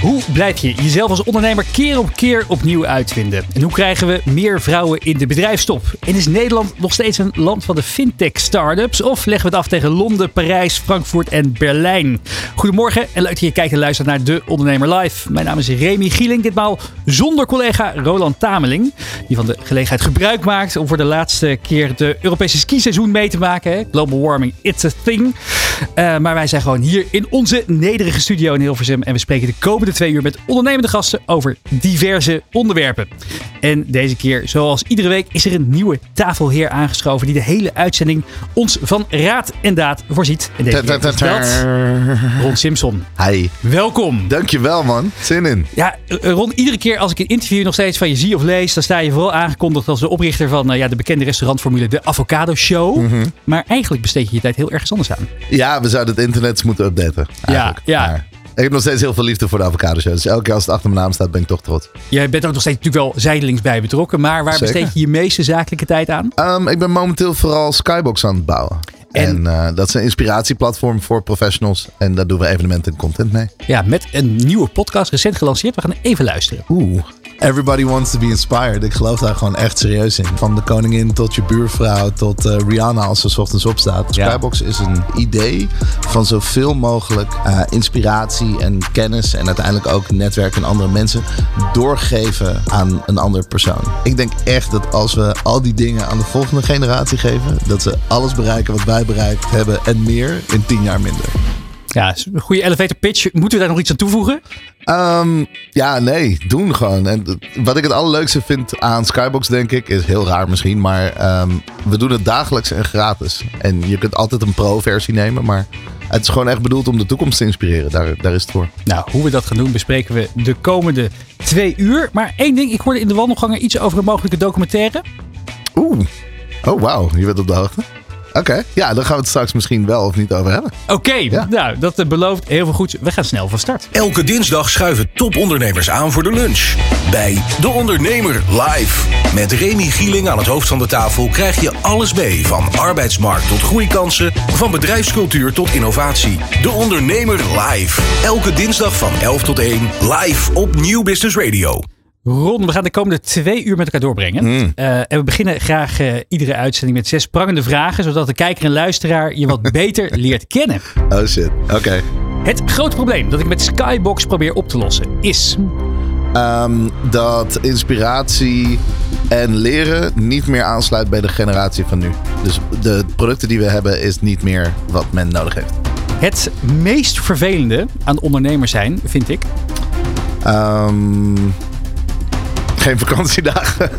Hoe blijf je jezelf als ondernemer keer op keer opnieuw uitvinden? En hoe krijgen we meer vrouwen in de bedrijfstop? En is Nederland nog steeds een land van de fintech-startups? Of leggen we het af tegen Londen, Parijs, Frankfurt en Berlijn? Goedemorgen en leuk dat je kijkt en luistert naar De Ondernemer Live. Mijn naam is Remy Gieling, ditmaal zonder collega Roland Tameling. Die van de gelegenheid gebruik maakt om voor de laatste keer de Europese skiseizoen mee te maken. Global warming, it's a thing. Uh, maar wij zijn gewoon hier in onze nederige studio in Hilversum. En we spreken de komende twee uur met ondernemende gasten over diverse onderwerpen. En deze keer, zoals iedere week, is er een nieuwe tafelheer aangeschoven die de hele uitzending ons van raad en daad voorziet. En deze keer is dat Ron Simpson. Hi. Welkom. Dankjewel man. Zin in. Ja, Ron, iedere keer als ik een interview nog steeds van je zie of lees, dan sta je vooral aangekondigd als de oprichter van ja, de bekende restaurantformule De Avocado Show. Mm -hmm. Maar eigenlijk besteed je je tijd heel erg anders aan. Ja, we zouden het internet moeten updaten. Eigenlijk. Ja, ja. Maar ik heb nog steeds heel veel liefde voor de avocado show. Dus elke keer als het achter mijn naam staat, ben ik toch trots. Jij bent ook nog steeds natuurlijk wel zijdelings bij betrokken. Maar waar Zeker. besteed je je meeste zakelijke tijd aan? Um, ik ben momenteel vooral Skybox aan het bouwen. En, en uh, dat is een inspiratieplatform voor professionals. En daar doen we evenementen en content mee. Ja, met een nieuwe podcast recent gelanceerd. We gaan even luisteren. Oeh. Everybody wants to be inspired. Ik geloof daar gewoon echt serieus in. Van de koningin tot je buurvrouw tot uh, Rihanna als ze 's ochtends opstaat. Ja. Skybox is een idee van zoveel mogelijk uh, inspiratie en kennis en uiteindelijk ook netwerk en andere mensen doorgeven aan een andere persoon. Ik denk echt dat als we al die dingen aan de volgende generatie geven, dat ze alles bereiken wat wij bereikt hebben en meer in tien jaar minder. Ja, een goede elevator pitch. Moeten we daar nog iets aan toevoegen? Um, ja, nee, doen gewoon. En wat ik het allerleukste vind aan Skybox, denk ik, is heel raar misschien, maar um, we doen het dagelijks en gratis. En je kunt altijd een pro-versie nemen, maar het is gewoon echt bedoeld om de toekomst te inspireren. Daar, daar is het voor. Nou, hoe we dat gaan doen bespreken we de komende twee uur. Maar één ding, ik hoorde in de wandelgangen iets over een mogelijke documentaire. Oeh, oh wauw, je bent op de hoogte. Oké, okay. ja, daar gaan we het straks misschien wel of niet over hebben. Oké, okay. ja. nou, dat belooft heel veel goeds. We gaan snel van start. Elke dinsdag schuiven topondernemers aan voor de lunch. Bij De Ondernemer live. Met Remy Gieling aan het hoofd van de tafel krijg je alles mee. Van arbeidsmarkt tot groeikansen, van bedrijfscultuur tot innovatie. De Ondernemer live. Elke dinsdag van 11 tot 1 live op Nieuw Business Radio. Ron, we gaan de komende twee uur met elkaar doorbrengen. Mm. Uh, en we beginnen graag uh, iedere uitzending met zes prangende vragen, zodat de kijker en luisteraar je wat beter leert kennen. Oh shit, oké. Okay. Het grote probleem dat ik met Skybox probeer op te lossen is... Um, dat inspiratie en leren niet meer aansluit bij de generatie van nu. Dus de producten die we hebben is niet meer wat men nodig heeft. Het meest vervelende aan ondernemers zijn, vind ik... Um, geen vakantiedagen.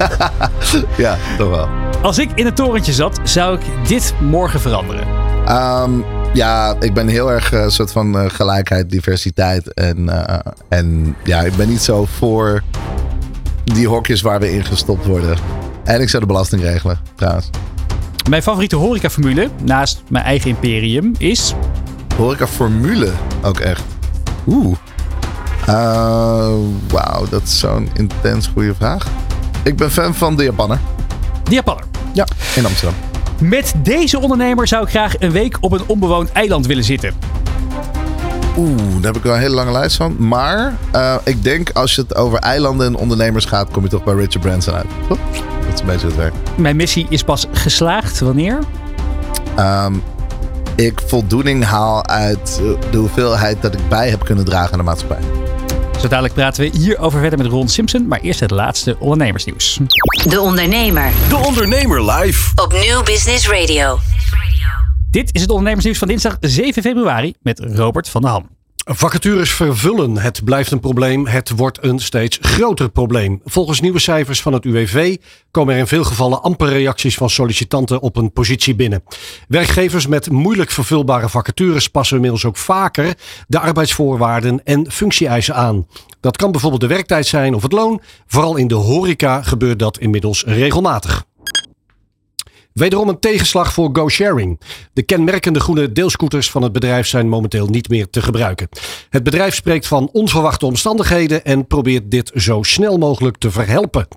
ja, toch wel. Als ik in het torentje zat, zou ik dit morgen veranderen. Um, ja, ik ben heel erg een uh, soort van uh, gelijkheid, diversiteit. En, uh, en ja, ik ben niet zo voor die hokjes waar we in gestopt worden. En ik zou de belasting regelen, trouwens. Mijn favoriete horecaformule, naast mijn eigen imperium, is... Horecaformule ook echt? Oeh. Uh, Wauw, dat is zo'n intens goede vraag. Ik ben fan van de Japanner. De Japanner? Ja, in Amsterdam. Met deze ondernemer zou ik graag een week op een onbewoond eiland willen zitten. Oeh, daar heb ik wel een hele lange lijst van. Maar uh, ik denk als je het over eilanden en ondernemers gaat, kom je toch bij Richard Branson uit. Toch? Dat is een beetje het werk. Mijn missie is pas geslaagd. Wanneer? Um, ik voldoening haal uit de hoeveelheid dat ik bij heb kunnen dragen aan de maatschappij. Zo dadelijk praten we hierover verder met Ron Simpson. Maar eerst het laatste ondernemersnieuws. De Ondernemer. De Ondernemer live. Op Nieuw Business Radio. Dit is het ondernemersnieuws van dinsdag 7 februari met Robert van der Ham. Vacatures vervullen. Het blijft een probleem. Het wordt een steeds groter probleem. Volgens nieuwe cijfers van het UWV komen er in veel gevallen amper reacties van sollicitanten op een positie binnen. Werkgevers met moeilijk vervulbare vacatures passen inmiddels ook vaker de arbeidsvoorwaarden en functie-eisen aan. Dat kan bijvoorbeeld de werktijd zijn of het loon. Vooral in de horeca gebeurt dat inmiddels regelmatig. Wederom een tegenslag voor GoSharing. De kenmerkende groene deelscooters van het bedrijf zijn momenteel niet meer te gebruiken. Het bedrijf spreekt van onverwachte omstandigheden en probeert dit zo snel mogelijk te verhelpen.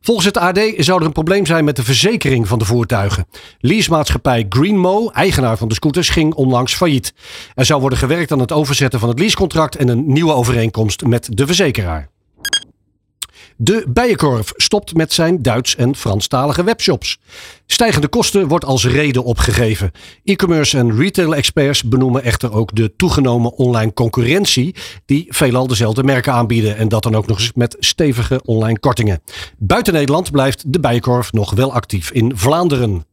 Volgens het AD zou er een probleem zijn met de verzekering van de voertuigen. Leasemaatschappij Greenmo, eigenaar van de scooters, ging onlangs failliet. Er zou worden gewerkt aan het overzetten van het leasecontract en een nieuwe overeenkomst met de verzekeraar. De Bijenkorf stopt met zijn Duits- en Franstalige webshops. Stijgende kosten wordt als reden opgegeven. E-commerce en retail-experts benoemen echter ook de toegenomen online concurrentie, die veelal dezelfde merken aanbieden en dat dan ook nog eens met stevige online kortingen. Buiten Nederland blijft de Bijenkorf nog wel actief in Vlaanderen.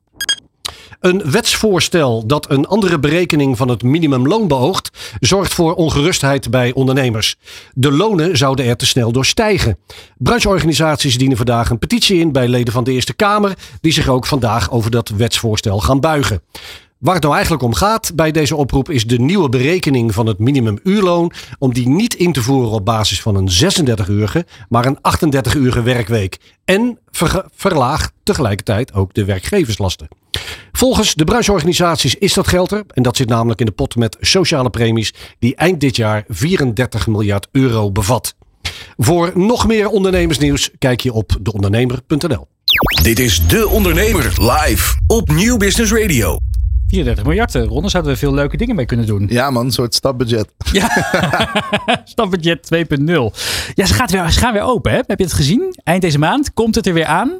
Een wetsvoorstel dat een andere berekening van het minimumloon beoogt, zorgt voor ongerustheid bij ondernemers. De lonen zouden er te snel door stijgen. Brancheorganisaties dienen vandaag een petitie in bij leden van de Eerste Kamer, die zich ook vandaag over dat wetsvoorstel gaan buigen. Waar het nou eigenlijk om gaat bij deze oproep is de nieuwe berekening van het minimumuurloon. Om die niet in te voeren op basis van een 36-urige, maar een 38-urige werkweek. En ver verlaag tegelijkertijd ook de werkgeverslasten. Volgens de brancheorganisaties is dat geld er. En dat zit namelijk in de pot met sociale premies die eind dit jaar 34 miljard euro bevat. Voor nog meer ondernemersnieuws kijk je op deondernemer.nl. Dit is De Ondernemer live op Nieuw Business Radio. 34 miljard, eh, Ron. Daar zouden we veel leuke dingen mee kunnen doen. Ja man, een soort stapbudget. Ja, stapbudget 2.0. Ja, ze, gaat weer, ze gaan weer open. Hè? Heb je het gezien? Eind deze maand komt het er weer aan.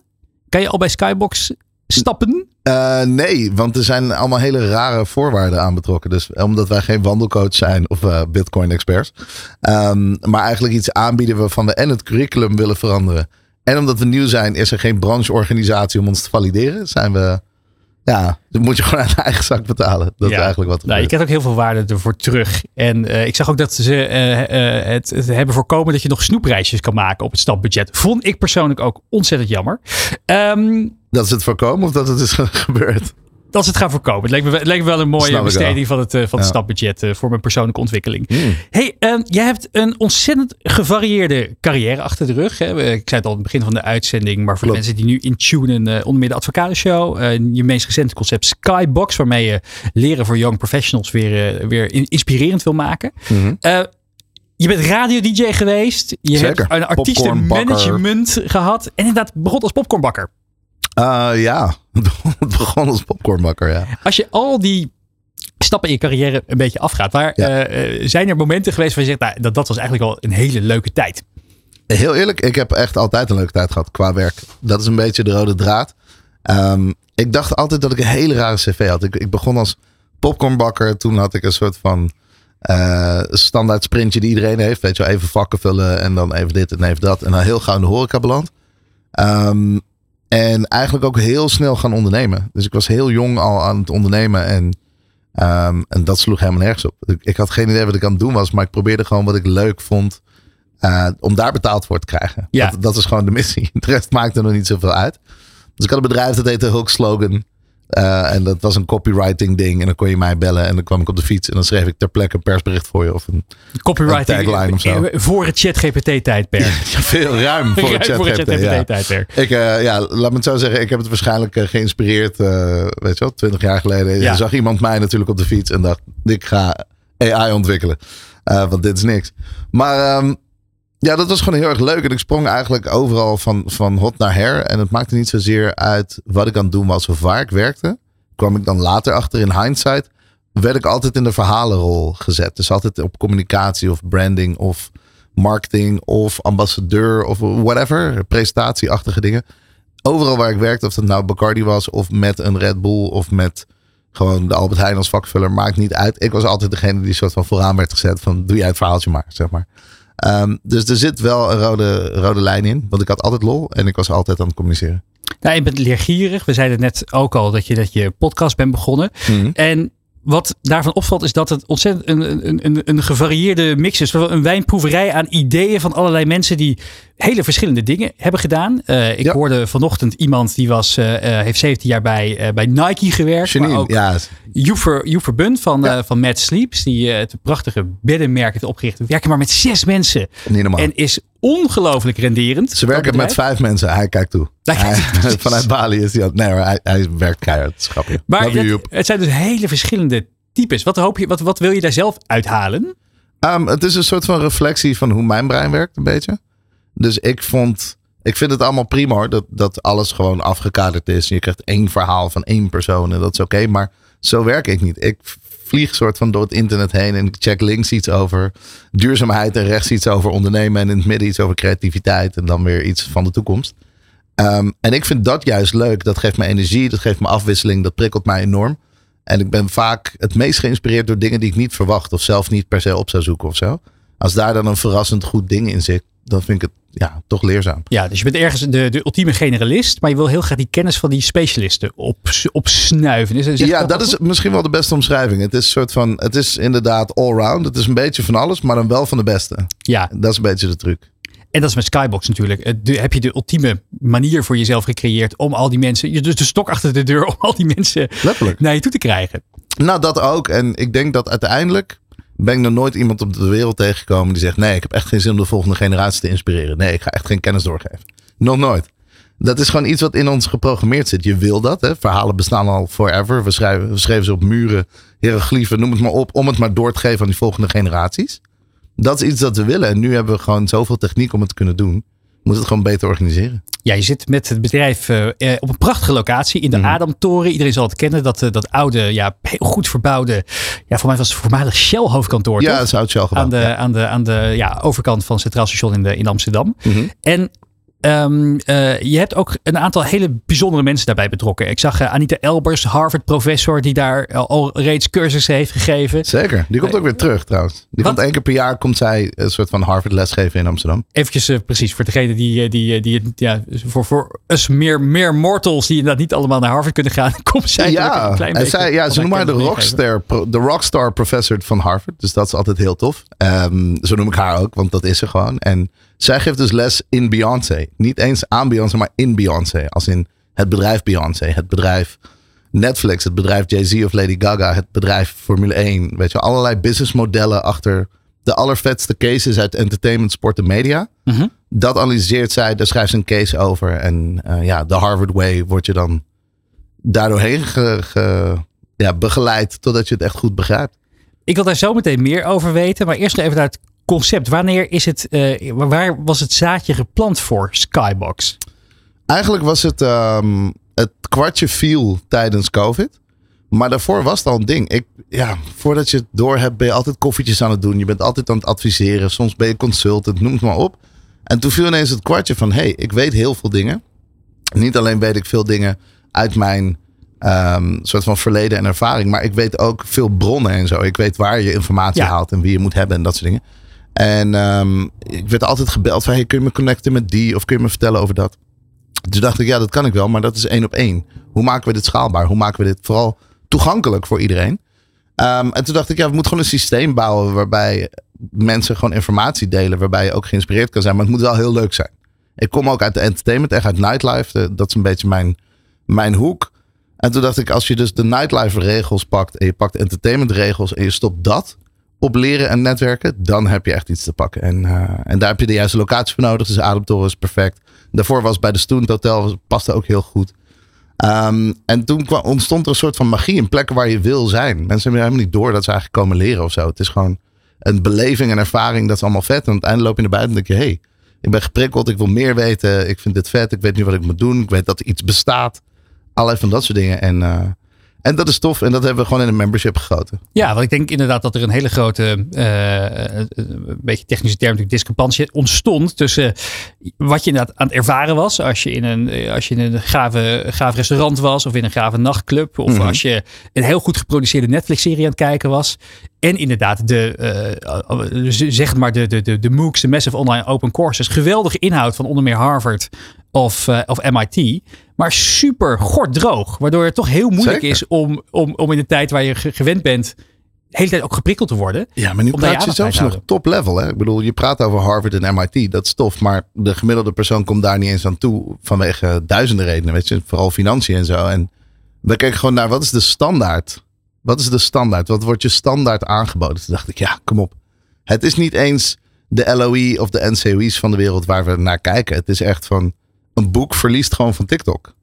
Kan je al bij Skybox stappen? Uh, nee, want er zijn allemaal hele rare voorwaarden aan betrokken. Dus omdat wij geen wandelcoach zijn of uh, Bitcoin-experts. Um, maar eigenlijk iets aanbieden waarvan we en het curriculum willen veranderen. En omdat we nieuw zijn, is er geen brancheorganisatie om ons te valideren. Zijn we ja, dan moet je gewoon uit eigen zak betalen. Dat is eigenlijk wat. Nou, je krijgt ook heel veel waarde ervoor terug. En uh, ik zag ook dat ze uh, uh, het, het, hebben voorkomen dat je nog snoepreisjes kan maken op het stapbudget. Vond ik persoonlijk ook ontzettend jammer. Um, dat is het voorkomen of dat het is gebeurd? Dat ze het gaan voorkomen. Het lijkt me, het lijkt me wel een mooie besteding van het, uh, van het ja. stapbudget uh, voor mijn persoonlijke ontwikkeling. Mm. Hey, uh, jij hebt een ontzettend gevarieerde carrière achter de rug. Hè? Ik zei het al aan het begin van de uitzending, maar voor Klopt. de mensen die nu intunen, onder meer de Advocatenshow, je meest recente concept Skybox, waarmee je leren voor young professionals weer, weer inspirerend wil maken. Mhm. Mm -hmm. Je bent radio-dj geweest. Je Zeker. hebt een artiestenmanagement gehad. En inderdaad begon als popcornbakker. Uh, ja, het begon als popcornbakker, ja. Als je al die stappen in je carrière een beetje afgaat, waar ja. uh, zijn er momenten geweest waar je zegt, nou, dat, dat was eigenlijk wel een hele leuke tijd? Heel eerlijk, ik heb echt altijd een leuke tijd gehad qua werk. Dat is een beetje de rode draad. Um, ik dacht altijd dat ik een hele rare cv had. Ik, ik begon als popcornbakker. Toen had ik een soort van uh, standaard sprintje die iedereen heeft. Weet je wel, even vakken vullen en dan even dit en even dat. En dan heel gauw in de horeca beland. Um, en eigenlijk ook heel snel gaan ondernemen. Dus ik was heel jong al aan het ondernemen. En, um, en dat sloeg helemaal nergens op. Ik, ik, had geen idee wat ik aan het doen was. Maar ik probeerde gewoon wat ik leuk vond. Uh, om daar betaald voor te krijgen. Ja. Dat, dat is gewoon de missie. De rest maakte nog niet zoveel uit. Dus ik had een bedrijf dat heette Hulk Slogan. Uh, en dat was een copywriting ding. En dan kon je mij bellen. En dan kwam ik op de fiets. En dan schreef ik ter plekke een persbericht voor je. Of een, copywriting een tagline of zo. Voor het chat GPT tijdperk. ja, veel ruim voor het chat voor het GPT. GPT Ja. tijdperk. Ik, uh, ja, laat me het zo zeggen. Ik heb het waarschijnlijk uh, geïnspireerd. Weet je wel, twintig jaar geleden. Ja. Zag iemand mij natuurlijk op de fiets. En dacht, ik ga AI ontwikkelen. Want dit is niks. Maar um, ja, dat was gewoon heel erg leuk. En ik sprong eigenlijk overal van, van hot naar her. En het maakte niet zozeer uit wat ik aan het doen was of waar ik werkte. Kwam ik dan later achter in hindsight. Werd ik altijd in de verhalenrol gezet. Dus altijd op communicatie of branding of marketing of ambassadeur of whatever. Presentatieachtige dingen. Overal waar ik werkte, of dat nou Bacardi was of met een Red Bull of met gewoon de Albert Heijn als vakvuller. Maakt niet uit. Ik was altijd degene die soort van vooraan werd gezet van doe jij het verhaaltje maar, zeg maar. Um, dus er zit wel een rode, rode lijn in. Want ik had altijd lol en ik was altijd aan het communiceren. Nou, je bent leergierig. We zeiden net ook al dat je, dat je podcast bent begonnen. Mhm. En wat daarvan opvalt is dat het ontzettend een, een, een, een gevarieerde mix is. Een wijnproeverij aan ideeën van allerlei mensen die hele verschillende dingen hebben gedaan. Eh, ik Ja. hoorde vanochtend iemand die was, eh, eh, heeft 17 jaar bij, bij Nike gewerkt. maar Janine, ook ja, Joep Ver- Joep Verbund van, Ja. van Mad Sleeps, die het prachtige beddenmerk heeft opgericht. We werken maar met zes mensen. En is ongelooflijk renderend. Ze werken met vijf mensen. Hij kijkt toe. Hij vanuit Bali is hij aan Nee hoor, hij, hij werkt keihard. Grappig. Maar het zijn dus hele verschillende types. Wat, hoop je, wat, wat wil je daar zelf uithalen? Ehm, het is een soort van reflectie van hoe mijn brein werkt, een beetje. Dus ik vond. Ik vind het allemaal prima hoor. Dat, dat alles gewoon afgekaderd is. Je krijgt één verhaal van één persoon en dat is oké. maar zo werk ik niet. Ik vlieg soort van door het internet heen en ik check links iets over duurzaamheid en rechts iets over ondernemen. En in het midden iets over creativiteit en dan weer iets van de toekomst. Ehm, en ik vind dat juist leuk. Dat geeft me energie, dat geeft me afwisseling, dat prikkelt mij enorm. En ik ben vaak het meest geïnspireerd door dingen die ik niet verwacht of zelf niet per se op zou zoeken of zo. Als daar dan een verrassend goed ding in zit, dan vind ik het ja, toch leerzaam. Ja, dus je bent ergens de, de ultieme generalist, maar je wil heel graag die kennis van die specialisten op, opsnuiven. Is, ja, dat is misschien wel de beste omschrijving. Het is, een soort van, het is inderdaad allround. Het is een beetje van alles, maar dan wel van de beste. Ja, Dat is een beetje de truc. en dat is met Skybox natuurlijk. De- heb je de ultieme manier voor jezelf gecreëerd om al die mensen, je- dus de stok achter de deur om al die mensen Letterlijk. naar je toe te krijgen. Nou, dat ook. En ik denk dat uiteindelijk ben ik nog nooit iemand op de wereld tegengekomen die zegt: Nee, ik heb echt geen zin om de volgende generatie te inspireren. Nee, ik ga echt geen kennis doorgeven. Nog nooit. Dat is gewoon iets wat in ons geprogrammeerd zit. Je wil dat. Hè? Verhalen bestaan al forever. We, schrijven, we schreven ze op muren, hieroglyphen, noem het maar op. Om het maar door te geven aan die volgende generaties. Dat is iets dat we willen. En nu hebben we gewoon zoveel techniek om het te kunnen doen. We moeten het gewoon beter organiseren. Ja, je zit met het bedrijf eh, eh, op een prachtige locatie in de Mhm. Adamtoren. Iedereen zal het kennen, dat, eh, dat oude, ja, heel goed verbouwde, ja, voor mij was het voormalig Shell hoofdkantoor. Ja, toch? dat is oud Shell aan de, aan de, aan de ja, overkant van Centraal Station in, de, in Amsterdam. Mhm. En ehm, eh, je hebt ook een aantal hele bijzondere mensen daarbij betrokken. Ik zag eh, Anita Elbers, Harvard-professor, die daar al, al reeds cursussen heeft gegeven. Zeker. Die komt ook weer terug trouwens. Die komt één keer per jaar komt zij een soort van Harvard lesgeven in Amsterdam. Eventjes eh, precies voor degene die, eh, die, eh, die ja, voor, voor us meer, meer mortals die inderdaad niet allemaal naar Harvard kunnen gaan, komt zij Ja, een klein en beetje zij, ja ze noemen haar de rockstar, pro- de rockstar professor van Harvard. Dus dat is altijd heel tof. Ehm, zo noem ik haar ook, want dat is ze gewoon. En zij geeft dus les in Beyoncé. Niet eens aan Beyoncé, maar in Beyoncé. Als in het bedrijf Beyoncé, het bedrijf Netflix, het bedrijf Jay-Z of Lady Gaga, het bedrijf Formule 1. Weet je, allerlei businessmodellen achter de allervetste cases uit entertainment, sport en media. Mhm. Dat analyseert zij, daar schrijft ze een case over. En eh, ja, de Harvard Way wordt je dan daardoorheen ge, ge- ja, begeleid totdat je het echt goed begrijpt. Ik wil daar zo meteen meer over weten, maar eerst even naar het concept. Wanneer is het, eh, waar was het zaadje geplant voor Skybox? Eigenlijk was het, ehm, het kwartje viel tijdens COVID. Maar daarvoor was het al een ding. Ik, ja, voordat je het door hebt, ben je altijd koffietjes aan het doen. Je bent altijd aan het adviseren. Soms ben je consultant, noem het maar op. En toen viel ineens het kwartje van: hé, hey, ik weet heel veel dingen. Niet alleen weet ik veel dingen uit mijn ehm, soort van verleden en ervaring, maar ik weet ook veel bronnen en zo. Ik weet waar je informatie Ja. haalt en wie je moet hebben en dat soort dingen. En ehm, ik werd altijd gebeld van: hey, kun je me connecten met die of kun je me vertellen over dat? Toen dacht ik, ja, dat kan ik wel, maar dat is één op één. Hoe maken we dit schaalbaar? Hoe maken we dit vooral toegankelijk voor iedereen? Ehm, en toen dacht ik, ja, we moeten gewoon een systeem bouwen waarbij mensen gewoon informatie delen, waarbij je ook geïnspireerd kan zijn, maar het moet wel heel leuk zijn. Ik kom ook uit de entertainment, echt uit nightlife. Dat is een beetje mijn, mijn hoek. En toen dacht ik, als je dus de nightlife regels pakt en je pakt entertainment regels en je stopt dat op leren en netwerken, dan heb je echt iets te pakken. En, eh, en daar heb je de juiste locatie voor nodig. Dus Ademtoren is perfect. Daarvoor was bij de Student Hotel, paste ook heel goed. Ehm, en toen kwam, ontstond er een soort van magie in plekken waar je wil zijn. Mensen hebben helemaal niet door dat ze eigenlijk komen leren of zo. Het is gewoon een beleving en ervaring, dat is allemaal vet. En aan het einde loop je naar buiten en denk je, hey, ik ben geprikkeld, ik wil meer weten, ik vind dit vet, ik weet nu wat ik moet doen, ik weet dat er iets bestaat. Allerlei van dat soort dingen. En, eh, en dat is tof en dat hebben we gewoon in een membership gegoten. Ja, want ik denk inderdaad dat er een hele grote, eh, eh, een beetje technische term, natuurlijk discrepantie ontstond tussen wat je inderdaad aan het ervaren was. Als je in een, als je in een gave, gaaf restaurant was of in een gave nachtclub. Of Mhm. als je een heel goed geproduceerde Netflix-serie aan het kijken was. En inderdaad de, z- zeg maar de, de, de, de MOOCs, de Massive Online Open Courses. Geweldige inhoud van onder meer Harvard of, of MIT. Maar super gorddroog. Waardoor het toch heel moeilijk Zeker. is om, om, om in de tijd waar je ge- gewend bent hele tijd ook geprikkeld te worden. Ja, maar nu je praat je zelfs nog top level. Hè? Ik bedoel, je praat over Harvard en MIT, dat is tof. Maar de gemiddelde persoon komt daar niet eens aan toe vanwege duizenden redenen. Weet je, vooral financiën en zo. En we kijken gewoon naar wat is de standaard? Wat is de standaard? Wat wordt je standaard aangeboden? Toen dacht ik, ja, kom op. Het is niet eens de LOE of de NCOE's van de wereld waar we naar kijken. Het is echt van een boek verliest gewoon van TikTok.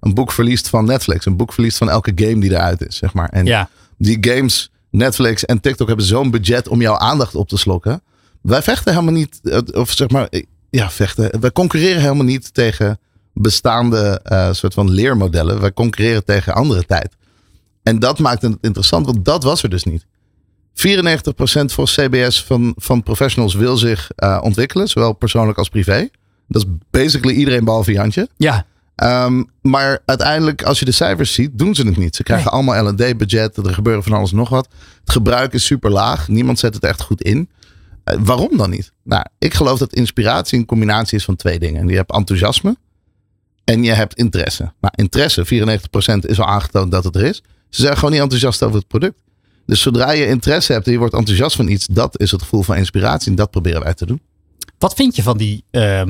Een boek verliest van Netflix. Een boek verliest van elke game die eruit is, zeg maar. En Ja. die games, Netflix en TikTok hebben zo'n budget om jouw aandacht op te slokken. Wij vechten helemaal niet, eh, of zeg maar, ja, vechten. Wij concurreren helemaal niet tegen bestaande eh, soort van leermodellen. Wij concurreren tegen andere tijd. En dat maakt het interessant, want dat was er dus niet. 94% voor CBS van, van professionals wil zich eh, ontwikkelen, zowel persoonlijk als privé. Dat is basically iedereen behalve Jantje. Ja, Ehm, maar uiteindelijk, als je de cijfers ziet, doen ze het niet. Ze krijgen Nee. allemaal L&D-budget. Er gebeuren van alles nog wat. Het gebruik is super laag. Niemand zet het echt goed in. Eh, waarom dan niet? Nou, ik geloof dat inspiratie een combinatie is van twee dingen. Je hebt enthousiasme en je hebt interesse. Nou, interesse, 94% is al aangetoond dat het er is. Ze zijn gewoon niet enthousiast over het product. Dus zodra je interesse hebt en je wordt enthousiast van iets, dat is het gevoel van inspiratie. En dat proberen wij te doen. Wat vind je van die, eh,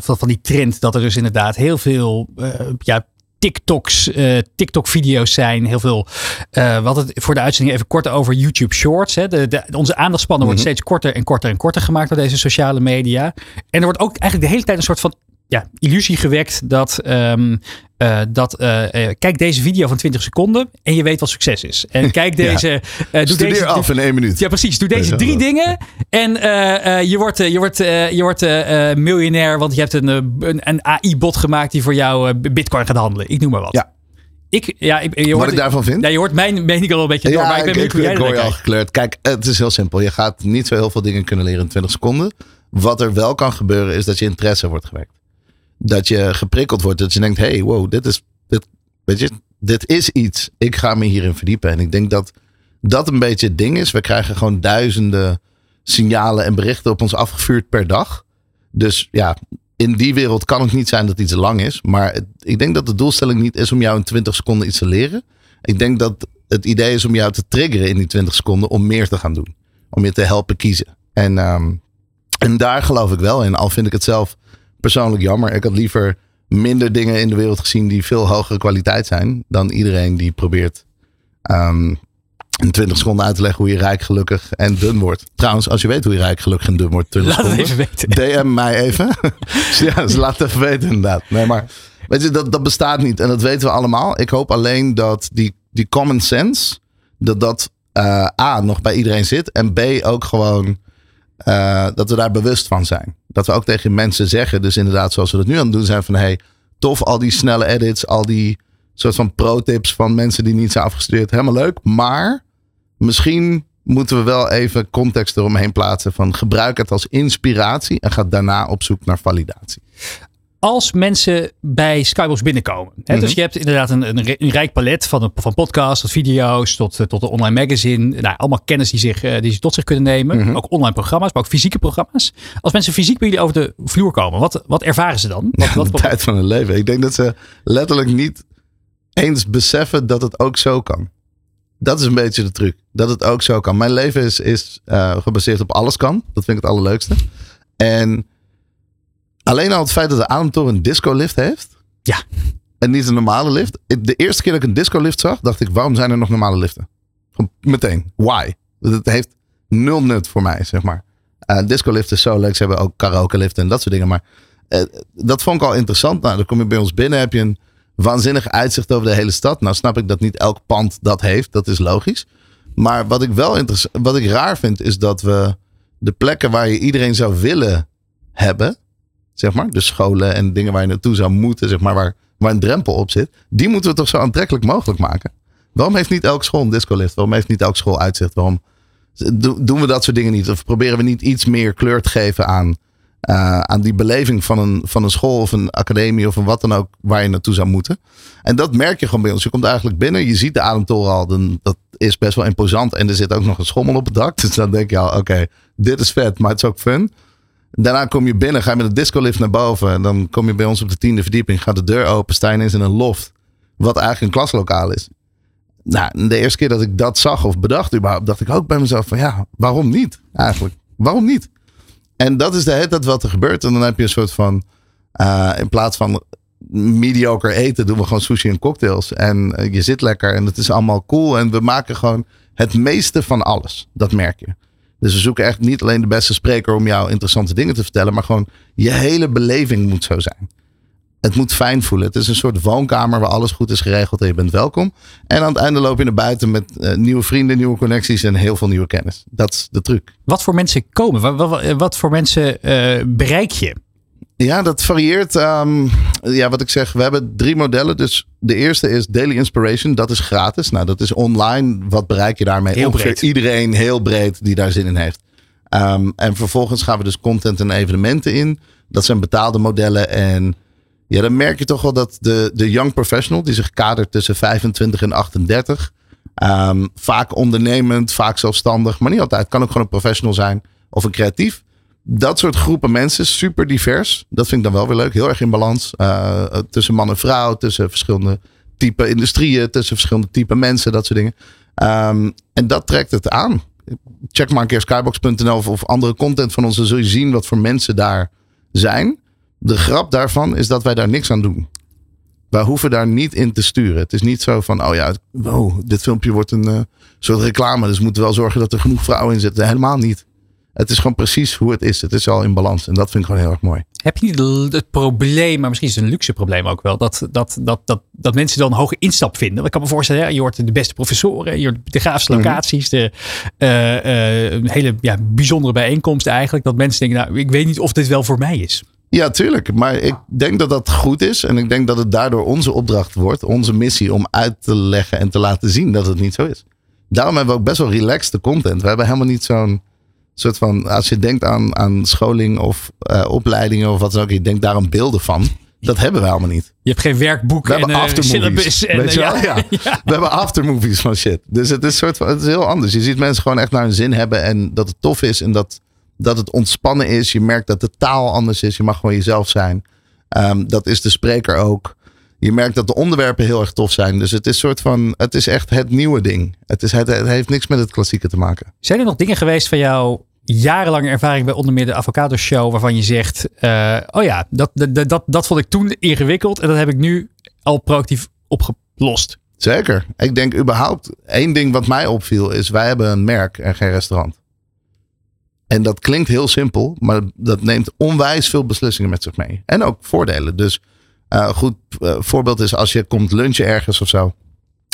van, van die trend dat er dus inderdaad heel veel eh, ja, TikToks, eh, TikTok-video's zijn. Heel veel. we hadden het voor de uitzending even kort over YouTube Shorts. Hè. De, de, onze aandachtspannen wordt steeds korter en korter en korter gemaakt door deze sociale media. En er wordt ook eigenlijk de hele tijd een soort van ja, illusie gewekt dat. ehm, eh, dat eh, eh, kijk deze video van 20 seconden en je weet wat succes is. En kijk Ja. deze. eh, doe Studeer deze, af in één minuut. ja, precies. Doe deze Ja, drie dingen en je wordt, je wordt, je wordt miljonair, want je hebt een, een, een AI-bot gemaakt die voor jou bitcoin gaat handelen. Ik noem maar wat. Ja. Ik, ja, ik, je Wat hoort, ik daarvan vind? Ja, je hoort mijn mening al een beetje door, maar ik ben ik hoor naar je al gekleurd. Kijk, het is heel simpel. Je gaat niet zo heel veel dingen kunnen leren in 20 seconden. Wat er wel kan gebeuren is dat je interesse wordt gewekt. Dat je geprikkeld wordt. Dat je denkt, hey, wow, dit is, dit, weet je, dit is iets. Ik ga me hierin verdiepen. En ik denk dat dat een beetje het ding is. We krijgen gewoon duizenden signalen en berichten op ons afgevuurd per dag. Dus ja, in die wereld kan het niet zijn dat iets lang is. Maar ik denk dat de doelstelling niet is om jou in 20 seconden iets te leren. Ik denk dat het idee is om jou te triggeren in die 20 seconden om meer te gaan doen. Om je te helpen kiezen. En, ehm, en daar geloof ik wel in. Al vind ik het zelf persoonlijk jammer. Ik had liever minder dingen in de wereld gezien die veel hogere kwaliteit zijn. Dan iedereen die probeert ehm, in 20 seconden uit te leggen hoe je rijk, gelukkig en dun wordt. Trouwens, als je weet hoe je rijk, gelukkig en dun wordt. 20 Laat seconden, even weten. DM mij even. ja, dus laat het even weten inderdaad. Nee, maar weet je, dat, dat bestaat niet. En dat weten we allemaal. Ik hoop alleen dat die, die common sense, dat dat eh, A, nog bij iedereen zit. En B, ook gewoon eh, dat we daar bewust van zijn. Dat we ook tegen mensen zeggen, dus inderdaad zoals we dat nu aan het doen zijn van... Hey, tof, al die snelle edits, al die soort van pro-tips van mensen die niet zijn afgestudeerd. Helemaal leuk, maar misschien moeten we wel even context eromheen plaatsen van gebruik het als inspiratie en ga daarna op zoek naar validatie. Als mensen bij Skybox binnenkomen. Hè, Mhm. Dus je hebt inderdaad een, een, een rijk palet van, van podcasts tot video's tot, eh, tot een online magazine. Nou, allemaal kennis die, zich, eh, die ze tot zich kunnen nemen. Mhm. Ook online programma's, maar ook fysieke programma's. Als mensen fysiek bij jullie over de vloer komen, wat, wat ervaren ze dan? Wat, wat, de tijd van hun leven. Ik denk dat ze letterlijk niet eens beseffen dat het ook zo kan. Dat is een beetje de truc. Dat het ook zo kan. Mijn leven is, is eh, gebaseerd op alles kan. Dat vind ik het allerleukste. En alleen al het feit dat de Ademtoren een disco-lift heeft. Ja. En niet een normale lift. De eerste keer dat ik een disco-lift zag, dacht ik, waarom zijn er nog normale liften? Meteen. Why? Het heeft nul nut voor mij, zeg maar. Uh, disco-lift is zo leuk. Ze hebben ook karaoke-liften en dat soort dingen. Maar eh, dat vond ik al interessant. Nou, dan kom je bij ons binnen, heb je een waanzinnig uitzicht over de hele stad. Nou, snap ik dat niet elk pand dat heeft. Dat is logisch. Maar wat ik wel interessant, wat ik raar vind, is dat we de plekken waar je iedereen zou willen hebben, zeg maar, de scholen en dingen waar je naartoe zou moeten, zeg maar, waar, waar een drempel op zit, die moeten we toch zo aantrekkelijk mogelijk maken. Waarom heeft niet elke school een discolift? Waarom heeft niet elke school uitzicht? Waarom do- doen we dat soort dingen niet? Of proberen we niet iets meer kleur te geven aan, eh, aan die beleving van een, van een school of een academie of een wat dan ook waar je naartoe zou moeten? En dat merk je gewoon bij ons. Je komt eigenlijk binnen, je ziet de ademtoren al. Dat is best wel imposant. En er zit ook nog een schommel op het dak. Dus dan denk je al, oké, dit is vet, maar het is ook fun. Daarna kom je binnen, ga je met de discolift naar boven. En dan kom je bij ons op de tiende verdieping. Gaat de deur open, sta je in een loft. Wat eigenlijk een klaslokaal is. nou, de eerste keer dat ik dat zag of bedacht überhaupt, dacht ik ook bij mezelf van ja, waarom niet eigenlijk? Waarom niet? En dat is de hele tijd wat er gebeurt. En dan heb je een soort van, uh, in plaats van mediocre eten, doen we gewoon sushi en cocktails. En uh, je zit lekker en het is allemaal cool. En we maken gewoon het meeste van alles. Dat merk je. Dus we zoeken echt niet alleen de beste spreker om jou interessante dingen te vertellen, maar gewoon je hele beleving moet zo zijn. Het moet fijn voelen. Het is een soort woonkamer waar alles goed is geregeld en je bent welkom. En aan het einde loop je naar buiten met uh, nieuwe vrienden, nieuwe connecties en heel veel nieuwe kennis. Dat is de truc. Wat voor mensen komen? Wat, wat, voor mensen uh, bereik je? Ja, dat varieert. Um, ja, wat ik zeg, we hebben drie modellen. Dus de eerste is Daily Inspiration. Dat is gratis. Nou, dat is online. Wat bereik je daarmee? Heel Ongeveer breed. iedereen heel breed die daar zin in heeft. Um, en vervolgens gaan we dus content en evenementen in. Dat zijn betaalde modellen. En ja, dan merk je toch wel dat de, de young professional, die zich kadert tussen 25 en 38, um, vaak ondernemend, vaak zelfstandig, maar niet altijd. Kan ook gewoon een professional zijn of een creatief dat soort groepen mensen, super divers. Dat vind ik dan wel weer leuk. Heel erg in balans. Uh, tussen man en vrouw, tussen verschillende type industrieën, tussen verschillende type mensen, dat soort dingen. Um, en dat trekt het aan. Check maar een keer skybox.nl of, andere content van ons. Dan zul je zien wat voor mensen daar zijn. De grap daarvan is dat wij daar niks aan doen. Wij hoeven daar niet in te sturen. Het is niet zo van, oh ja, wow, dit filmpje wordt een uh, soort reclame. Dus we moeten wel zorgen dat er genoeg vrouwen in zitten. Helemaal niet. Het is gewoon precies hoe het is. Het is al in balans. En dat vind ik gewoon heel erg mooi. Heb je niet het probleem, maar misschien is het een luxe probleem ook wel, dat, dat, dat, dat, dat mensen dan een hoge instap vinden? Ik kan me voorstellen, ja, je hoort de beste professoren, je hoort de gaafste locaties, de uh, uh, hele ja, bijzondere bijeenkomst eigenlijk. Dat mensen denken, nou, ik weet niet of dit wel voor mij is. Ja, tuurlijk. Maar ik denk dat dat goed is. En ik denk dat het daardoor onze opdracht wordt, onze missie, om uit te leggen en te laten zien dat het niet zo is. Daarom hebben we ook best wel relaxed content. We hebben helemaal niet zo'n soort van, als je denkt aan, aan scholing of uh, opleidingen of wat dan ook, je denkt daar aan beelden van. Dat hebben we helemaal niet. Je hebt geen werkboek we en hebben aftermovies. En, weet je wel? Ja. ja. We hebben aftermovies van shit. Dus het is, soort van, het is heel anders. Je ziet mensen gewoon echt naar hun zin hebben en dat het tof is en dat, dat het ontspannen is. Je merkt dat de taal anders is. Je mag gewoon jezelf zijn. Um, dat is de spreker ook. Je merkt dat de onderwerpen heel erg tof zijn. Dus het is soort van, het is echt het nieuwe ding. Het, is, het, het heeft niks met het klassieke te maken. Zijn er nog dingen geweest van jou jarenlange ervaring bij onder meer de Avocado Show, waarvan je zegt: uh, Oh ja, dat, dat, dat, dat vond ik toen ingewikkeld en dat heb ik nu al proactief opgelost. Zeker. Ik denk überhaupt, één ding wat mij opviel is: wij hebben een merk en geen restaurant. En dat klinkt heel simpel, maar dat neemt onwijs veel beslissingen met zich mee. En ook voordelen. Dus uh, goed uh, voorbeeld is als je komt lunchen ergens of zo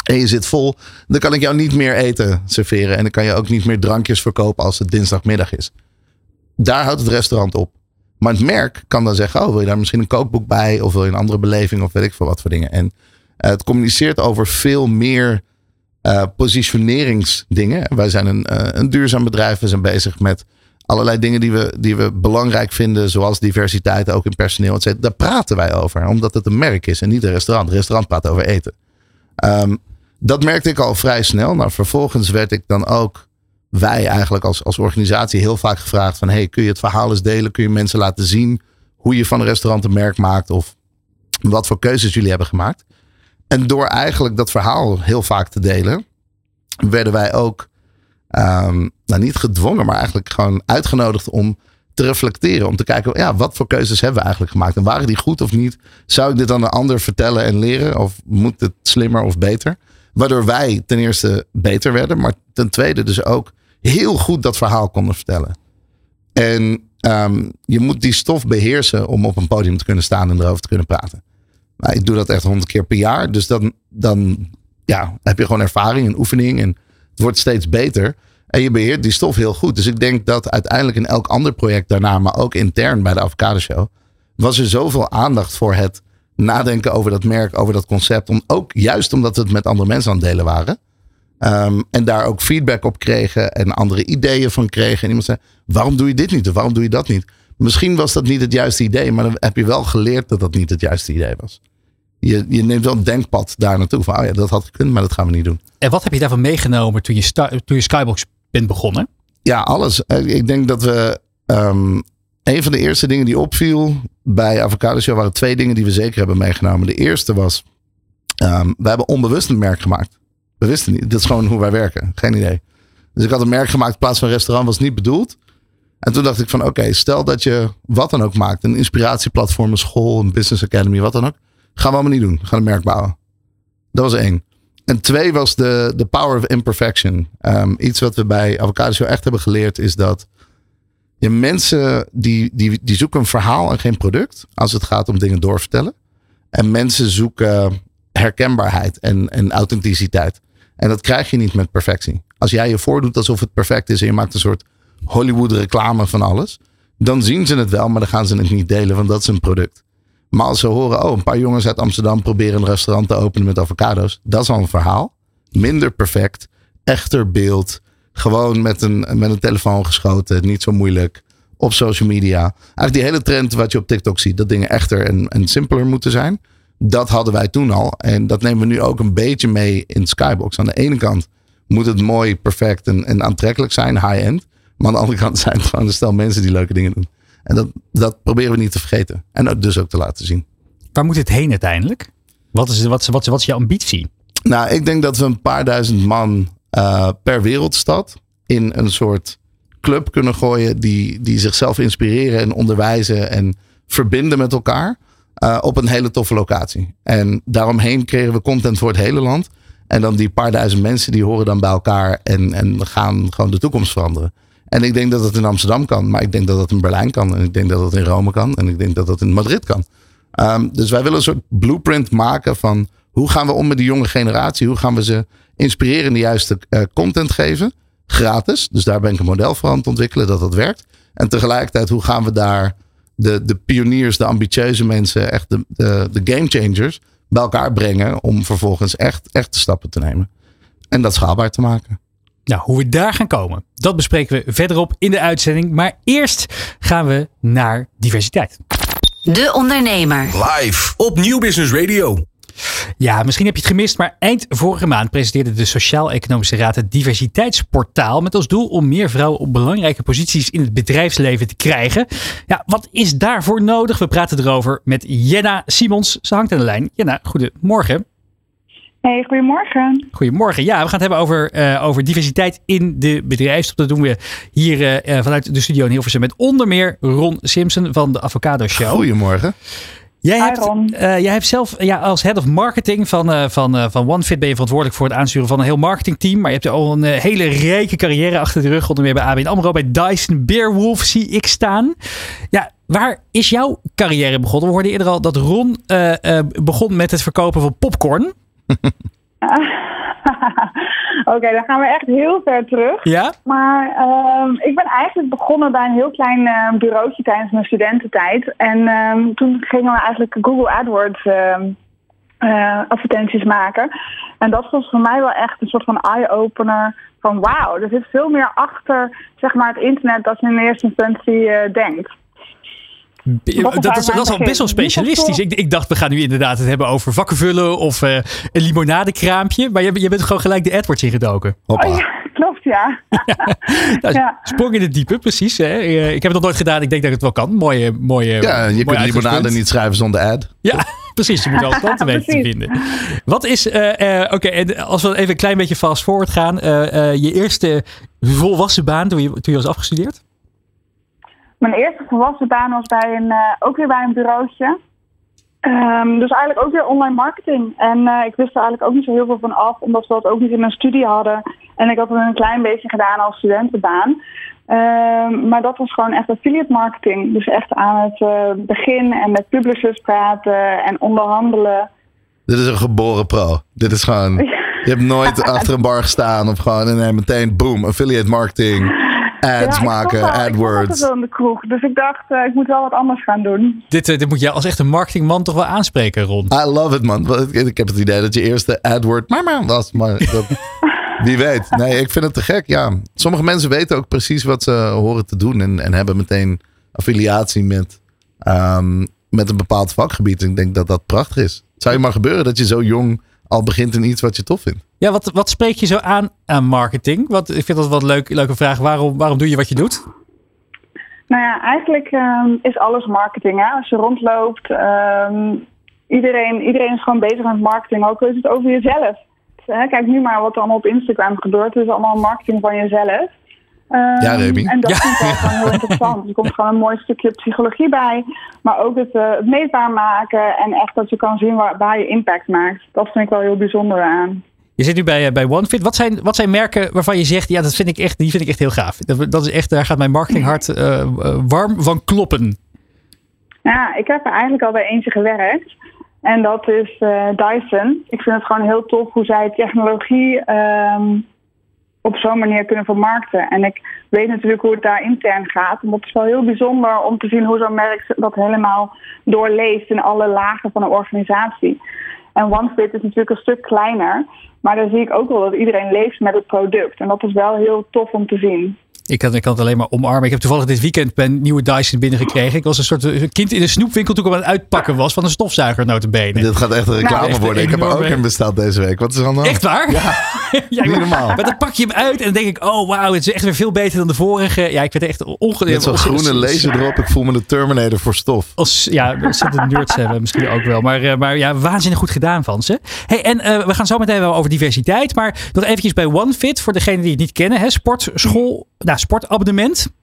en je zit vol, dan kan ik jou niet meer eten serveren. En dan kan je ook niet meer drankjes verkopen als het dinsdagmiddag is. Daar houdt het restaurant op. Maar het merk kan dan zeggen: Oh, wil je daar misschien een kookboek bij? Of wil je een andere beleving? Of weet ik veel wat voor dingen. En uh, het communiceert over veel meer uh, positioneringsdingen. Wij zijn een, uh, een duurzaam bedrijf. We zijn bezig met allerlei dingen die we, die we belangrijk vinden. Zoals diversiteit, ook in personeel. Etc. Daar praten wij over. Omdat het een merk is en niet een restaurant. Een restaurant praat over eten. Um, dat merkte ik al vrij snel. Nou, vervolgens werd ik dan ook, wij eigenlijk als, als organisatie, heel vaak gevraagd van, hey, kun je het verhaal eens delen? Kun je mensen laten zien hoe je van een restaurant een merk maakt of wat voor keuzes jullie hebben gemaakt? En door eigenlijk dat verhaal heel vaak te delen, werden wij ook, um, nou niet gedwongen, maar eigenlijk gewoon uitgenodigd om te reflecteren. Om te kijken, ja, wat voor keuzes hebben we eigenlijk gemaakt? En waren die goed of niet? Zou ik dit aan een ander vertellen en leren? Of moet het slimmer of beter? Waardoor wij ten eerste beter werden, maar ten tweede dus ook heel goed dat verhaal konden vertellen. En um, je moet die stof beheersen om op een podium te kunnen staan en erover te kunnen praten. Nou, ik doe dat echt honderd keer per jaar. Dus dan, dan ja, heb je gewoon ervaring en oefening. En het wordt steeds beter. En je beheert die stof heel goed. Dus ik denk dat uiteindelijk in elk ander project daarna, maar ook intern bij de Avocado Show, was er zoveel aandacht voor het nadenken over dat merk, over dat concept. Om, ook juist omdat we het met andere mensen aan het delen waren. Um, en daar ook feedback op kregen en andere ideeën van kregen. En iemand zei, waarom doe je dit niet of waarom doe je dat niet? Misschien was dat niet het juiste idee, maar dan heb je wel geleerd dat dat niet het juiste idee was. Je, je neemt wel een denkpad daar naartoe van, oh ja, dat had gekund, maar dat gaan we niet doen. En wat heb je daarvan meegenomen toen je, toen je Skybox bent begonnen? Ja, alles. Ik denk dat we um, een van de eerste dingen die opviel bij Avocado Show waren twee dingen die we zeker hebben meegenomen. De eerste was, um, we hebben onbewust een merk gemaakt. We wisten niet. Dat is gewoon hoe wij werken. Geen idee. Dus ik had een merk gemaakt in plaats van restaurant. Was niet bedoeld. En toen dacht ik van oké, stel dat je wat dan ook maakt. Een inspiratieplatform, een school, een business academy, wat dan ook. Gaan we allemaal niet doen. We gaan een merk bouwen. Dat was één. En twee was de, de power of imperfection. Ehm, iets wat we bij Avocado Show echt hebben geleerd is dat je mensen die, die, die zoeken een verhaal en geen product. Als het gaat om dingen doorvertellen. En mensen zoeken herkenbaarheid en, en authenticiteit. En dat krijg je niet met perfectie. Als jij je voordoet alsof het perfect is en je maakt een soort Hollywood reclame van alles. Dan zien ze het wel, maar dan gaan ze het niet delen, want dat is een product. Maar als ze horen, oh, een paar jongens uit Amsterdam proberen een restaurant te openen met avocado's. Dat is al een verhaal. Minder perfect, echter beeld. Gewoon met een, met een telefoon geschoten, niet zo moeilijk. Op social media. Eigenlijk die hele trend wat je op TikTok ziet, dat dingen echter en, en simpeler moeten zijn. Dat hadden wij toen al. En dat nemen we nu ook een beetje mee in Skybox. Aan de ene kant moet het mooi, perfect en, en aantrekkelijk zijn, high-end. Maar aan de andere kant zijn het gewoon een stel mensen die leuke dingen doen. En dat, dat proberen we niet te vergeten. En dus ook te laten zien. Waar moet het heen uiteindelijk? Wat is, wat, wat, wat is je ambitie? Nou, ik denk dat we een paar duizend man uh, per wereldstad in een soort club kunnen gooien. Die, die zichzelf inspireren en onderwijzen en verbinden met elkaar. Uh, op een hele toffe locatie. En daaromheen creëren we content voor het hele land. En dan die paar duizend mensen die horen dan bij elkaar en, en gaan gewoon de toekomst veranderen. En ik denk dat het in Amsterdam kan, maar ik denk dat het in Berlijn kan. En ik denk dat het in Rome kan. En ik denk dat het in Madrid kan. Um, dus wij willen een soort blueprint maken van hoe gaan we om met die jonge generatie? Hoe gaan we ze inspireren de juiste uh, content geven? Gratis. Dus daar ben ik een model voor aan het ontwikkelen dat dat werkt. En tegelijkertijd, hoe gaan we daar de, de pioniers, de ambitieuze mensen, echt de, de, de game changers bij elkaar brengen om vervolgens echt, echt de stappen te nemen. En dat schaalbaar te maken. Nou, hoe we daar gaan komen, dat bespreken we verderop in de uitzending. Maar eerst gaan we naar diversiteit. De Ondernemer. Live op Nieuw Business Radio. Ja, misschien heb je het gemist, maar eind vorige maand presenteerde de Sociaal-Economische Raad het diversiteitsportaal met als doel om meer vrouwen op belangrijke posities in het bedrijfsleven te krijgen. Ja, wat is daarvoor nodig? We praten erover met Jenna Simons. Ze hangt aan de lijn. Jenna, goedemorgen. Hey, goedemorgen. Goedemorgen. Ja, we gaan het hebben over, uh, over diversiteit in de bedrijfstop. Dat doen we hier uh, vanuit de studio in Hilversum met onder meer Ron Simpson van de Avocado Show. Goedemorgen. Jij hebt, uh, jij hebt zelf ja, als head of marketing van, uh, van, uh, van OneFit ben je verantwoordelijk voor het aansturen van een heel marketingteam. Maar je hebt al een hele rijke carrière achter de rug. Onder meer bij ABN AMRO, bij Dyson, Beerwolf zie ik staan. Ja, waar is jouw carrière begonnen? We hoorden eerder al dat Ron begon met het verkopen van popcorn. Oké, okay, dan gaan we echt heel ver terug. Ja? Maar uh, ik ben eigenlijk begonnen bij een heel klein uh, bureautje tijdens mijn studententijd. En uh, toen gingen we eigenlijk Google AdWords uh, advertenties maken. En dat was voor mij wel echt een soort van eye-opener. Van wauw, er zit veel meer achter zeg maar, het internet dan je in eerste instantie denkt. Dat, dat, is, dat is al best wel specialistisch. Ik, ik, dacht, we gaan nu inderdaad het hebben over vakken vullen of uh, een limonadekraampje. Maar je, je bent gewoon gelijk de AdWords ingedoken. Hoppa. Oh, ja, klopt, ja. ja. Nou, ja. Sprong in het diepe, precies. Hè. Eh, ik heb het nog nooit gedaan. Ik denk dat ik het wel kan. Mooie, mooie Ja, je kunt limonade niet schrijven zonder ad. Ja, precies. Je moet wel klanten weten te vinden. Wat is, uh, uh, oké, okay, als we even een klein beetje fast forward gaan. je eerste volwassen baan toen je, toen je was afgestudeerd? Mijn eerste volwassen baan was bij een, uh, ook weer bij een bureautje. Um, dus eigenlijk ook weer online marketing. En uh, ik wist er eigenlijk ook niet zo heel veel van af, omdat we dat ook niet in mijn studie hadden. En ik had het een klein beetje gedaan als studentenbaan. Um, maar dat was gewoon echt affiliate marketing. Dus echt aan het uh, begin en met publishers praten en onderhandelen. Dit is een geboren pro. Dit is gewoon. Je hebt nooit achter een bar gestaan of gewoon en meteen boom, affiliate marketing ads ja, maken, wel, AdWords. Ik in de kroeg, dus ik dacht, uh, ik moet wel wat anders gaan doen. Dit, uh, dit moet jij als echt een marketingman toch wel aanspreken, Ron? I love it, man. Ik, ik heb het idee dat je eerste AdWord mama was, maar dat, wie weet. Nee, ik vind het te gek, ja. Sommige mensen weten ook precies wat ze horen te doen en, en hebben meteen affiliatie met, um, met een bepaald vakgebied. En ik denk dat dat prachtig is. Het zou je maar gebeuren dat je zo jong al begint in iets wat je tof vindt. Ja, wat, wat spreek je zo aan aan marketing? Wat, ik vind dat wat leuk, leuke vraag. Waarom, waarom doe je wat je doet? Nou ja, eigenlijk um, is alles marketing. Hè? Als je rondloopt, um, iedereen, iedereen is gewoon bezig met marketing. Ook is het over jezelf. hè, kijk nu maar wat er allemaal op Instagram gebeurt. Het is allemaal marketing van jezelf. Ehm, Ja, Remy. En dat Ja. vind ik wel gewoon heel interessant. Er komt gewoon een mooi stukje psychologie bij. Maar ook het, eh, het meetbaar maken. En echt dat je kan zien waar, waar je impact maakt. Dat vind ik wel heel bijzonder aan. Je zit nu bij, eh, bij OneFit. Wat zijn, wat zijn merken waarvan je zegt, ja, dat vind ik echt, die vind ik echt heel gaaf. Dat, dat is echt, daar gaat mijn marketinghart eh, eh, warm van kloppen. Ja, ik heb er eigenlijk al bij eentje gewerkt. En dat is eh, Dyson. Ik vind het gewoon heel tof hoe zij technologie ehm, op zo'n manier kunnen vermarkten. En ik weet natuurlijk hoe het daar intern gaat. En dat is wel heel bijzonder om te zien hoe zo'n merk dat helemaal doorleeft in alle lagen van een organisatie. En OneFit is natuurlijk een stuk kleiner. Maar daar zie ik ook wel dat iedereen leeft met het product. En dat is wel heel tof om te zien. Ik kan, ik kan het alleen maar omarmen. Ik heb toevallig dit weekend mijn nieuwe Dyson binnengekregen. Ik was een soort eh, kind in de snoepwinkel toen ik hem aan het uitpakken was van een stofzuiger notabene. Dit gaat echt een reclame echt worden. Ik heb er ook in besteld deze week. Wat is er aan de hand? Echt waar? Ja, ja Niet normaal. Maar dan pak je hem uit en dan denk ik, oh wauw, het is echt weer veel beter dan de vorige. Ja, ik werd echt ongedeeld. Met zo'n groene laser erop. Ik voel me de Terminator voor stof. Als, ja, ontzettend nerds hebben misschien ook wel. Maar, eh, maar ja, waanzinnig goed gedaan van ze. Hey, en eh, we gaan zo meteen wel over diversiteit. Maar nog eventjes bij OneFit, voor degenen die het niet kennen. Hè, sportschool, nou, sportabonnement.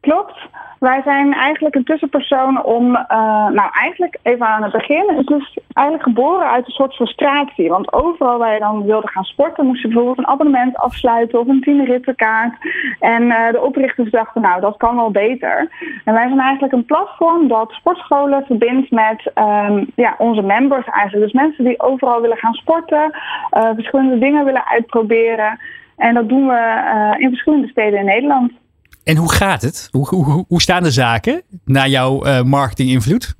Klopt. Wij zijn eigenlijk een tussenpersoon om, eh, nou eigenlijk even aan het begin, het is eigenlijk geboren uit een soort frustratie. Want overal waar je dan wilde gaan sporten, moest je bijvoorbeeld een abonnement afsluiten of een tienrittenkaart. En eh, de oprichters dachten, nou dat kan wel beter. En wij zijn eigenlijk een platform dat sportscholen verbindt met ehm, ja, onze members eigenlijk. Dus mensen die overal willen gaan sporten, eh, verschillende dingen willen uitproberen. En dat doen we eh, in verschillende steden in Nederland. En hoe gaat het? Hoe, hoe, hoe- staan de zaken na jouw eh marketinginvloed?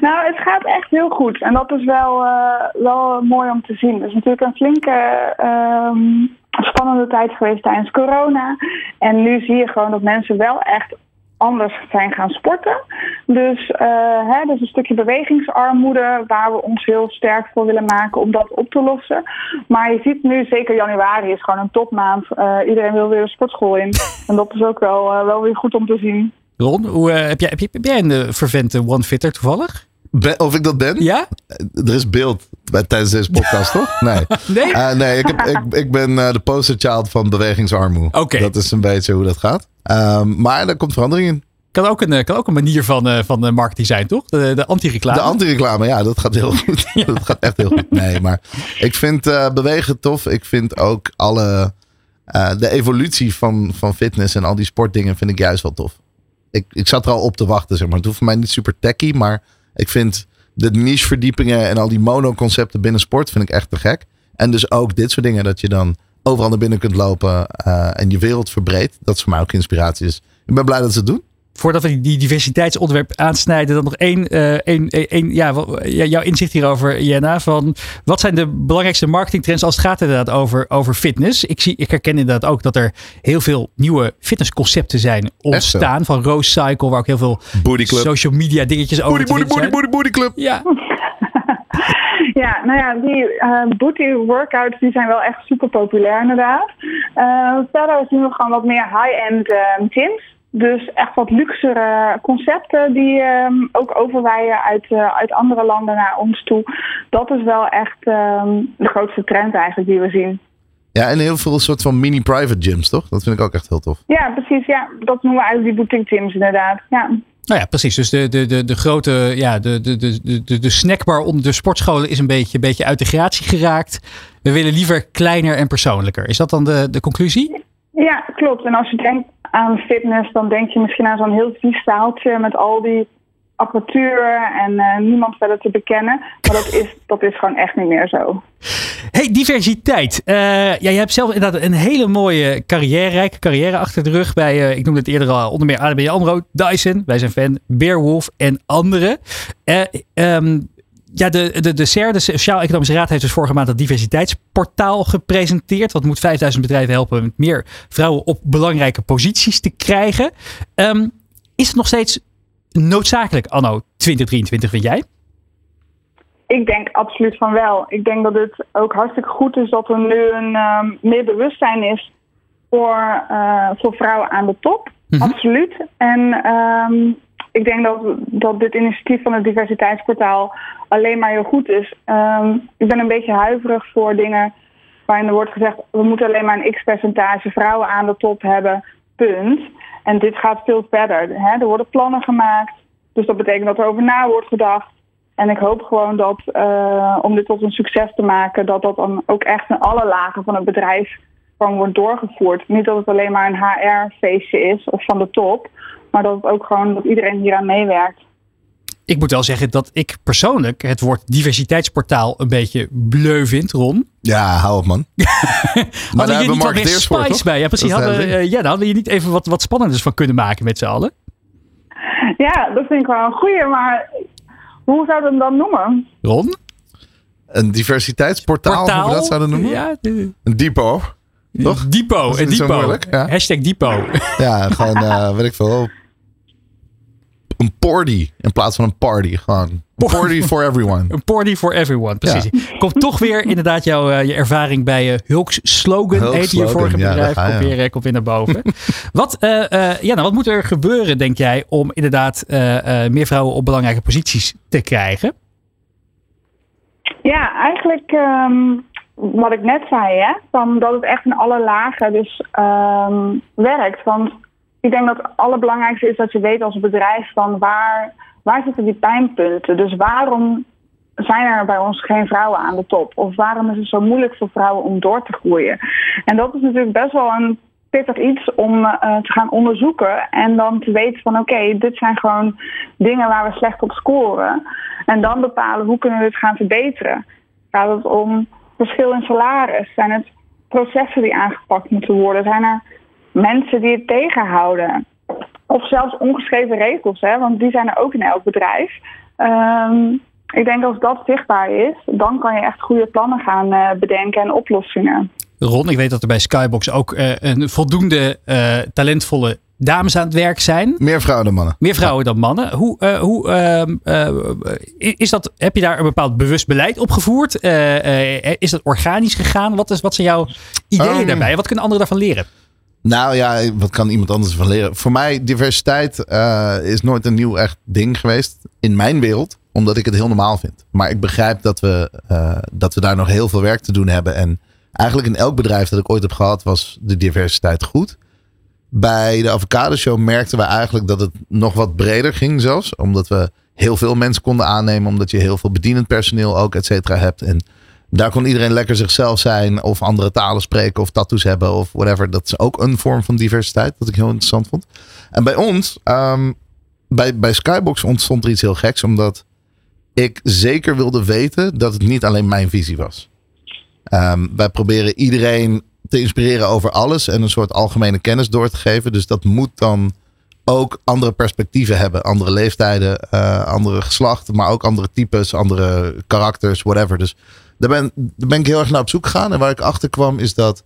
Nou, het gaat echt heel goed. En dat is wel, eh, wel mooi om te zien. Het is natuurlijk een flinke ehm, spannende tijd geweest tijdens corona. En nu zie je gewoon dat mensen wel echt anders zijn gaan sporten. Dus eh hè, dus een stukje bewegingsarmoede waar we ons heel sterk voor willen maken om dat op te lossen. Maar je ziet nu, zeker januari is gewoon een topmaand. Eh, iedereen wil weer de sportschool in. En dat is ook wel, eh, wel weer goed om te zien. Ron, hoe, heb, jij, heb, heb jij een vervente OneFitter toevallig? Ben- of ik dat ben? Ja? Er is beeld bij, tijdens deze podcast, toch? Nee. Nee? Eh, nee, ik, heb, ik, ik ben eh, de posterchild van bewegingsarmoe. Oké. Dat is een beetje hoe dat gaat. Ehm, maar daar komt verandering in. Kan ook een, eh, kan ook een manier van, eh, van eh, marketing zijn, toch? De, de anti-reclame. De anti-reclame, ja, dat gaat heel goed. Dat gaat echt heel goed. Nee, maar ik vind eh, bewegen tof. Ik vind ook alle... eh, de evolutie van, van fitness en al die sportdingen vind ik juist wel tof. Ik, ik zat er al op te wachten, zeg maar. Het hoeft voor mij niet super techy, maar ik vind de niche verdiepingen en al die monoconcepten binnen sport vind ik echt te gek. En dus ook dit soort dingen, dat je dan overal naar binnen kunt lopen eh, en je wereld verbreedt. Dat is voor mij ook inspiratie. Dus ik ben blij dat ze het doen. Voordat we die- diversiteitsonderwerp aansnijden, dan nog één, eh, één, één, ja, jouw inzicht hierover, Jenna. Van wat zijn de belangrijkste marketingtrends als het gaat inderdaad over, over fitness? Ik, zie, ik herken inderdaad ook dat er heel veel nieuwe fitnessconcepten zijn ontstaan. Van Rose Cycle, waar ook heel veel social media dingetjes over Booty, booty, booty, booty, booty club. Ja, Ja, nou ja, die eh, booty workouts die zijn wel echt super populair inderdaad. Eh, verder zien we gewoon wat meer high-end eh, gyms. Dus echt wat luxere concepten die ehm, ook overwaaien uit, eh, uit andere landen naar ons toe. Dat is wel echt ehm, de grootste trend eigenlijk die we zien. Ja, en heel veel soort van mini private gyms, toch? Dat vind ik ook echt heel tof. Ja, precies. Ja, dat noemen we eigenlijk die boutique gyms inderdaad. Ja. nou ja, precies. Dus de, de, de, de grote, ja, de, de, de, de, de snackbar onder de sportscholen is een beetje, een beetje uit de gratie geraakt. We willen liever kleiner en persoonlijker. Is dat dan de, de conclusie? Ja, klopt. En als je denkt aan fitness, dan denk je misschien aan zo'n heel vies zaaltje met al die apparatuur en eh, niemand verder te bekennen. Maar dat is, dat is gewoon echt niet meer zo. Hey, diversiteit. Eh, ja, je hebt zelf inderdaad een hele mooie carrière, rijke carrière achter de rug bij, eh, ik noemde het eerder al, onder meer ABN AMRO, Dyson, wij zijn fan, Beerwolf en anderen. Ehm, ja, de, de, de CER, de Sociaal-Economische Raad, heeft dus vorige maand het diversiteitsportaal gepresenteerd. Wat moet 5000 bedrijven helpen met meer vrouwen op belangrijke posities te krijgen. Ehm, is het nog steeds noodzakelijk anno 2023, vind jij? Ik denk absoluut van wel. Ik denk dat het ook hartstikke goed is dat er nu een ehm, meer bewustzijn is voor, eh, voor vrouwen aan de top. Mhm. Absoluut. En ehm, ik denk dat, dat dit initiatief van het diversiteitsportaal alleen maar heel goed is. Ehm, ik ben een beetje huiverig voor dingen waarin er wordt gezegd... we moeten alleen maar een x-percentage vrouwen aan de top hebben, punt. En dit gaat veel verder. Hè? Er worden plannen gemaakt, dus dat betekent dat er over na wordt gedacht. En ik hoop gewoon dat, uh, om dit tot een succes te maken... dat dat dan ook echt in alle lagen van het bedrijf gewoon wordt doorgevoerd. Niet dat het alleen maar een HR-feestje is of van de top... maar dat het ook gewoon dat iedereen hieraan meewerkt ik moet wel zeggen dat ik persoonlijk het woord diversiteitsportaal een beetje bleu vind, Ron. Ja, hou op man. maar daar hebben we Mark Deers voor, toch? bij. Ja, precies. Hadden, uh, ja, dan hadden je niet even wat, wat spannenders van kunnen maken met z'n allen. Ja, dat vind ik wel een goeie, maar hoe zouden we hem dan noemen? Ron? Een diversiteitsportaal, Portaal? hoe we dat zouden noemen? Ja, de... Een depot. Toch? Depot. Een depot. Ja. Hashtag depot. Ja, gewoon, uh, weet ik veel, een party in plaats van een party. Gewoon party for everyone. Een party for everyone, precies. Komt toch weer inderdaad jouw uh, je ervaring bij uh, Hulks slogan, Hulk je vorige bedrijf, komt, weer, uh, komt weer naar boven. wat, ja, nou, wat moet er gebeuren, denk jij, om inderdaad meer vrouwen op belangrijke posities te krijgen? Ja, eigenlijk um, wat ik net zei, hè, van dat het echt in alle lagen dus um, werkt. Want ik denk dat het allerbelangrijkste is dat je weet als bedrijf van waar, waar zitten die pijnpunten. Dus waarom zijn er bij ons geen vrouwen aan de top? Of waarom is het zo moeilijk voor vrouwen om door te groeien? En dat is natuurlijk best wel een pittig iets om uh, te gaan onderzoeken en dan te weten van oké, dit zijn gewoon dingen waar we slecht op scoren. En dan bepalen hoe kunnen we dit gaan verbeteren. Gaat het om verschil in salaris? Zijn het processen die aangepakt moeten worden? Zijn er mensen die het tegenhouden. Of zelfs ongeschreven regels, hè, want die zijn er ook in elk bedrijf. Um, ik denk als dat zichtbaar is, dan kan je echt goede plannen gaan uh, bedenken en oplossingen. Ron, ik weet dat er bij Skybox ook uh, een voldoende uh, talentvolle dames aan het werk zijn. Meer vrouwen dan mannen. Meer vrouwen dan mannen. Hoe, uh, hoe uh, is dat, heb je daar een bepaald bewust beleid op gevoerd? is dat organisch gegaan? Wat, is, wat zijn jouw ideeën um, daarbij? Wat kunnen anderen daarvan leren? Nou ja, wat kan iemand anders van leren? Voor mij, diversiteit uh, is nooit een nieuw echt ding geweest in mijn wereld. Omdat ik het heel normaal vind. Maar ik begrijp dat we, uh, dat we daar nog heel veel werk te doen hebben. En eigenlijk in elk bedrijf dat ik ooit heb gehad, was de diversiteit goed. Bij de Avocado Show merkten we eigenlijk dat het nog wat breder ging zelfs. Omdat we heel veel mensen konden aannemen. Omdat je heel veel bedienend personeel ook, et cetera, hebt. En daar kon iedereen lekker zichzelf zijn. Of andere talen spreken. Of tattoos hebben. Of whatever. Dat is ook een vorm van diversiteit. Wat ik heel interessant vond. En bij ons. Um, bij, bij Skybox ontstond er iets heel geks. Omdat ik zeker wilde weten dat het niet alleen mijn visie was. Um, wij proberen iedereen te inspireren over alles. En een soort algemene kennis door te geven. Dus dat moet dan ook andere perspectieven hebben. Andere leeftijden, uh, andere geslachten, maar ook andere types, andere karakters, whatever. Dus daar ben, ben ik heel erg naar op zoek gegaan. En waar ik achter kwam is dat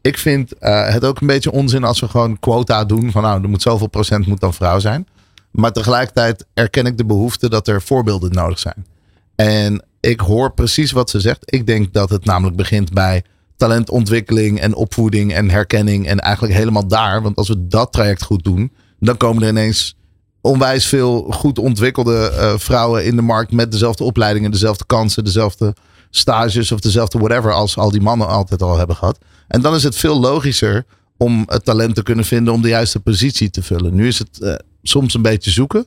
ik vind uh, het ook een beetje onzin als we gewoon quota doen. Van nou, er moet zoveel procent moet dan vrouw zijn. Maar tegelijkertijd erken ik de behoefte dat er voorbeelden nodig zijn. En ik hoor precies wat ze zegt. Ik denk dat het namelijk begint bij talentontwikkeling en opvoeding en herkenning. En eigenlijk helemaal daar. Want als we dat traject goed doen, dan komen er ineens onwijs veel goed ontwikkelde uh, vrouwen in de markt met dezelfde opleidingen, dezelfde kansen, dezelfde stages of dezelfde whatever als al die mannen altijd al hebben gehad. En dan is het veel logischer om het talent te kunnen vinden om de juiste positie te vullen. Nu is het uh, soms een beetje zoeken.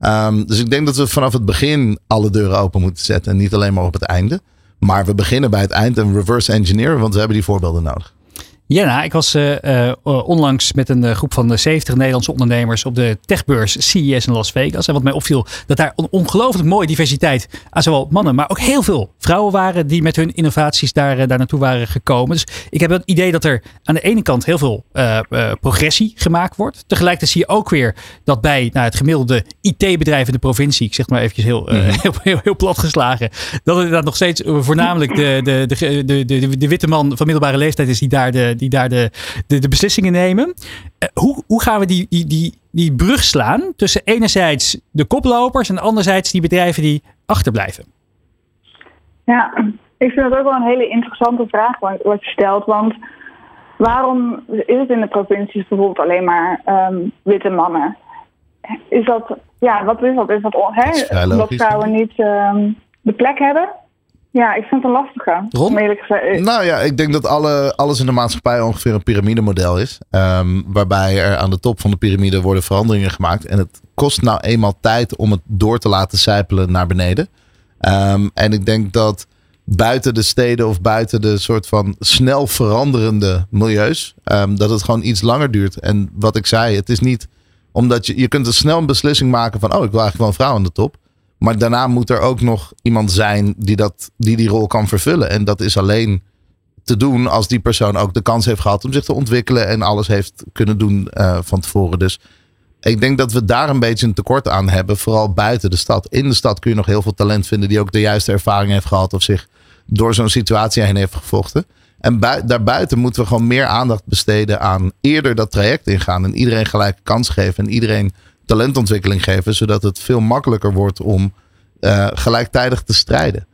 Um, dus ik denk dat we vanaf het begin alle deuren open moeten zetten en niet alleen maar op het einde. Maar we beginnen bij het eind en reverse engineeren, want we hebben die voorbeelden nodig. Ja, nou, ik was uh, uh, onlangs met een groep van 70 Nederlandse ondernemers op de techbeurs CES in Las Vegas. En wat mij opviel, dat daar een ongelooflijk mooie diversiteit aan zowel mannen, maar ook heel veel vrouwen waren die met hun innovaties daar, daar naartoe waren gekomen. Dus ik heb het idee dat er aan de ene kant heel veel progressie gemaakt wordt. Tegelijkertijd zie je ook weer dat bij nou, het gemiddelde IT-bedrijf in de provincie, ik zeg maar eventjes heel, mm -hmm. heel, heel, heel, plat geslagen, dat het inderdaad nog steeds voornamelijk de, de, de, de, de, de witte man van middelbare leeftijd is die daar de die daar de, de, de beslissingen nemen. Uh, hoe, hoe gaan we die, die, die, die brug slaan tussen enerzijds de koplopers en anderzijds die bedrijven die achterblijven? Ja, ik vind het ook wel een hele interessante vraag wat je stelt. Want waarom is het in de provincies bijvoorbeeld alleen maar um, witte mannen? is dat, ja, wat is dat? Is dat, hè? is vrij Omdat logisch, vrouwen niet ehm, de plek hebben? Ja, ik vind het een lastige. Ron? Eh, Nou ja, ik denk dat alle, alles in de maatschappij ongeveer een piramidemodel is. Ehm, waarbij er aan de top van de piramide worden veranderingen gemaakt. En het kost nou eenmaal tijd om het door te laten sijpelen naar beneden. Ehm, en ik denk dat buiten de steden of buiten de soort van snel veranderende milieus, ehm, dat het gewoon iets langer duurt. En wat ik zei, het is niet omdat je, je kunt een snel een beslissing maken van, oh, ik wil eigenlijk wel een vrouw aan de top. Maar daarna moet er ook nog iemand zijn die, dat, die die rol kan vervullen. En dat is alleen te doen als die persoon ook de kans heeft gehad om zich te ontwikkelen en alles heeft kunnen doen eh, van tevoren. Dus ik denk dat we daar een beetje een tekort aan hebben, vooral buiten de stad. In de stad kun je nog heel veel talent vinden die ook de juiste ervaring heeft gehad of zich door zo'n situatie heen heeft gevochten. En bui- daarbuiten moeten we gewoon meer aandacht besteden aan eerder dat traject ingaan en iedereen gelijke kans geven en iedereen talentontwikkeling geven, zodat het veel makkelijker wordt om eh, gelijktijdig te strijden.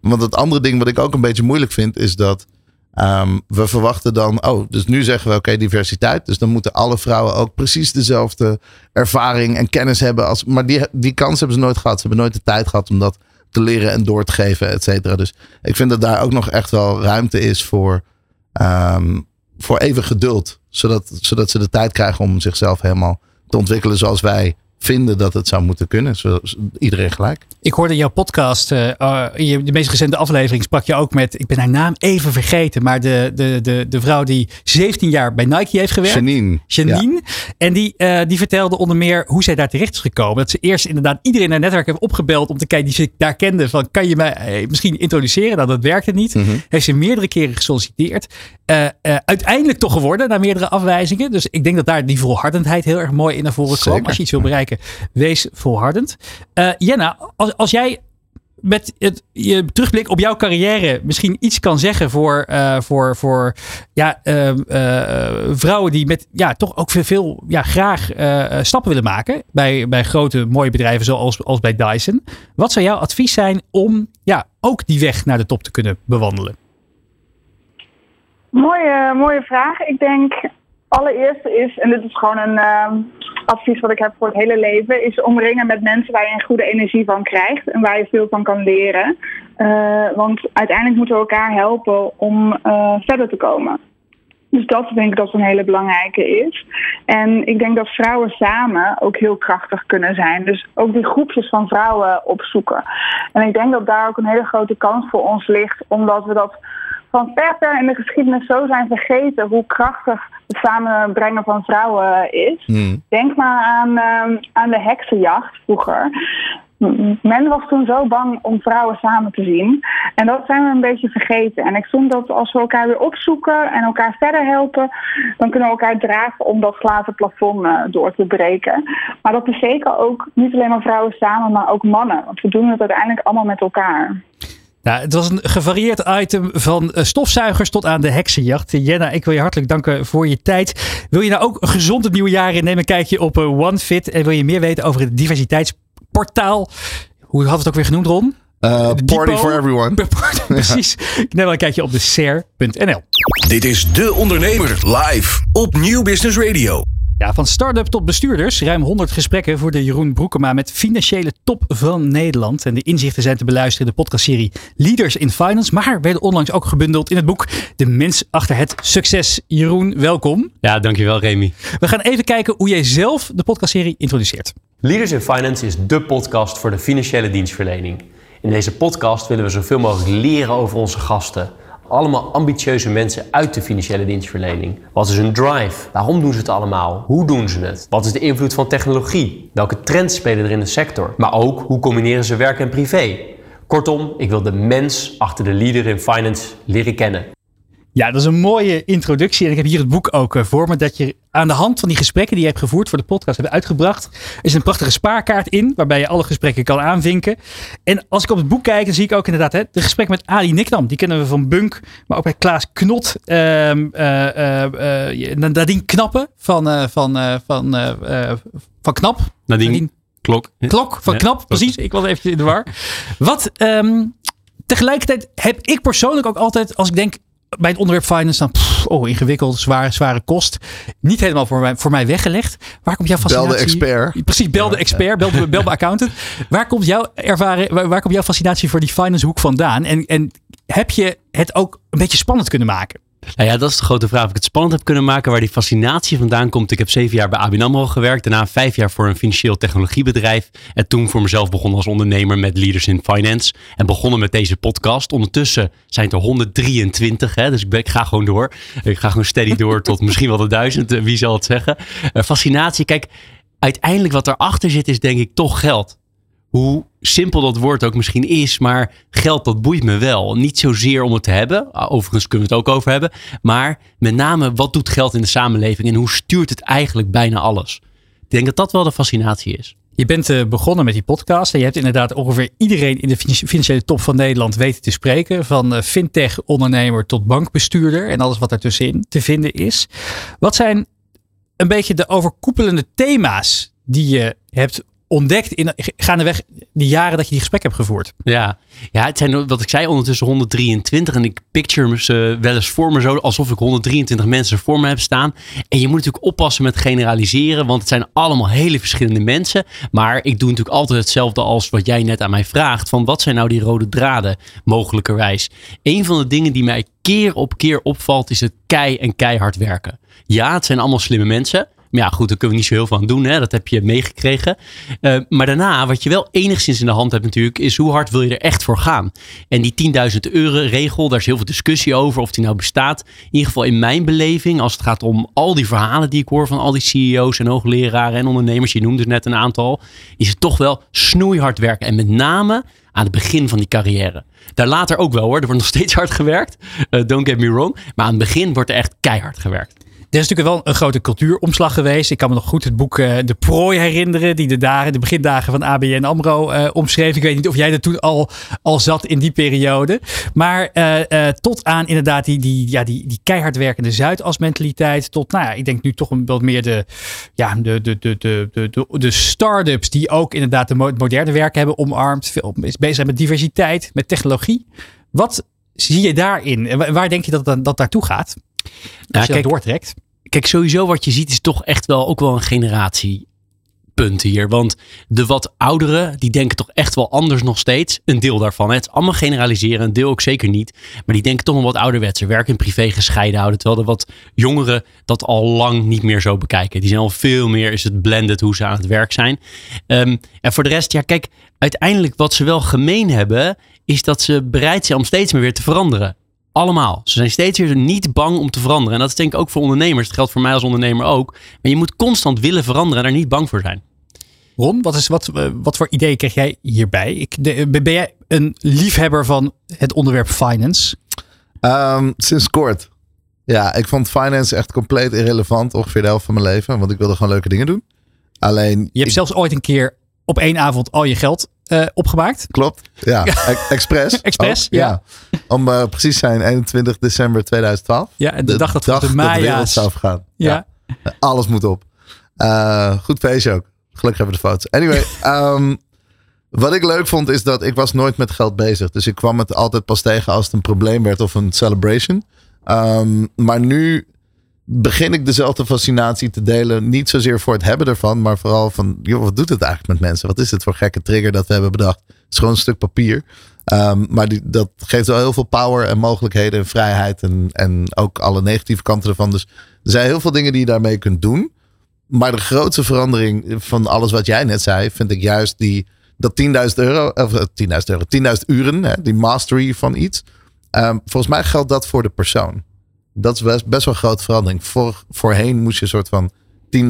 Want het andere ding wat ik ook een beetje moeilijk vind, is dat ehm, we verwachten dan, oh, dus nu zeggen we oké, diversiteit. Dus dan moeten alle vrouwen ook precies dezelfde ervaring en kennis hebben. Als, maar die, die kans hebben ze nooit gehad. Ze hebben nooit de tijd gehad om dat te leren en door te geven, et cetera. Dus ik vind dat daar ook nog echt wel ruimte is voor, ehm, voor even geduld. Zodat, zodat ze de tijd krijgen om zichzelf helemaal te ontwikkelen zoals wij vinden dat het zou moeten kunnen. Zoals iedereen gelijk. Ik hoorde in jouw podcast, in je, de meest recente aflevering sprak je ook met, ik ben haar naam even vergeten, maar de, de, de, de vrouw die 17 jaar bij Nike heeft gewerkt. Janine. Janine. En die, eh, die vertelde onder meer hoe zij daar terecht is gekomen. Dat ze eerst inderdaad iedereen in haar netwerk heeft opgebeld om te kijken die ze daar kende. Van kan je mij eh, misschien introduceren? Nou, dat werkte niet. Mhm. Heeft ze meerdere keren gesolliciteerd. Uiteindelijk toch geworden na meerdere afwijzingen. Dus ik denk dat daar die volhardendheid heel erg mooi in naar voren kwam. Als je iets wil bereiken, wees volhardend. Eh Jenna, als, als jij met het, je terugblik op jouw carrière misschien iets kan zeggen voor, eh, voor, voor ja, ehm, eh, vrouwen die met ja, toch ook veel, veel ja, graag stappen willen maken bij, bij grote mooie bedrijven zoals als bij Dyson. Wat zou jouw advies zijn om ja, ook die weg naar de top te kunnen bewandelen? Mooie, mooie vraag. Ik denk allereerst is, en dit is gewoon een ehm, advies wat ik heb voor het hele leven, is omringen met mensen waar je een goede energie van krijgt en waar je veel van kan leren. Eh, want uiteindelijk moeten we elkaar helpen om eh, verder te komen. Dus dat denk ik dat een hele belangrijke is. En ik denk dat vrouwen samen ook heel krachtig kunnen zijn. Dus ook die groepjes van vrouwen opzoeken. En ik denk dat daar ook een hele grote kans voor ons ligt, omdat we dat van ver ver in de geschiedenis zo zijn vergeten hoe krachtig het samenbrengen van vrouwen is. Hmm. Denk maar aan, ehm, aan de heksenjacht vroeger. Men was toen zo bang om vrouwen samen te zien. En dat zijn we een beetje vergeten. En ik vind dat als we elkaar weer opzoeken en elkaar verder helpen, dan kunnen we elkaar dragen om dat glazen plafond eh, door te breken. Maar dat is zeker ook niet alleen maar vrouwen samen, maar ook mannen. Want we doen het uiteindelijk allemaal met elkaar. Nou, het was een gevarieerd item van eh, stofzuigers tot aan de heksenjacht. Jenna, ik wil je hartelijk danken voor je tijd. Wil je nou ook gezond het nieuwe jaar in? Neem een kijkje op eh, OneFit. En wil je meer weten over het diversiteitsportaal? Hoe had het ook weer genoemd, Ron? Uh, De party Depot. for everyone. Precies. Neem wel een kijkje op de ser.nl. Dit is De Ondernemer live op Nieuw Business Radio. Ja, van start-up tot bestuurders. Ruim 100 gesprekken voor de Jeroen Broekema met financiële top van Nederland. En de inzichten zijn te beluisteren in de podcastserie Leaders in Finance. Maar werden onlangs ook gebundeld in het boek De Mens Achter het Succes. Jeroen, welkom. Ja, dankjewel Remy. We gaan even kijken hoe jij zelf de podcastserie introduceert. Leaders in Finance is dé podcast voor de financiële dienstverlening. In deze podcast willen we zoveel mogelijk leren over onze gasten. Allemaal ambitieuze mensen uit de financiële dienstverlening. Wat is hun drive? Waarom doen ze het allemaal? Hoe doen ze het? Wat is de invloed van technologie? Welke trends spelen er in de sector? Maar ook, hoe combineren ze werk en privé? Kortom, ik wil de mens achter de leader in finance leren kennen. Ja, dat is een mooie introductie. En ik heb hier het boek ook eh, voor me. Dat je aan de hand van die gesprekken die je hebt gevoerd voor de podcast hebt uitgebracht. Er is een prachtige spaarkaart in. Waarbij je alle gesprekken kan aanvinken. En als ik op het boek kijk, dan zie ik ook inderdaad hè, de gesprek met Ali Niknam. Die kennen we van Bunk. Maar ook bij Klaas Knot. eh, eh, Nadine Knappen van, van, van, van Knap. Nadine Klok. Klok van Ja, Knap, Klok. precies. Ik was even in de war. Wat ehm, tegelijkertijd heb ik persoonlijk ook altijd, als ik denk bij het onderwerp finance dan, pff, oh ingewikkeld, zware, zware kost. Niet helemaal voor mij, voor mij weggelegd. Waar komt jouw Bel de fascinatie? expert. Precies, bel de expert, bel de, bel de accountant. Waar komt jouw ervaring, waar, waar komt jouw fascinatie voor die finance hoek vandaan? En, en heb je het ook een beetje spannend kunnen maken? Nou ja, dat is de grote vraag. Of ik het spannend heb kunnen maken waar die fascinatie vandaan komt. Ik heb zeven jaar bij ABN AMRO gewerkt. Daarna vijf jaar voor een financieel technologiebedrijf. En toen voor mezelf begonnen als ondernemer met Leaders in Finance. En begonnen met deze podcast. Ondertussen zijn het er 123. Hè, dus ik, ga gewoon door. Ik ga gewoon steady door tot misschien wel de duizend. Wie zal het zeggen? Eh, fascinatie. Kijk, uiteindelijk wat erachter zit is denk ik toch geld hoe simpel dat woord ook misschien is, maar geld dat boeit me wel. Niet zozeer om het te hebben, overigens kunnen we het ook over hebben, maar met name wat doet geld in de samenleving en hoe stuurt het eigenlijk bijna alles. Ik denk dat dat wel de fascinatie is. Je bent eh, begonnen met die podcast en je hebt inderdaad ongeveer iedereen in de finan- financiële top van Nederland weten te spreken. Van eh, fintech-ondernemer tot bankbestuurder en alles wat daartussenin te vinden is. Wat zijn een beetje de overkoepelende thema's die je hebt ontdekt in gaandeweg die jaren dat je die gesprek hebt gevoerd? Ja, ja het zijn wat ik zei ondertussen 123 en ik picture ze wel eens voor me zo alsof ik 123 mensen voor me heb staan. En je moet natuurlijk oppassen met generaliseren, want het zijn allemaal hele verschillende mensen. Maar ik doe natuurlijk altijd hetzelfde als wat jij net aan mij vraagt, van wat zijn nou die rode draden mogelijkerwijs. Een van de dingen die mij keer op keer opvalt is het kei en keihard werken. Ja, het zijn allemaal slimme mensen. Ja, goed, daar kunnen we niet zo heel veel aan doen. Hè? Dat heb je meegekregen. Uh, maar daarna, wat je wel enigszins in de hand hebt natuurlijk, is hoe hard wil je er echt voor gaan? En die 10.000 euro regel, daar is heel veel discussie over of die nou bestaat. In ieder geval in mijn beleving, als het gaat om al die verhalen die ik hoor van al die CEO's en hoogleraren en ondernemers, je noemde net een aantal, is het toch wel snoeihard werken. En met name aan het begin van die carrière. Daar later ook wel hoor, er wordt nog steeds hard gewerkt. Uh, don't get me wrong. Maar aan het begin wordt er echt keihard gewerkt. Er is natuurlijk wel een grote cultuuromslag geweest. Ik kan me nog goed het boek uh, De Prooi herinneren. Die de, dagen, de begindagen van ABN AMRO uh, omschreef. Ik weet niet of jij er toen al, al zat in die periode. Maar uh, tot aan inderdaad die, die, ja, die, die keihard werkende Zuidas mentaliteit. Tot, nou ja, ik denk nu toch een wat meer de, ja, de, de, de, de, de, de, start-ups. Die ook inderdaad de moderne werk hebben omarmd. Veel bezig zijn met diversiteit, met technologie. Wat zie je daarin? En waar denk je dat dat, dat naartoe gaat? Als ja, je kijk, dat doortrekt. Kijk, sowieso wat je ziet is toch echt wel ook wel een generatiepunt hier. Want de wat ouderen, die denken toch echt wel anders nog steeds. Een deel daarvan. Het is allemaal generaliseren, een deel ook zeker niet. Maar die denken toch nog wat ouderwetse. Werk en privé gescheiden houden. Terwijl de wat jongeren dat al lang niet meer zo bekijken. Die zijn al veel meer, is het blended hoe ze aan het werk zijn. Um, en voor de rest, ja kijk, uiteindelijk wat ze wel gemeen hebben... is dat ze bereid zijn om steeds meer weer te veranderen. Allemaal. Ze zijn steeds weer niet bang om te veranderen. En dat is denk ik ook voor ondernemers. Het geldt voor mij als ondernemer ook. Maar je moet constant willen veranderen en daar niet bang voor zijn. Ron, wat, is, wat, wat voor ideeën krijg jij hierbij? Ik, de, ben jij een liefhebber van het onderwerp finance? Um, sinds kort. Ja, ik vond finance echt compleet irrelevant. Ongeveer de helft van mijn leven. Want ik wilde gewoon leuke dingen doen. Alleen. Je hebt ik, zelfs ooit een keer op één avond al je geld uh, opgemaakt. Klopt, ja. Expres. Expres, oh, ja. ja. Om uh, precies zijn 21 december 2012. Ja, en de, de dag dat dag de Maya's... de wereld zou. Ja. ja. Alles moet op. Uh, goed feestje ook. Gelukkig hebben we de foto's. Anyway, um, wat ik leuk vond is dat ik was nooit met geld bezig. Dus ik kwam het altijd pas tegen als het een probleem werd of een celebration. Um, maar nu begin ik dezelfde fascinatie te delen. Niet zozeer voor het hebben ervan, maar vooral van, joh, wat doet het eigenlijk met mensen? Wat is dit voor gekke trigger dat we hebben bedacht? Het is gewoon een stuk papier. Um, maar dat geeft wel heel veel power en mogelijkheden en vrijheid en, en ook alle negatieve kanten ervan. Dus er zijn heel veel dingen die je daarmee kunt doen. Maar de grootste verandering van alles wat jij net zei, vind ik juist die, dat 10.000 euro, of 10.000 euro, 10.000 uren, die mastery van iets. Um, volgens mij geldt dat voor de persoon. Dat is best, best wel een grote verandering. Voor, voorheen moest je een soort van 10.000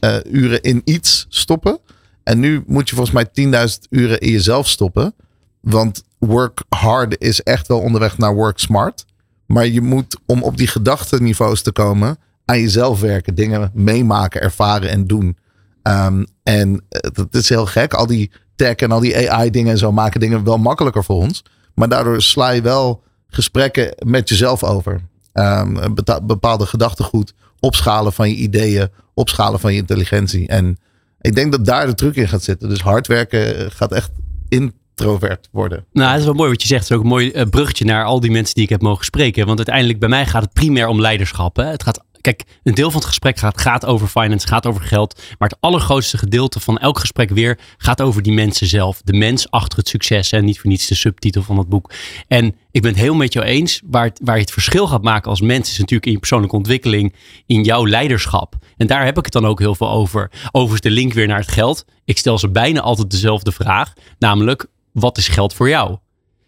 uh, uren in iets stoppen. En nu moet je volgens mij 10.000 uren in jezelf stoppen. Want work hard is echt wel onderweg naar work smart. Maar je moet, om op die gedachtenniveaus te komen, aan jezelf werken. Dingen meemaken, ervaren en doen. Um, en dat is heel gek. Al die tech en al die AI dingen en zo maken dingen wel makkelijker voor ons. Maar daardoor sla je wel gesprekken met jezelf over. Um, bepaalde gedachtegoed, opschalen van je ideeën, opschalen van je intelligentie. En ik denk dat daar de truc in gaat zitten. Dus hard werken gaat echt in extrovert worden. Nou, dat is wel mooi wat je zegt. Het is ook een mooi eh, bruggetje naar al die mensen die ik heb mogen spreken. Want uiteindelijk bij mij gaat het primair om leiderschap. Hè? Het gaat, kijk, een deel van het gesprek gaat, gaat over finance, gaat over geld. Maar het allergrootste gedeelte van elk gesprek weer gaat over die mensen zelf. De mens achter het succes. En niet voor niets de subtitel van het boek. En ik ben het heel met jou eens. Waar, waar je het verschil gaat maken als mens is natuurlijk in je persoonlijke ontwikkeling. In jouw leiderschap. En daar heb ik het dan ook heel veel over. Overigens de link weer naar het geld. Ik stel ze bijna altijd dezelfde vraag. Namelijk, wat is geld voor jou?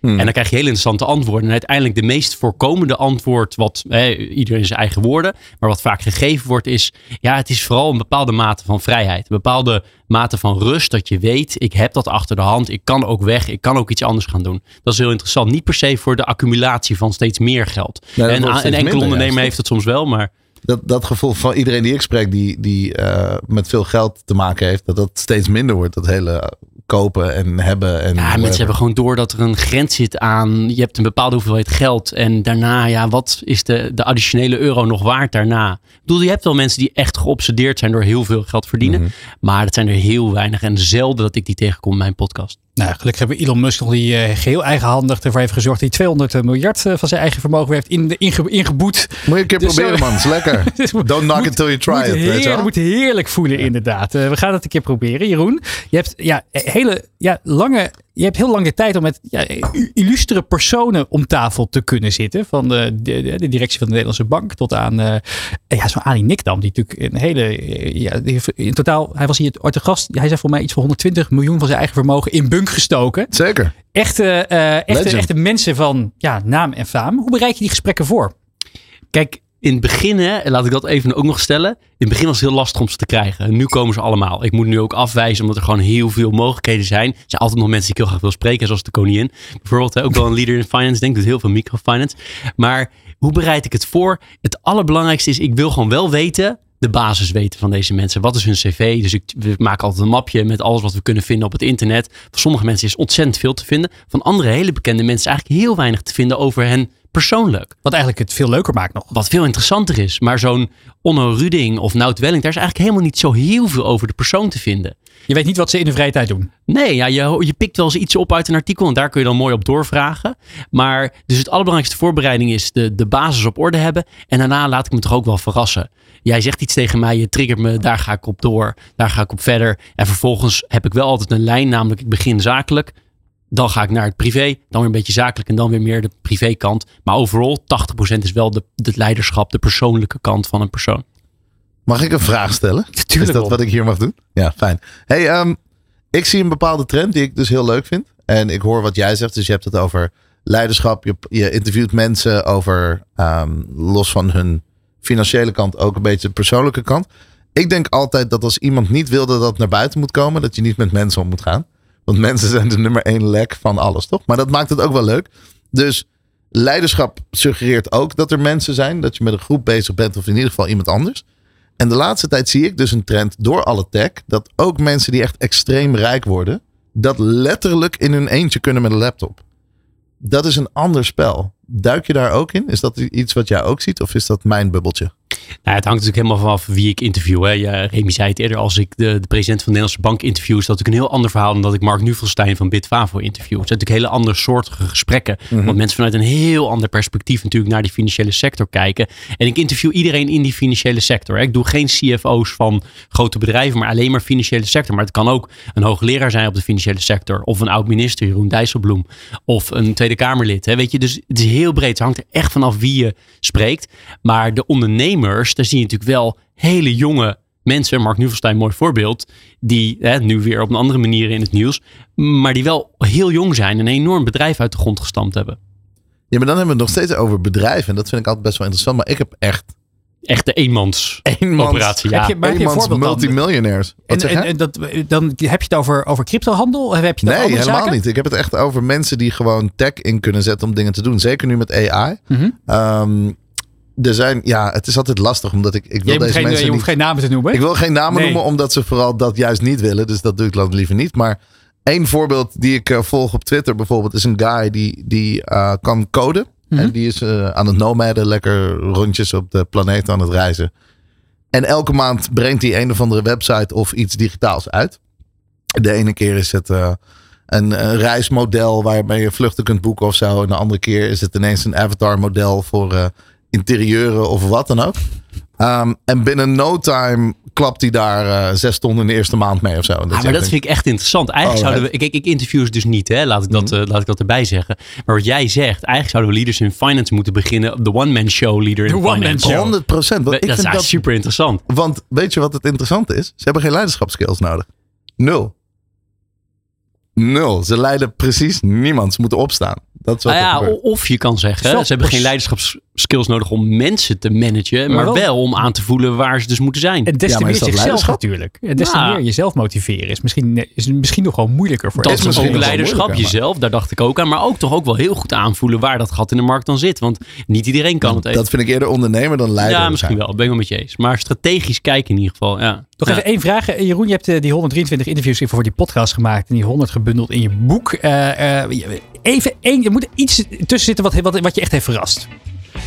En dan krijg je heel interessante antwoorden. En uiteindelijk de meest voorkomende antwoord, wat hè, iedereen zijn eigen woorden, maar wat vaak gegeven wordt, is: ja, het is vooral een bepaalde mate van vrijheid. Een bepaalde mate van rust. Dat je weet, ik heb dat achter de hand. Ik kan ook weg. Ik kan ook iets anders gaan doen. Dat is heel interessant. Niet per se voor de accumulatie van steeds meer geld. Dat en een enkele ondernemer heeft het soms wel, maar. Dat, dat gevoel van iedereen die ik spreek, die, die eh, met veel geld te maken heeft, dat dat steeds minder wordt. Dat hele kopen en hebben. En Ja, mensen hebben gewoon door dat er een grens zit aan. Je hebt een bepaalde hoeveelheid geld. En daarna, ja, wat is de, de additionele euro nog waard daarna? Ik bedoel, je hebt wel mensen die echt geobsedeerd zijn door heel veel geld verdienen. Mhm. Maar dat zijn er heel weinig. En zelden dat ik die tegenkom in mijn podcast. Nou, gelukkig hebben we Elon Musk nog die eh, geheel eigenhandig ervoor heeft gezorgd. Die 200 miljard eh, van zijn eigen vermogen heeft in, de- inge, ingeboet. Moet je een keer Dus proberen, man. Is lekker. Dus Don't knock moet- it till you try moet it. Weet je Heerlijk, wel? moet heerlijk voelen, inderdaad. Eh, we gaan het een keer proberen. Jeroen, je hebt ja, hele ja, lange. Je hebt heel lang de tijd om met ja, illustere personen om tafel te kunnen zitten. Van de, de, de- de directie van de Nederlandse Bank tot aan eh, ja, zo'n Ali Nikdam. Die natuurlijk een hele. eh, Ja, in totaal, hij was hier ooit te gast. Hij zei voor mij iets van 120 miljoen van zijn eigen vermogen in bunk gestoken. Zeker. Echte, eh, echte, echte mensen van ja, naam en faam. Hoe bereik je die gesprekken voor? Kijk, in het begin, hè, laat ik dat even ook nog stellen. In het begin was het heel lastig om ze te krijgen. En nu komen ze allemaal. Ik moet nu ook afwijzen, omdat er gewoon heel veel mogelijkheden zijn. Er zijn altijd nog mensen die ik heel graag wil spreken, zoals de koningin. Bijvoorbeeld ook wel een leader in finance, denk ik, heel veel microfinance. Maar hoe bereid ik het voor? Het allerbelangrijkste is, ik wil gewoon wel weten, de basis weten van deze mensen. Wat is hun cv? Dus ik, we maken altijd een mapje met alles wat we kunnen vinden op het internet. Van sommige mensen is ontzettend veel te vinden. Van andere hele bekende mensen is eigenlijk heel weinig te vinden over hen persoonlijk. Wat eigenlijk het veel leuker maakt nog. Wat veel interessanter is. Maar zo'n Onno Ruding of Nout Welling, daar is eigenlijk helemaal niet zo heel veel over de persoon te vinden. Je weet niet wat ze in de vrije tijd doen. Nee, ja, je, je pikt wel eens iets op uit een artikel en daar kun je dan mooi op doorvragen. Maar dus het allerbelangrijkste voorbereiding is de, de basis op orde hebben. En daarna laat ik me toch ook wel verrassen. Jij zegt iets tegen mij, je triggert me, daar ga ik op door, daar ga ik op verder. En vervolgens heb ik wel altijd een lijn, namelijk ik begin zakelijk. Dan ga ik naar het privé, dan weer een beetje zakelijk en dan weer meer de privékant. Maar overal 80% is wel de, het leiderschap, de persoonlijke kant van een persoon. Mag ik een vraag stellen? Tuurlijk, is dat wat ik hier mag doen? Ja, fijn. Hey, ehm, ik zie een bepaalde trend die ik dus heel leuk vind. En ik hoor wat jij zegt. Dus je hebt het over leiderschap. Je, je interviewt mensen over, ehm, los van hun financiële kant, ook een beetje de persoonlijke kant. Ik denk altijd dat als iemand niet wil dat dat naar buiten moet komen, dat je niet met mensen om moet gaan. Want mensen zijn de nummer één lek van alles, toch? Maar dat maakt het ook wel leuk. Dus leiderschap suggereert ook dat er mensen zijn. Dat je met een groep bezig bent, of in ieder geval iemand anders. En de laatste tijd zie ik dus een trend door alle tech. Dat ook mensen die echt extreem rijk worden. Dat letterlijk in hun eentje kunnen met een laptop. Dat is een ander spel. Duik je daar ook in? Is dat iets wat jij ook ziet? Of is dat mijn bubbeltje? Nou, het hangt natuurlijk helemaal vanaf wie ik interview. Hè. Ja, Remy zei het eerder, als ik de, de president van de Nederlandse Bank interview, is dat natuurlijk een heel ander verhaal dan dat ik Mark Nuvelstein van Bitfavo interview. Het zijn natuurlijk hele andere soortige gesprekken. Want mensen vanuit een heel ander perspectief natuurlijk naar die financiële sector kijken. En ik interview iedereen in die financiële sector. Hè. Ik doe geen CFO's van grote bedrijven, maar alleen maar financiële sector. Maar het kan ook een hoogleraar zijn op de financiële sector. Of een oud-minister, Jeroen Dijsselbloem. Of een Tweede Kamerlid. Hè. Weet je, dus het is heel breed. Het hangt er echt vanaf wie je spreekt. Maar de ondernemers, daar zie je natuurlijk wel hele jonge mensen. Mark Nuvelstein, mooi voorbeeld. Die hè, nu weer op een andere manier in het nieuws. Maar die wel heel jong zijn en een enorm bedrijf uit de grond gestampt hebben. Ja, maar dan hebben we het nog steeds over bedrijven. En dat vind ik altijd best wel interessant. Maar ik heb echt Echt de eenmans eenmans, operatie. Ja. Heb je- maar heb je een eenmans voorbeeld dan? multimiljonairs. En, en, dat, dan heb je het over, over cryptohandel? Of heb je het over Nee, helemaal zaken? niet. Ik heb het echt over mensen die gewoon tech in kunnen zetten om dingen te doen. Zeker nu met AI. Mhm. Ehm, er zijn, ja, het is altijd lastig omdat ik, ik wil Je, deze geen, mensen je hoeft niet, geen namen te noemen. ik wil geen namen Nee. noemen omdat ze vooral dat juist niet willen. Dus dat doe ik dan liever niet. Maar één voorbeeld die ik eh, volg op Twitter bijvoorbeeld is een guy die, die eh, kan coden. Mhm. En die is eh, aan het nomaden, lekker rondjes op de planeet aan het reizen. En elke maand brengt hij een of andere website of iets digitaals uit. De ene keer is het een, reismodel waarmee je vluchten kunt boeken of zo. En de andere keer is het ineens een avatar model voor interieuren of wat dan ook. Um, en binnen no time klapt hij daar uh, zes ton in de eerste maand mee of zo. Dat ah, maar dat vind ik echt interessant. Eigenlijk oh, zouden we, ik, ik interview ze dus niet, hè? Laat, ik dat, uh, laat ik dat erbij zeggen. Maar wat jij zegt, eigenlijk zouden we Leaders in Finance moeten beginnen. De one-man show leader in de finance. 100 procent. Dat is dat, super interessant. Want weet je wat het interessant is? Ze hebben geen leiderschapskills nodig. Nul. Nul. Ze leiden precies niemand. Ze moeten opstaan. Dat is wat nou ja, of je kan zeggen, ze hebben geen leiderschapskills nodig om mensen te managen, maar, wel, om aan te voelen waar ze dus moeten zijn. En des te meer zichzelf natuurlijk. En des te meer jezelf motiveren is misschien, is misschien nog wel moeilijker voor Dat is ook leiderschap, jezelf, daar dacht ik ook aan. Maar ook toch ook wel heel goed aanvoelen waar dat gat in de markt dan zit. Want niet iedereen kan het even. Dat vind ik eerder ondernemer dan leider. Ja, misschien wel. Ben ik wel met je eens. Maar strategisch kijken in ieder geval, ja. Nog even één vraag. Eh, Jeroen, je hebt eh, die 123 interviews voor die podcast gemaakt. En die 100 gebundeld in je boek. Uh, even één, er moet iets tussen zitten wat, wat, je echt heeft verrast.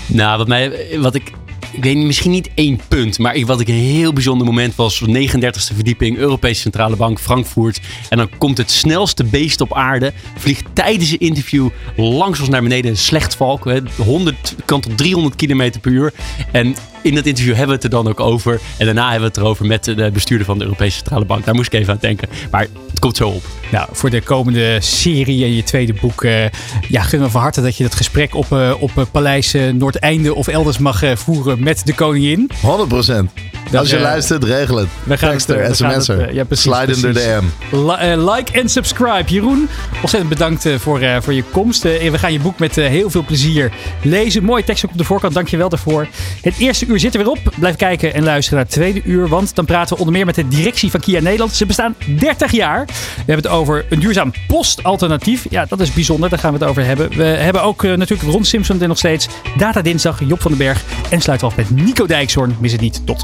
Nou, wat, mij, wat ik ik weet misschien niet één punt, maar wat ik een heel bijzonder moment was. 39e verdieping, Europese Centrale Bank, Frankfurt. En dan komt het snelste beest op aarde, vliegt tijdens een interview langs ons naar beneden. Een slechtvalk, 100, kan tot 300 km per uur. En in dat interview hebben we het er dan ook over. En daarna hebben we het erover met de bestuurder van de Europese Centrale Bank. Daar moest ik even aan denken. Maar het komt zo op. Nou, voor de komende serie en je tweede boek. Uh, ja, gunnen we van harte dat je dat gesprek op, uh, op uh, Paleis Noordeinde of elders mag voeren met de koningin. 100 procent. Als je luistert, regel het. We gaan Tekster, het, sms'er. ja, precies, Slide de DM. like en subscribe. Jeroen, ontzettend bedankt voor, voor je komst. we gaan je boek met heel veel plezier lezen. Mooie tekst ook op de voorkant. Dank je wel daarvoor. Het eerste uur zit er weer op. Blijf kijken en luisteren naar het tweede uur. Want dan praten we onder meer met de directie van Kia Nederland. Ze bestaan 30 jaar. We hebben het over een duurzaam postalternatief. Ja, dat is bijzonder. Daar gaan we het over hebben. We hebben ook natuurlijk Ron Simpson er nog steeds. Data Dinsdag, Job van den Berg. En sluiten we af met Nico Dijkshoorn. Mis het niet. Tot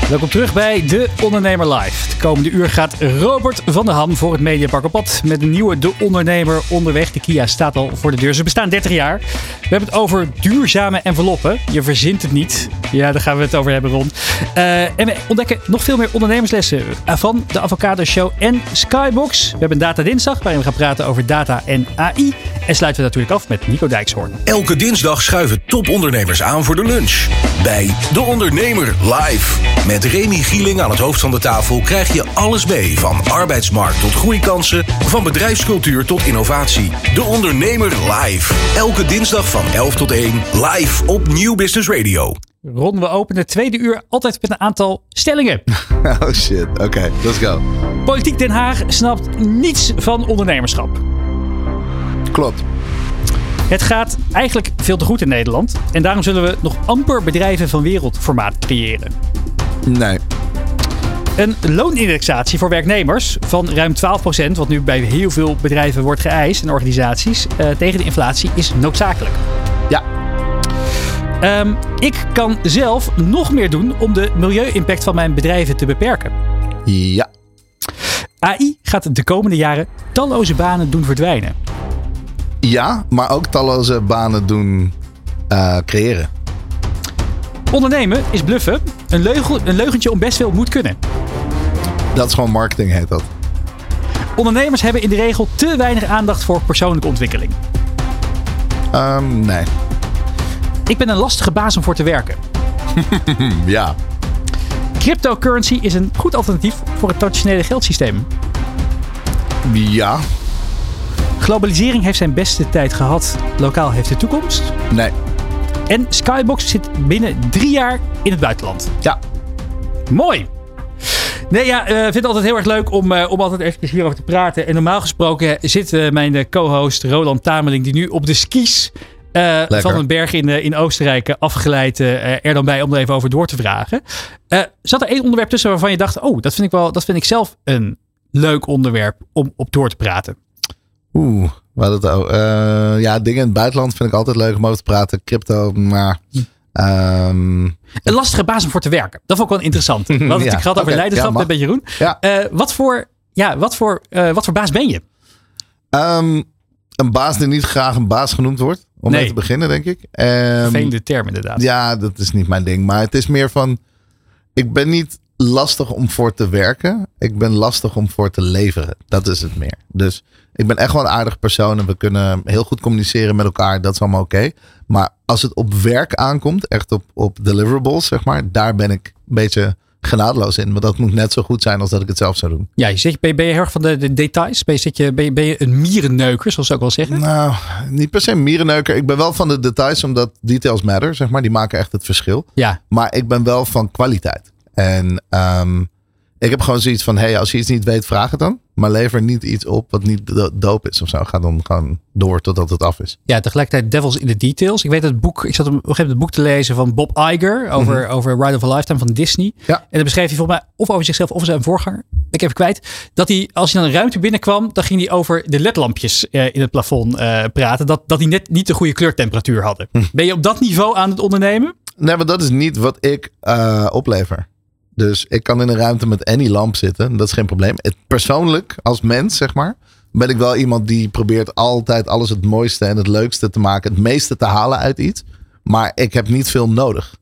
Welkom terug bij De Ondernemer Live. De komende uur gaat Robert van der Ham voor het Mediapark op pad. Met een nieuwe De Ondernemer onderweg. De Kia staat al voor de deur. Ze bestaan 30 jaar. We hebben het over duurzame enveloppen. Je verzint het niet. Ja, daar gaan we het over hebben, rond. Uh, en we ontdekken nog veel meer ondernemerslessen van de Avocado Show en Skybox. We hebben een Data Dinsdag waarin we gaan praten over data en AI. En sluiten we natuurlijk af met Nico Dijkshoorn. Elke dinsdag schuiven topondernemers aan voor de lunch. Bij De Ondernemer Live. Met Remy Gieling aan het hoofd van de tafel krijg je alles mee. Van arbeidsmarkt tot groeikansen, van bedrijfscultuur tot innovatie. De Ondernemer Live. Elke dinsdag van 11 tot 1 live op Nieuw Business Radio. Ron, we openen het tweede uur altijd met een aantal stellingen. Oh shit, oké, let's go. Politiek Den Haag snapt niets van ondernemerschap. Klopt. Het gaat eigenlijk veel te goed in Nederland. En daarom zullen we nog amper bedrijven van wereldformaat creëren. Nee. Een loonindexatie voor werknemers van ruim 12%, wat nu bij heel veel bedrijven wordt geëist en organisaties, uh, tegen de inflatie is noodzakelijk. Ja. Um, ik kan zelf nog meer doen om de milieu-impact van mijn bedrijven te beperken. Ja. AI gaat de komende jaren talloze banen doen verdwijnen. Ja, maar ook talloze banen doen uh, creëren. Ondernemen is bluffen. Een, leugen, een leugentje om best veel moet kunnen. Dat is gewoon marketing, heet dat. Ondernemers hebben in de regel te weinig aandacht voor persoonlijke ontwikkeling. Um, nee. Ik ben een lastige baas om voor te werken. ja. Cryptocurrency is een goed alternatief voor het traditionele geldsysteem. Ja. Globalisering heeft zijn beste tijd gehad. Lokaal heeft de toekomst. Nee. En Skybox zit binnen drie jaar in het buitenland. Ja. Mooi. Nee, ja, ik uh, vind het altijd heel erg leuk om, uh, om altijd even hierover te praten. En normaal gesproken zit uh, mijn co-host Roland Tameling, die nu op de skis van een berg in, in Oostenrijk afgeleid er dan bij om er even over door te vragen. zat er één onderwerp tussen waarvan je dacht, oh, dat vind ik, wel, dat vind ik zelf een leuk onderwerp om op door te praten? Oeh, het ook. ja, dingen in het buitenland vind ik altijd leuk om over te praten. Crypto, maar Ehm, Een lastige baas om voor te werken. Dat vond ik wel interessant. We hadden het gehad over leiderschap ja, met. Jeroen. ja. Eh, wat, voor, ja, wat, voor, eh, wat voor baas ben je? Ehm, een baas die niet graag een baas genoemd wordt. Om Nee. mee te beginnen, denk ik. Ehm, Vervelende term inderdaad. Ja, dat is niet mijn ding. Maar het is meer van. Ik ben niet lastig om voor te werken. Ik ben lastig om voor te leveren. Dat is het meer. Dus ik ben echt wel een aardig persoon. En we kunnen heel goed communiceren met elkaar. Dat is allemaal oké. Maar als het op werk aankomt, echt op, op deliverables, zeg maar. Daar ben ik een beetje genadeloos in. Want dat moet net zo goed zijn als dat ik het zelf zou doen. Ja, je zit, ben, je, ben je heel erg van de, de details? Ben je, zit je, ben, je, ben je een mierenneuker, zoals ze ook wel zeggen? Nou, niet per se een mierenneuker. Ik ben wel van de details, omdat details matter, zeg maar. Die maken echt het verschil. Ja, Maar ik ben wel van kwaliteit. En ehm, ik heb gewoon zoiets van: hey, als je iets niet weet, vraag het dan. Maar lever niet iets op wat niet do- dope is of zo. Ga dan gewoon door totdat het af is. ja, tegelijkertijd Devils in the Details. Ik weet dat het boek, ik zat op een gegeven moment het boek te lezen van Bob Iger over, over Ride of a Lifetime van Disney. Ja. En dan beschreef hij volgens mij of over zichzelf of over zijn voorganger. Ik even kwijt. Dat hij, als hij dan een ruimte binnenkwam, dan ging hij over de ledlampjes eh, in het plafond eh, praten. Dat, dat die net niet de goede kleurtemperatuur hadden. Ben je op dat niveau aan het ondernemen? Nee, maar dat is niet wat ik eh, oplever. Dus ik kan in een ruimte met any lamp zitten. Dat is geen probleem. Het, persoonlijk, als mens, zeg maar, ben ik wel iemand die probeert altijd alles het mooiste en het leukste te maken. Het meeste te halen uit iets. Maar ik heb niet veel nodig.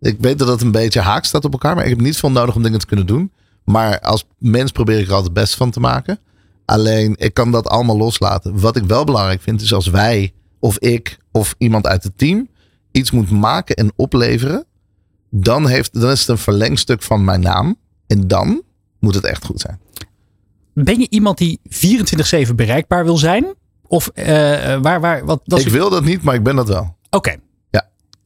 Ik weet dat het een beetje haak staat op elkaar. Maar ik heb niet veel nodig om dingen te kunnen doen. Maar als mens probeer ik er altijd het best van te maken. Alleen, ik kan dat allemaal loslaten. Wat ik wel belangrijk vind, is als wij of ik of iemand uit het team iets moet maken en opleveren, dan, heeft, dan is het een verlengstuk van mijn naam. En dan moet het echt goed zijn. Ben je iemand die 24-7 bereikbaar wil zijn? Of eh, waar, waar, wat, dat is ik wil dat niet, maar ik ben dat wel. Oké.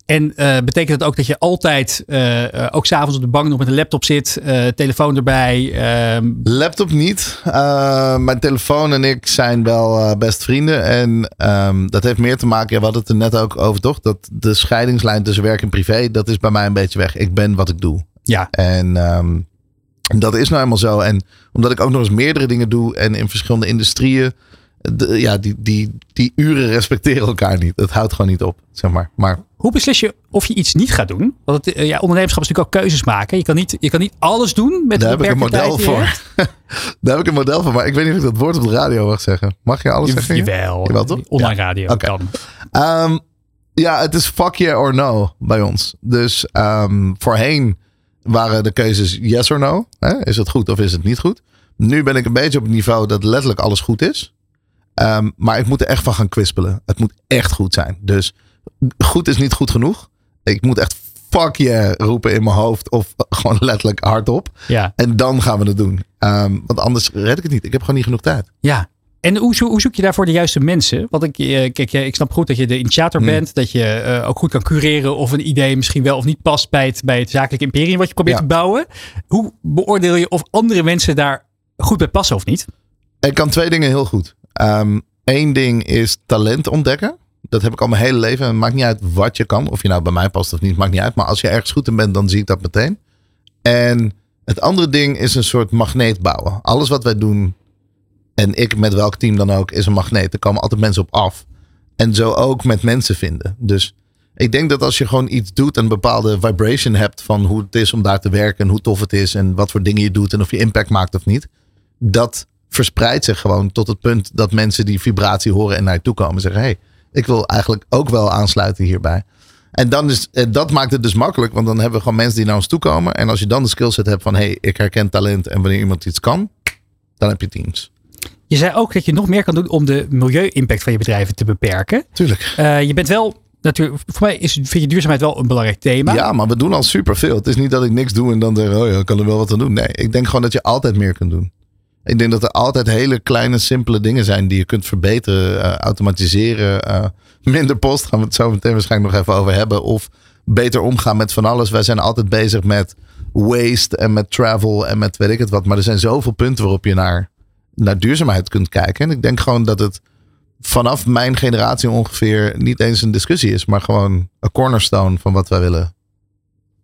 En eh, betekent dat ook dat je altijd, eh, ook s'avonds op de bank nog met een laptop zit, telefoon erbij? ehm, Laptop niet. Mijn telefoon en ik zijn wel best vrienden. En ehm, dat heeft meer te maken, ja, we hadden het er net ook over toch? Dat de scheidingslijn tussen werk en privé, dat is bij mij een beetje weg. Ik ben wat ik doe. ja, En ehm, dat is nou eenmaal zo. En omdat ik ook nog eens meerdere dingen doe en in verschillende industrieën. De- ja, die, die, die uren respecteren elkaar niet. Het houdt gewoon niet op, zeg maar. Maar hoe beslis je of je iets niet gaat doen? Want het, eh, ja, ondernemerschap is natuurlijk ook keuzes maken. Je kan niet, je kan niet alles doen met daar de heb ik een model je voor. daar heb ik een model voor. Maar ik weet niet of ik dat woord op de radio mag zeggen. Mag je alles zeggen? Jawel, Jawel, toch? online Ja. radio Oké. kan. Ehm, ja, het is fuck yeah or no bij ons. Dus ehm, voorheen waren de keuzes yes or no. Hè? Is het goed of is het niet goed? Nu ben ik een beetje op het niveau dat letterlijk alles goed is. Ehm, maar ik moet er echt van gaan kwispelen. Het moet echt goed zijn. Dus goed is niet goed genoeg. Ik moet echt fuck yeah roepen in mijn hoofd. Of gewoon letterlijk hardop. Ja. En dan gaan we het doen. Ehm, want anders red ik het niet. Ik heb gewoon niet genoeg tijd. Ja. En hoe, zo- hoe zoek je daarvoor de juiste mensen? Want ik, eh, kijk, eh, ik snap goed dat je de initiator Hmm. bent. Dat je eh, ook goed kan cureren of een idee misschien wel of niet past bij het, bij het zakelijke imperium wat je probeert Ja. te bouwen. Hoe beoordeel je of andere mensen daar goed bij passen of niet? Ik kan twee dingen heel goed. Eén ding is talent ontdekken. Dat heb ik al mijn hele leven. Het maakt niet uit wat je kan. Of je nou bij mij past of niet, maakt niet uit. Maar als je ergens goed in bent, dan zie ik dat meteen. En het andere ding is een soort magneet bouwen. Alles wat wij doen, en ik met welk team dan ook, is een magneet. Er komen altijd mensen op af. En zo ook met mensen vinden. Dus ik denk dat als je gewoon iets doet en een bepaalde vibration hebt van hoe het is om daar te werken en hoe tof het is en wat voor dingen je doet en of je impact maakt of niet, dat verspreidt zich gewoon tot het punt dat mensen die vibratie horen en naar je toe komen en zeggen: hey, ik wil eigenlijk ook wel aansluiten hierbij. En dan is, eh, dat maakt het dus makkelijk, want dan hebben we gewoon mensen die naar ons toe komen. En als je dan de skillset hebt van: hey, ik herken talent en wanneer iemand iets kan, dan heb je teams. Je zei ook dat je nog meer kan doen om de milieu-impact van je bedrijven te beperken. Tuurlijk. Eh, je bent wel, natuurlijk, voor mij is, vind je duurzaamheid wel een belangrijk thema. Ja, maar we doen al superveel. Het is niet dat ik niks doe en dan denk, oh ja, ik kan er wel wat aan doen. Nee, ik denk gewoon dat je altijd meer kunt doen. Ik denk dat er altijd hele kleine, simpele dingen zijn die je kunt verbeteren, eh, automatiseren. eh, minder post gaan we het zo meteen waarschijnlijk nog even over hebben. Of beter omgaan met van alles. Wij zijn altijd bezig met waste en met travel en met weet ik het wat. Maar er zijn zoveel punten waarop je naar, naar duurzaamheid kunt kijken. En ik denk gewoon dat het vanaf mijn generatie ongeveer niet eens een discussie is, maar gewoon een cornerstone van wat wij willen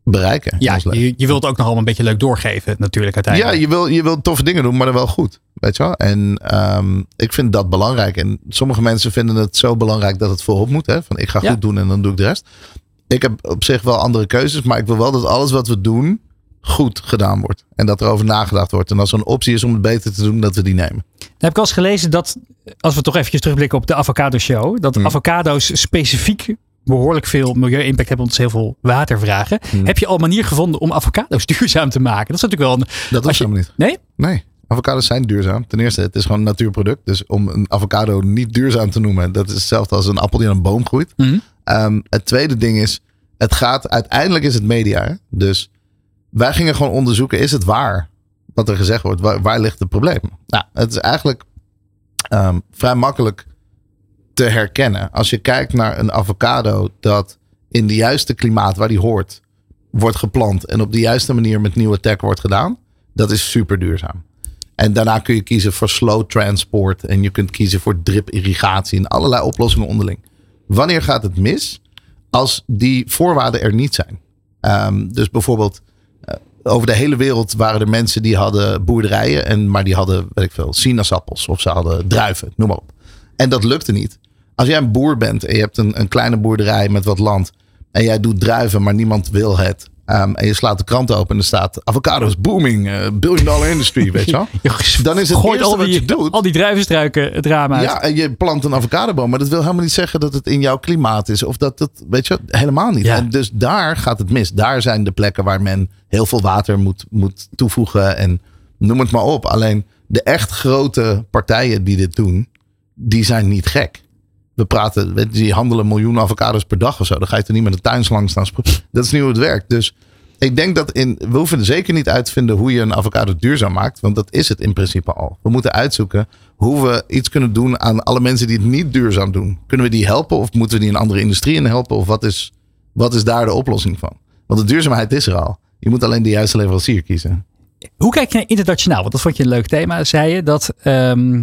bereiken. Ja, je, je wilt ook nog allemaal een beetje leuk doorgeven natuurlijk ja uiteindelijk. je, wil, je wil toffe dingen doen, maar dan wel goed. Weet je wel? En ehm, ik vind dat belangrijk. En sommige mensen vinden het zo belangrijk dat het voorop moet. Hè? Van ik ga Ja. goed doen en dan doe ik de rest. ik heb op zich wel andere keuzes, maar ik wil wel dat alles wat we doen goed gedaan wordt. En dat er over nagedacht wordt. En als er een optie is om het beter te doen, dat we die nemen. Dan heb ik al eens gelezen dat, als we toch eventjes terugblikken op de avocado show, dat Hmm. avocado's specifiek behoorlijk veel milieu-impact hebben omdat ze heel veel water vragen. Hmm. Heb je al een manier gevonden om avocado's duurzaam te maken? Dat is natuurlijk wel een... Dat is helemaal niet. Nee? Nee, avocados zijn duurzaam. Ten eerste, het is gewoon een natuurproduct. Dus om een avocado niet duurzaam te noemen, dat is hetzelfde als een appel die aan een boom groeit. Mhm. Ehm, het tweede ding is, het gaat, uiteindelijk is het media. hè. Dus wij gingen gewoon onderzoeken, is het waar wat er gezegd wordt? Waar, waar ligt het probleem? Nou, het is eigenlijk ehm, vrij makkelijk te herkennen. Als je kijkt naar een avocado dat in de juiste klimaat waar die hoort, wordt geplant en op de juiste manier met nieuwe tech wordt gedaan, dat is super duurzaam. En daarna kun je kiezen voor slow transport en je kunt kiezen voor drip irrigatie en allerlei oplossingen onderling. Wanneer gaat het mis? Als die voorwaarden er niet zijn. Ehm, dus bijvoorbeeld eh, over de hele wereld waren er mensen die hadden boerderijen, en, maar die hadden, weet ik veel, sinaasappels of ze hadden druiven, noem maar op. En dat lukte niet. Als jij een boer bent en je hebt een, een kleine boerderij met wat land en jij doet druiven, maar niemand wil het. ehm, en je slaat de krant open en er staat avocados booming, eh, billion dollar industry, weet je wel. Dan is het Gooit eerste al wat je doet. al die druivenstruiken het raam uit. Ja, en je plant een avocadoboom, maar dat wil helemaal niet zeggen dat het in jouw klimaat is. Of dat het, weet je, helemaal niet. Ja. En dus daar gaat het mis. Daar zijn de plekken waar men heel veel water moet, moet toevoegen en noem het maar op. Alleen de echt grote partijen die dit doen, die zijn niet gek. We praten, die handelen miljoenen avocados per dag of zo. Dan ga je er niet met een tuinslang staan. Dat is niet hoe het werkt. Dus ik denk dat in, we hoeven er zeker niet uit te vinden hoe je een avocado duurzaam maakt. Want dat is het in principe al. We moeten uitzoeken hoe we iets kunnen doen aan alle mensen die het niet duurzaam doen. Kunnen we die helpen of moeten we die een andere industrie in helpen? Of wat is, wat is daar de oplossing van? Want de duurzaamheid is er al. Je moet alleen de juiste leverancier kiezen. Hoe kijk je naar internationaal? Want dat vond je een leuk thema, zei je. Dat ehm,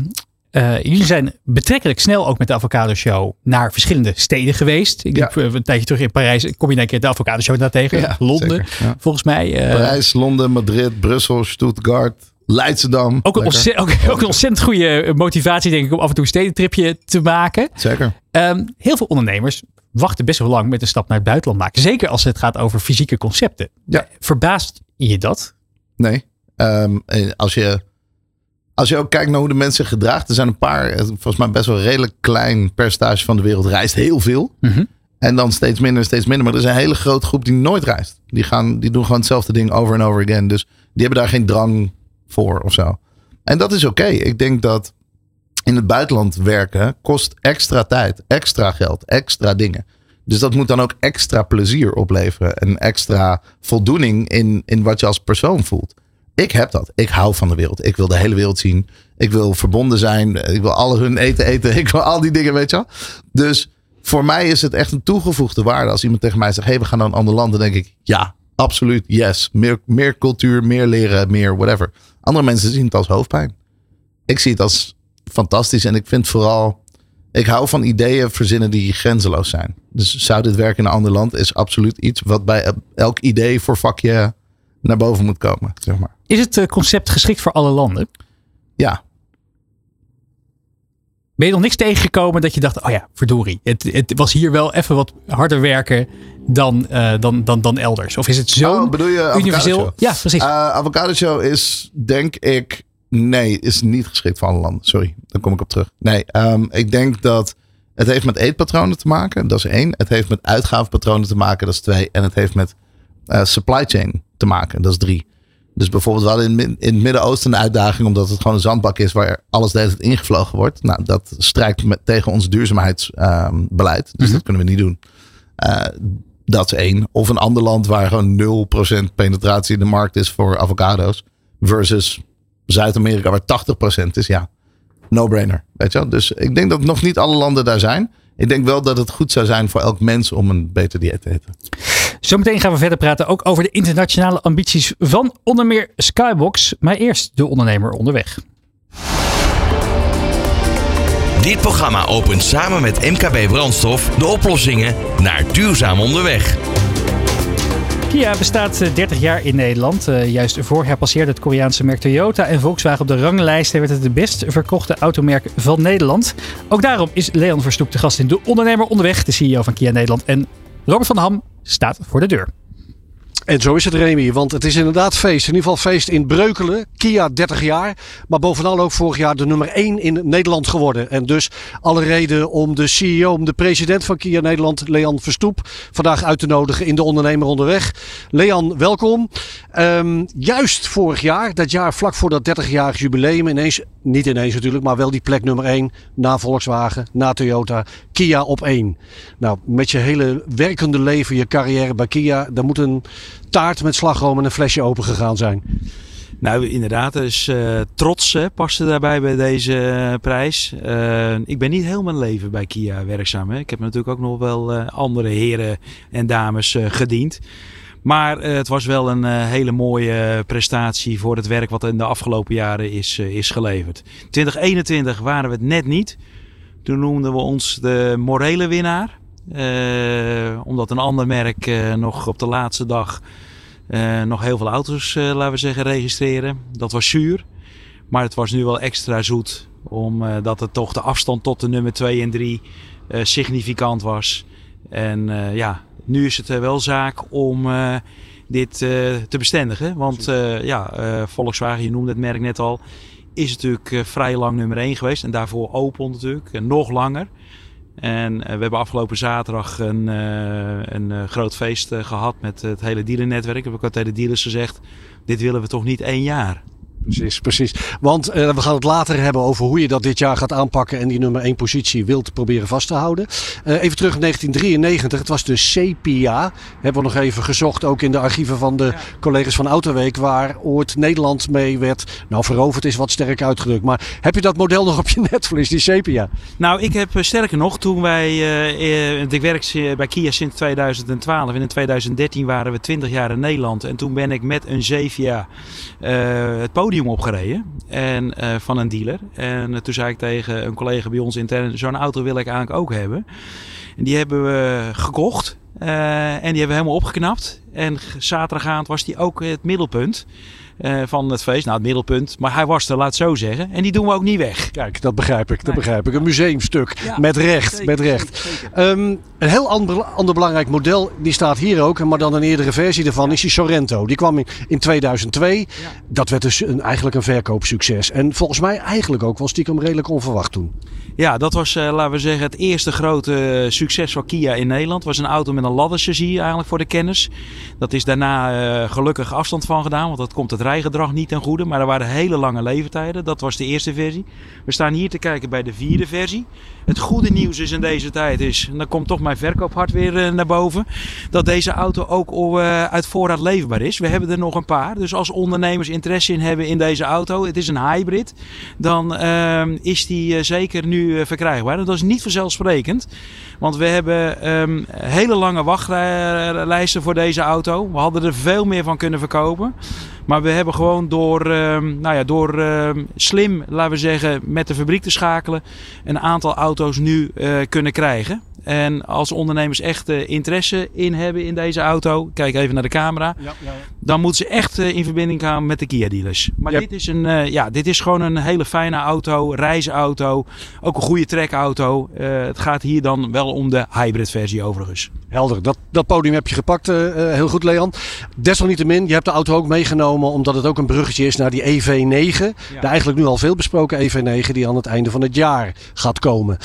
eh, jullie zijn betrekkelijk snel ook met de Avocado Show naar verschillende steden geweest. Ik liep, eh, een tijdje terug in Parijs. Kom je een keer de Avocado Show daar tegen? Ja, Londen, ja. volgens mij. eh, Parijs, Londen, Madrid, Brussel, Stuttgart, Leidschendam. ook, een Lekker. ontzettend, ook, ook een ontzettend goede motivatie, denk ik, om af en toe een stedentripje te maken. Zeker. Ehm, heel veel ondernemers wachten best wel lang met een stap naar het buitenland maken. Zeker als het gaat over fysieke concepten. Ja. Verbaast je dat? Nee. Ehm, eh, als, je, als je ook kijkt naar hoe de mensen zich gedragen. Er zijn een paar, eh, volgens mij best wel een redelijk klein percentage van de wereld reist heel veel. Mhm. En dan steeds minder, steeds minder. Maar er is een hele grote groep die nooit reist. Die, gaan, die doen gewoon hetzelfde ding over en over again. Dus die hebben daar geen drang voor of zo. En dat is oké. Ik denk dat in het buitenland werken kost extra tijd, extra geld, extra dingen. Dus dat moet dan ook extra plezier opleveren. En extra voldoening in, in wat je als persoon voelt. Ik heb dat. Ik hou van de wereld. Ik wil de hele wereld zien. Ik wil verbonden zijn. Ik wil alle hun eten eten. Ik wil al die dingen, weet je wel. Dus voor mij is het echt een toegevoegde waarde. Als iemand tegen mij zegt, hey, we gaan naar een ander land. Dan denk ik, ja, absoluut, yes. Meer, meer cultuur, meer leren, meer whatever. Andere mensen zien het als hoofdpijn. Ik zie het als fantastisch. En ik vind vooral, ik hou van ideeën verzinnen die grenzeloos zijn. Dus zou dit werken in een ander land, is absoluut iets wat bij elk idee voor vakje naar boven moet komen, zeg maar. Is het eh, concept geschikt voor alle landen? Ja, Ben je nog niks tegengekomen dat je dacht, oh ja, verdorie. Het, het was hier wel even wat harder werken dan, eh, dan, dan, dan elders. Of is het zo Oh, bedoel je universeel? Ja, precies. Uh, Avocado Show is, denk ik, nee, is niet geschikt voor alle landen. Sorry, daar kom ik op terug. Nee, ehm, ik denk dat het heeft met eetpatronen te maken. Dat is één. Het heeft met uitgavenpatronen te maken. Dat is twee. En het heeft met eh, supply chain te maken. Dat is drie. Dus bijvoorbeeld, we hadden in, in het Midden-Oosten een uitdaging, omdat het gewoon een zandbak is waar alles de hele tijd ingevlogen wordt. Nou, dat strijkt met, tegen ons duurzaamheidsbeleid. dus dat kunnen we niet doen. Eh, dat is één. Of een ander land waar gewoon 0% penetratie in de markt is voor avocado's. Versus Zuid-Amerika waar 80% is. Ja, no-brainer. Weet je wel? Dus ik denk dat nog niet alle landen daar zijn. Ik denk wel dat het goed zou zijn voor elk mens om een beter dieet te eten. Zometeen gaan we verder praten ook over de internationale ambities van onder meer Skybox. Maar eerst de ondernemer onderweg. Dit programma opent samen met MKB Brandstof de oplossingen naar duurzaam onderweg. Kia bestaat eh, 30 jaar in Nederland. Eh, juist vorig jaar passeerde het Koreaanse merk Toyota en Volkswagen op de ranglijst. En werd het de best verkochte automerk van Nederland. Ook daarom is Leon Verstoep de gast in De Ondernemer Onderweg, de CEO van Kia Nederland. En Robert van Ham, staat voor de deur. En zo is het Remy, want het is inderdaad feest. In ieder geval feest in Breukelen. Kia 30 jaar. Maar bovenal ook vorig jaar de nummer 1 in Nederland geworden. En dus alle reden om de CEO, om de president van Kia Nederland, Leon Verstoep, vandaag uit te nodigen in de ondernemer onderweg. Leon, welkom. Ehm, juist vorig jaar, dat jaar vlak voor dat 30-jarig jubileum, ineens, niet ineens natuurlijk, maar wel die plek nummer 1 na Volkswagen, na Toyota, Kia op 1. Nou, met je hele werkende leven, je carrière bij Kia, daar moet een taart met slagroom en een flesje open gegaan zijn. Nou, inderdaad. Dus trots hè, daarbij bij deze uh, prijs. Uh, ik ben niet heel mijn leven bij Kia werkzaam. Hè. Ik heb natuurlijk ook nog wel andere heren en dames gediend. Maar het was wel een hele mooie prestatie voor het werk wat in de afgelopen jaren is, is geleverd. 2021 waren we het net niet. Toen noemden we ons de morele winnaar. Omdat een ander merk nog op de laatste dag uh, nog heel veel auto's, laten we zeggen, registreren. Dat was zuur. Maar het was nu wel extra zoet. Omdat het toch de afstand tot de nummer 2 en 3 significant was. En ja, nu is het wel zaak om dit te bestendigen. Want ja, Volkswagen, je noemde het merk net al, is natuurlijk vrij lang nummer 1 geweest. En daarvoor Opel natuurlijk, en nog langer. En uh, we hebben afgelopen zaterdag een, uh, een uh, groot feest gehad met het hele dealernetwerk. Heb ik ook tegen de dealers gezegd, dit willen we toch niet één jaar. Precies, precies. Want uh, we gaan het later hebben over hoe je dat dit jaar gaat aanpakken en die nummer 1 positie wilt proberen vast te houden. Uh, even terug in 1993, het was de CPA. Hebben we nog even gezocht, ook in de archieven van de ja. collega's van Autoweek, waar ooit Nederland mee werd. Nou, veroverd is wat sterk uitgedrukt. Maar heb je dat model nog op je netvlies, die CPA? Nou, ik heb sterker nog, toen wij, uh, ik werk bij Kia sinds 2012 en in 2013 waren we 20 jaar in Nederland. En toen ben ik met een Zevia het podium podium opgereden en, uh, van een dealer. En uh, toen zei ik tegen een collega bij ons intern, zo'n auto wil ik eigenlijk ook hebben. En die hebben we gekocht uh, en die hebben we helemaal opgeknapt. En zaterdagavond was die ook het middelpunt. Uh, van het feest. Nou, het middelpunt. Maar hij was er, laat het zo zeggen. En die doen we ook niet weg. Kijk, dat begrijp ik. Dat nee. begrijp ik. Een museumstuk. Ja, met recht. Zeker, met recht. Zeker, zeker. Um, een heel ander, ander belangrijk model, die staat hier ook. Maar dan een eerdere versie ervan ja. is die Sorrento. Die kwam in, in 2002. Ja. Dat werd dus een, eigenlijk een verkoopsucces. En volgens mij eigenlijk ook wel stiekem redelijk onverwacht toen. Ja, dat was, uh, laten we zeggen, het eerste grote succes van Kia in Nederland. Het was een auto met een ladderchassis eigenlijk voor de kennis. Dat is daarna uh, gelukkig afstand van gedaan. Want dat komt het rijgedrag niet ten goede. Maar er waren hele lange leeftijden. Dat was de eerste versie. We staan hier te kijken bij de vierde versie. Het goede nieuws is in deze tijd is, en dan komt toch mijn verkoophart weer uh, naar boven, dat deze auto ook uh, uit voorraad leverbaar is. We hebben er nog een paar. Dus als ondernemers interesse in hebben in deze auto, het is een hybrid, dan uh, is die zeker nu verkrijgbaar. Dat is niet vanzelfsprekend. Want we hebben um, hele lange wachtlijsten voor deze auto. We hadden er veel meer van kunnen verkopen. Maar we hebben gewoon door, uh, nou ja, door uh, slim, laten we zeggen, met de fabriek te schakelen, een aantal auto's nu uh, kunnen krijgen. En als ondernemers echt uh, interesse in hebben in deze auto, kijk even naar de camera, ja, ja. dan moeten ze echt uh, in verbinding gaan met de Kia dealers. Maar dit, is een, uh, ja, dit is gewoon een hele fijne auto, reisauto, ook een goede trekauto. het gaat hier dan wel om de hybrid versie overigens. Helder, dat, dat podium heb je gepakt, heel goed Leon. Desalniettemin, je hebt de auto ook meegenomen omdat het ook een bruggetje is naar die EV9. Ja. De eigenlijk nu al veel besproken EV9 die aan het einde van het jaar gaat komen.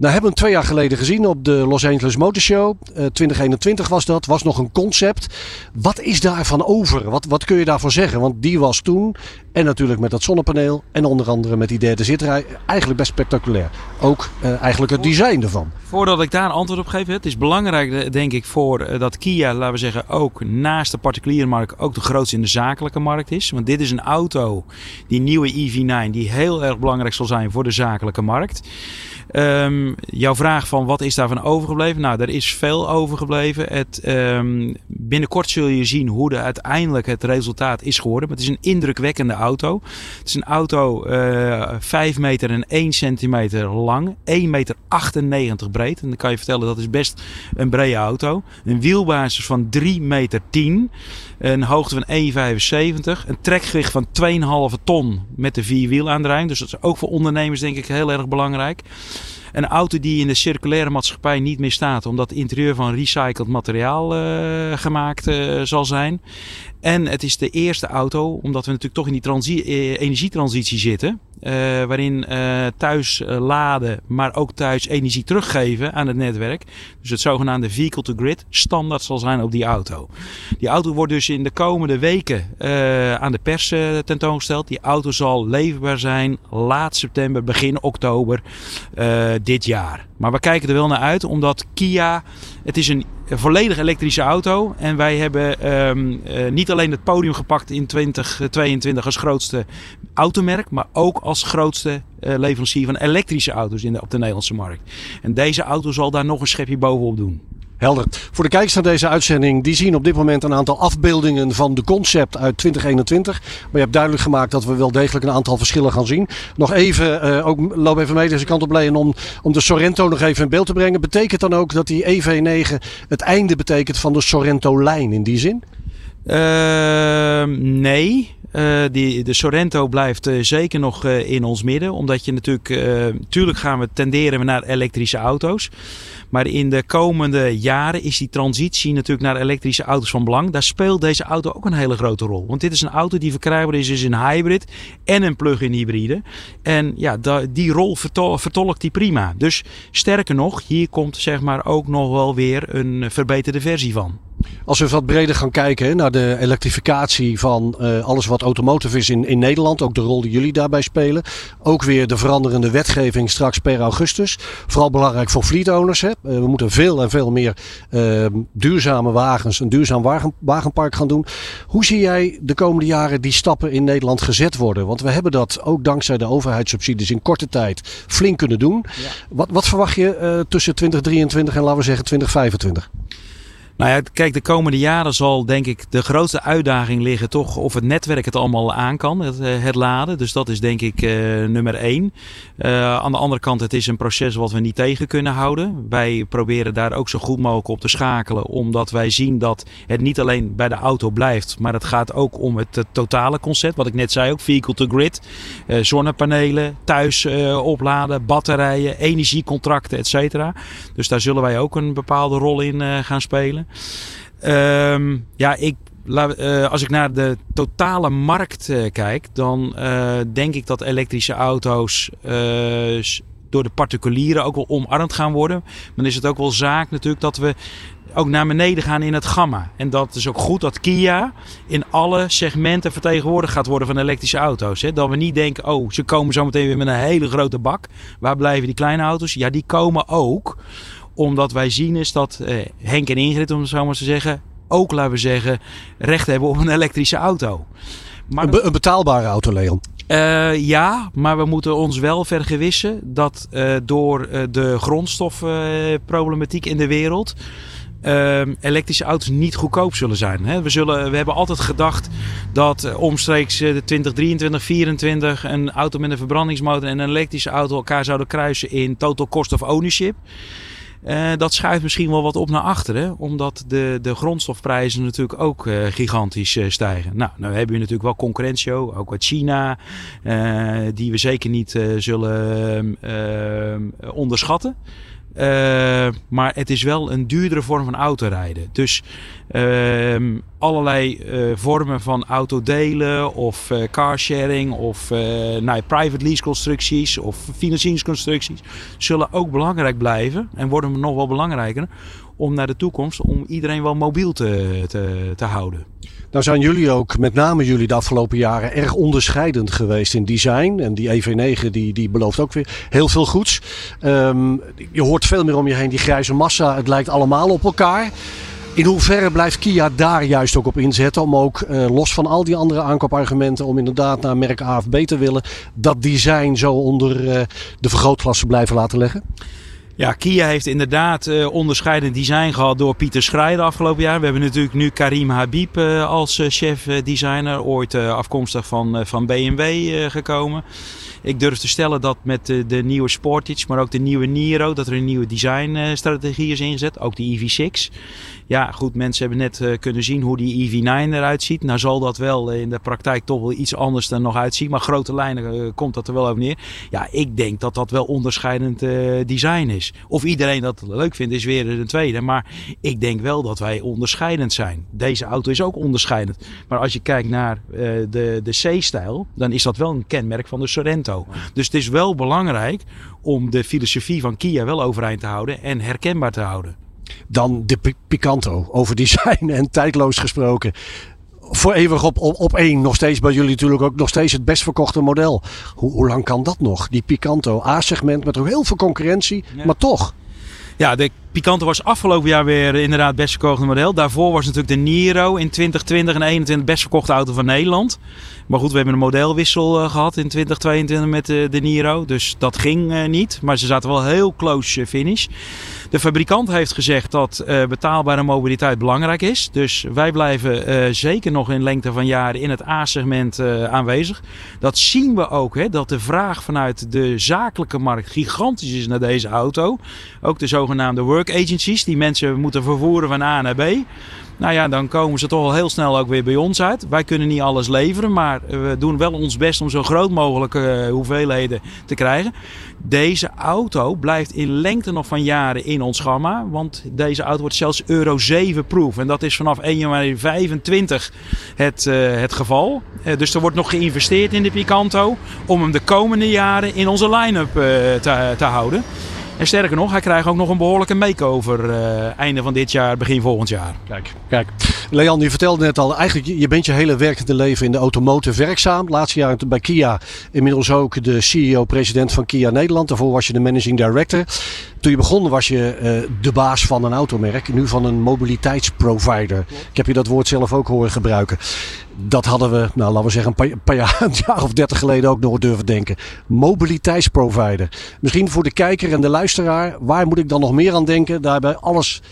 Nou hebben we hem twee jaar geleden gezien op de Los Angeles Motor Show. Uh, 2021 was dat. Was nog een concept. Wat is daarvan over? Wat, wat kun je daarvoor zeggen? Want die was toen. En natuurlijk met dat zonnepaneel. En onder andere met die derde zitrij. Eigenlijk best spectaculair. Ook uh, eigenlijk het design ervan. Voordat ik daar een antwoord op geef. Het is belangrijk denk ik voor dat Kia, laten we zeggen, ook naast de particuliere markt ook de grootste in de zakelijke markt is. Want dit is een auto, die nieuwe EV9, die heel erg belangrijk zal zijn voor de zakelijke markt. Um, jouw vraag van wat is daarvan overgebleven? Nou, er is veel overgebleven. Het, um, binnenkort zul je zien hoe de, uiteindelijk het resultaat is geworden. Maar het is een indrukwekkende auto. Het is een auto uh, eh, 5 meter en 1 centimeter lang. 1,98 meter breed. En dan kan je vertellen dat is best een brede auto. Een wielbasis van 3 meter 10. Een hoogte van 1,75. Een trekgewicht van 2,5 ton met de vierwielaandrijving. Dus dat is ook voor ondernemers denk ik heel erg belangrijk. Een auto die in de circulaire maatschappij niet meer staat, omdat het interieur van recycled materiaal uh, gemaakt uh, zal zijn. En het is de eerste auto, omdat we natuurlijk toch in die transi energietransitie zitten. Uh, waarin uh, thuis laden, maar ook thuis energie teruggeven aan het netwerk. Dus het zogenaamde vehicle-to-grid standaard zal zijn op die auto. Die auto wordt dus in de komende weken aan de pers tentoongesteld. Die auto zal leverbaar zijn laat september, begin oktober dit jaar. Maar we kijken er wel naar uit, omdat Kia, het is een volledig elektrische auto. En wij hebben um, uh, niet alleen het podium gepakt in 2022 als grootste automerk, maar ook als grootste uh, leverancier van elektrische auto's in op de Nederlandse markt. En deze auto zal daar nog een schepje bovenop doen. Helder. Voor de kijkers naar deze uitzending, die zien op dit moment een aantal afbeeldingen van de concept uit 2021. Maar je hebt duidelijk gemaakt dat we wel degelijk een aantal verschillen gaan zien. Nog even, uh, ook loop even mee deze kant op Leon, om, om de Sorrento nog even in beeld te brengen. Betekent dan ook dat die EV9 het einde betekent van de Sorrento-lijn in die zin? Uh, nee. Uh, die, de Sorrento blijft uh, zeker nog in ons midden. Omdat je natuurlijk, tuurlijk gaan we tenderen naar elektrische auto's. Maar in de komende jaren is die transitie natuurlijk naar elektrische auto's van belang. Daar speelt deze auto ook een hele grote rol. Want dit is een auto die verkrijgbaar is, is een hybrid en een plug-in hybride. En ja, die rol vertol vertolkt die prima. Dus sterker nog, hier komt zeg maar ook nog wel weer een verbeterde versie van. Als we wat breder gaan kijken naar de elektrificatie van uh, alles wat automotive is in, in Nederland, ook de rol die jullie daarbij spelen. Ook weer de veranderende wetgeving straks per augustus. Vooral belangrijk voor fleet owners. Hè. Uh, we moeten veel en veel meer uh, duurzame wagens, een duurzaam wagen, wagenpark gaan doen. Hoe zie jij de komende jaren die stappen in Nederland gezet worden? Want we hebben dat ook dankzij de overheidssubsidies in korte tijd flink kunnen doen. Ja. Wat, wat verwacht je tussen 2023 en laten we zeggen 2025? Nou ja, kijk, de komende jaren zal denk ik de grootste uitdaging liggen toch of het netwerk het allemaal aan kan, het, het laden. Dus dat is denk ik uh, nummer één. Uh, aan de andere kant, het is een proces wat we niet tegen kunnen houden. Wij proberen daar ook zo goed mogelijk op te schakelen, omdat wij zien dat het niet alleen bij de auto blijft, maar het gaat ook om het, totale concept. Wat ik net zei ook, vehicle to grid, zonnepanelen, thuis opladen, batterijen, energiecontracten, et cetera. Dus daar zullen wij ook een bepaalde rol in gaan spelen. Um, ja, ik, uh, als ik naar de totale markt uh, kijk, dan uh, denk ik dat elektrische auto's door de particulieren ook wel omarmd gaan worden. Maar dan is het ook wel zaak natuurlijk dat we ook naar beneden gaan in het gamma. En dat is ook goed dat Kia in alle segmenten vertegenwoordigd gaat worden van elektrische auto's. Hè? Dat we niet denken, oh, ze komen zo meteen weer met een hele grote bak. Waar blijven die kleine auto's? Ja, die komen ook omdat wij zien is dat eh, Henk en Ingrid, om het zo maar te zeggen, ook, laten we zeggen, recht hebben op een elektrische auto. Maar, een, be een betaalbare auto, Leon. Uh, ja, maar we moeten ons wel vergewissen dat uh, door uh, de grondstofproblematiek in de wereld elektrische auto's niet goedkoop zullen zijn. Hè. We, zullen, we hebben altijd gedacht dat omstreeks de 2023, 2024 een auto met een verbrandingsmotor en een elektrische auto elkaar zouden kruisen in total cost of ownership. Uh, dat schuift misschien wel wat op naar achteren, omdat de, de grondstofprijzen natuurlijk ook uh, gigantisch uh, stijgen. Nou, nou hebben we natuurlijk wel concurrentie, ook uit China, die we zeker niet zullen onderschatten. Uh, maar het is wel een duurdere vorm van autorijden. Dus uh, allerlei uh, vormen van autodelen of carsharing of nou, private lease constructies of financieringsconstructies zullen ook belangrijk blijven en worden nog wel belangrijker om naar de toekomst om iedereen wel mobiel te, te, te houden. Nou zijn jullie ook, met name jullie de afgelopen jaren, erg onderscheidend geweest in design. En die EV9 die, die belooft ook weer heel veel goeds. Um, je hoort veel meer om je heen die grijze massa. Het lijkt allemaal op elkaar. In hoeverre blijft Kia daar juist ook op inzetten om ook uh, los van al die andere aankoopargumenten om inderdaad naar merk AFB te willen, dat design zo onder uh, de vergrootglas blijven laten leggen? Ja, Kia heeft inderdaad eh, onderscheidend design gehad door Pieter Schrijder afgelopen jaar. We hebben natuurlijk nu Karim Habib eh, als eh, chef designer, ooit afkomstig van, van BMW gekomen. Ik durf te stellen dat met de, de nieuwe Sportage, maar ook de nieuwe Niro, dat er een nieuwe designstrategie is ingezet. Ook de EV6. Ja, goed, mensen hebben net eh, kunnen zien hoe die EV9 eruit ziet. Nou zal dat wel eh, in de praktijk toch wel iets anders er nog uitzien. Maar grote lijnen eh, komt dat er wel over neer. Ja, ik denk dat dat wel onderscheidend eh, design is. Of iedereen dat leuk vindt is weer een tweede. Maar ik denk wel dat wij onderscheidend zijn. Deze auto is ook onderscheidend. Maar als je kijkt naar eh, de, de C-stijl, dan is dat wel een kenmerk van de Sorento. Dus het is wel belangrijk om de filosofie van Kia wel overeind te houden en herkenbaar te houden. Dan de Pi- Picanto. Over design en tijdloos gesproken. Voor eeuwig op, op, op één. Nog steeds bij jullie natuurlijk ook nog steeds het best verkochte model. Hoe, hoe lang kan dat nog? Die Picanto A-segment met ook heel veel concurrentie. Maar toch. Ja, de Picanto was afgelopen jaar weer inderdaad het best verkochte model. Daarvoor was natuurlijk de Niro in 2020 en 2021 best verkochte auto van Nederland. Maar goed, we hebben een modelwissel eh, gehad in 2022 met eh, de Niro. Dus dat ging eh, niet. Maar ze zaten wel heel close eh, finish. De fabrikant heeft gezegd dat eh, betaalbare mobiliteit belangrijk is. Dus wij blijven eh, zeker nog in lengte van jaren in het A-segment eh, aanwezig. Dat zien we ook, hè, dat de vraag vanuit de zakelijke markt gigantisch is naar deze auto. Ook de zogenaamde work agencies, die mensen moeten vervoeren van A naar B. Nou ja, dan komen ze toch al heel snel ook weer bij ons uit. Wij kunnen niet alles leveren, maar we doen wel ons best om zo groot mogelijke eh, hoeveelheden te krijgen. Deze auto blijft in lengte nog van jaren in ons gamma, want deze auto wordt zelfs Euro 7 proof. En dat is vanaf 1 januari 25 het, eh, het geval. Eh, dus er wordt nog geïnvesteerd in de Picanto om hem de komende jaren in onze line-up te, te houden. En sterker nog, hij krijgt ook nog een behoorlijke makeover eh einde van dit jaar, begin volgend jaar. Kijk, kijk. Leon, je vertelde net al, eigenlijk je- bent je hele werkende leven in de automotive werkzaam. Laatste jaar bij Kia inmiddels ook de CEO-president van Kia Nederland. Daarvoor was je de managing director. Toen je begon was je eh, de baas van een automerk, nu van een mobiliteitsprovider. Ik heb je dat woord zelf ook horen gebruiken. Dat hadden we, nou laten we zeggen, een paar, paar jaar, een jaar of dertig geleden ook nog durven denken. Mobiliteitsprovider. Misschien voor de kijker en de luisteraar, waar moet ik dan nog meer aan denken? Daarbij alles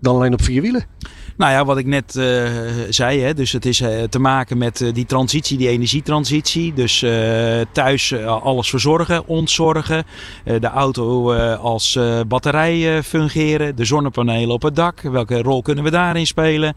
dan alleen op vier wielen. Nou ja, wat ik net eh, zei, hè, dus het is eh, te maken met eh, die transitie, die energietransitie. Dus thuis alles verzorgen, ontzorgen. De auto als batterij fungeren. De zonnepanelen op het dak. Welke rol kunnen we daarin spelen?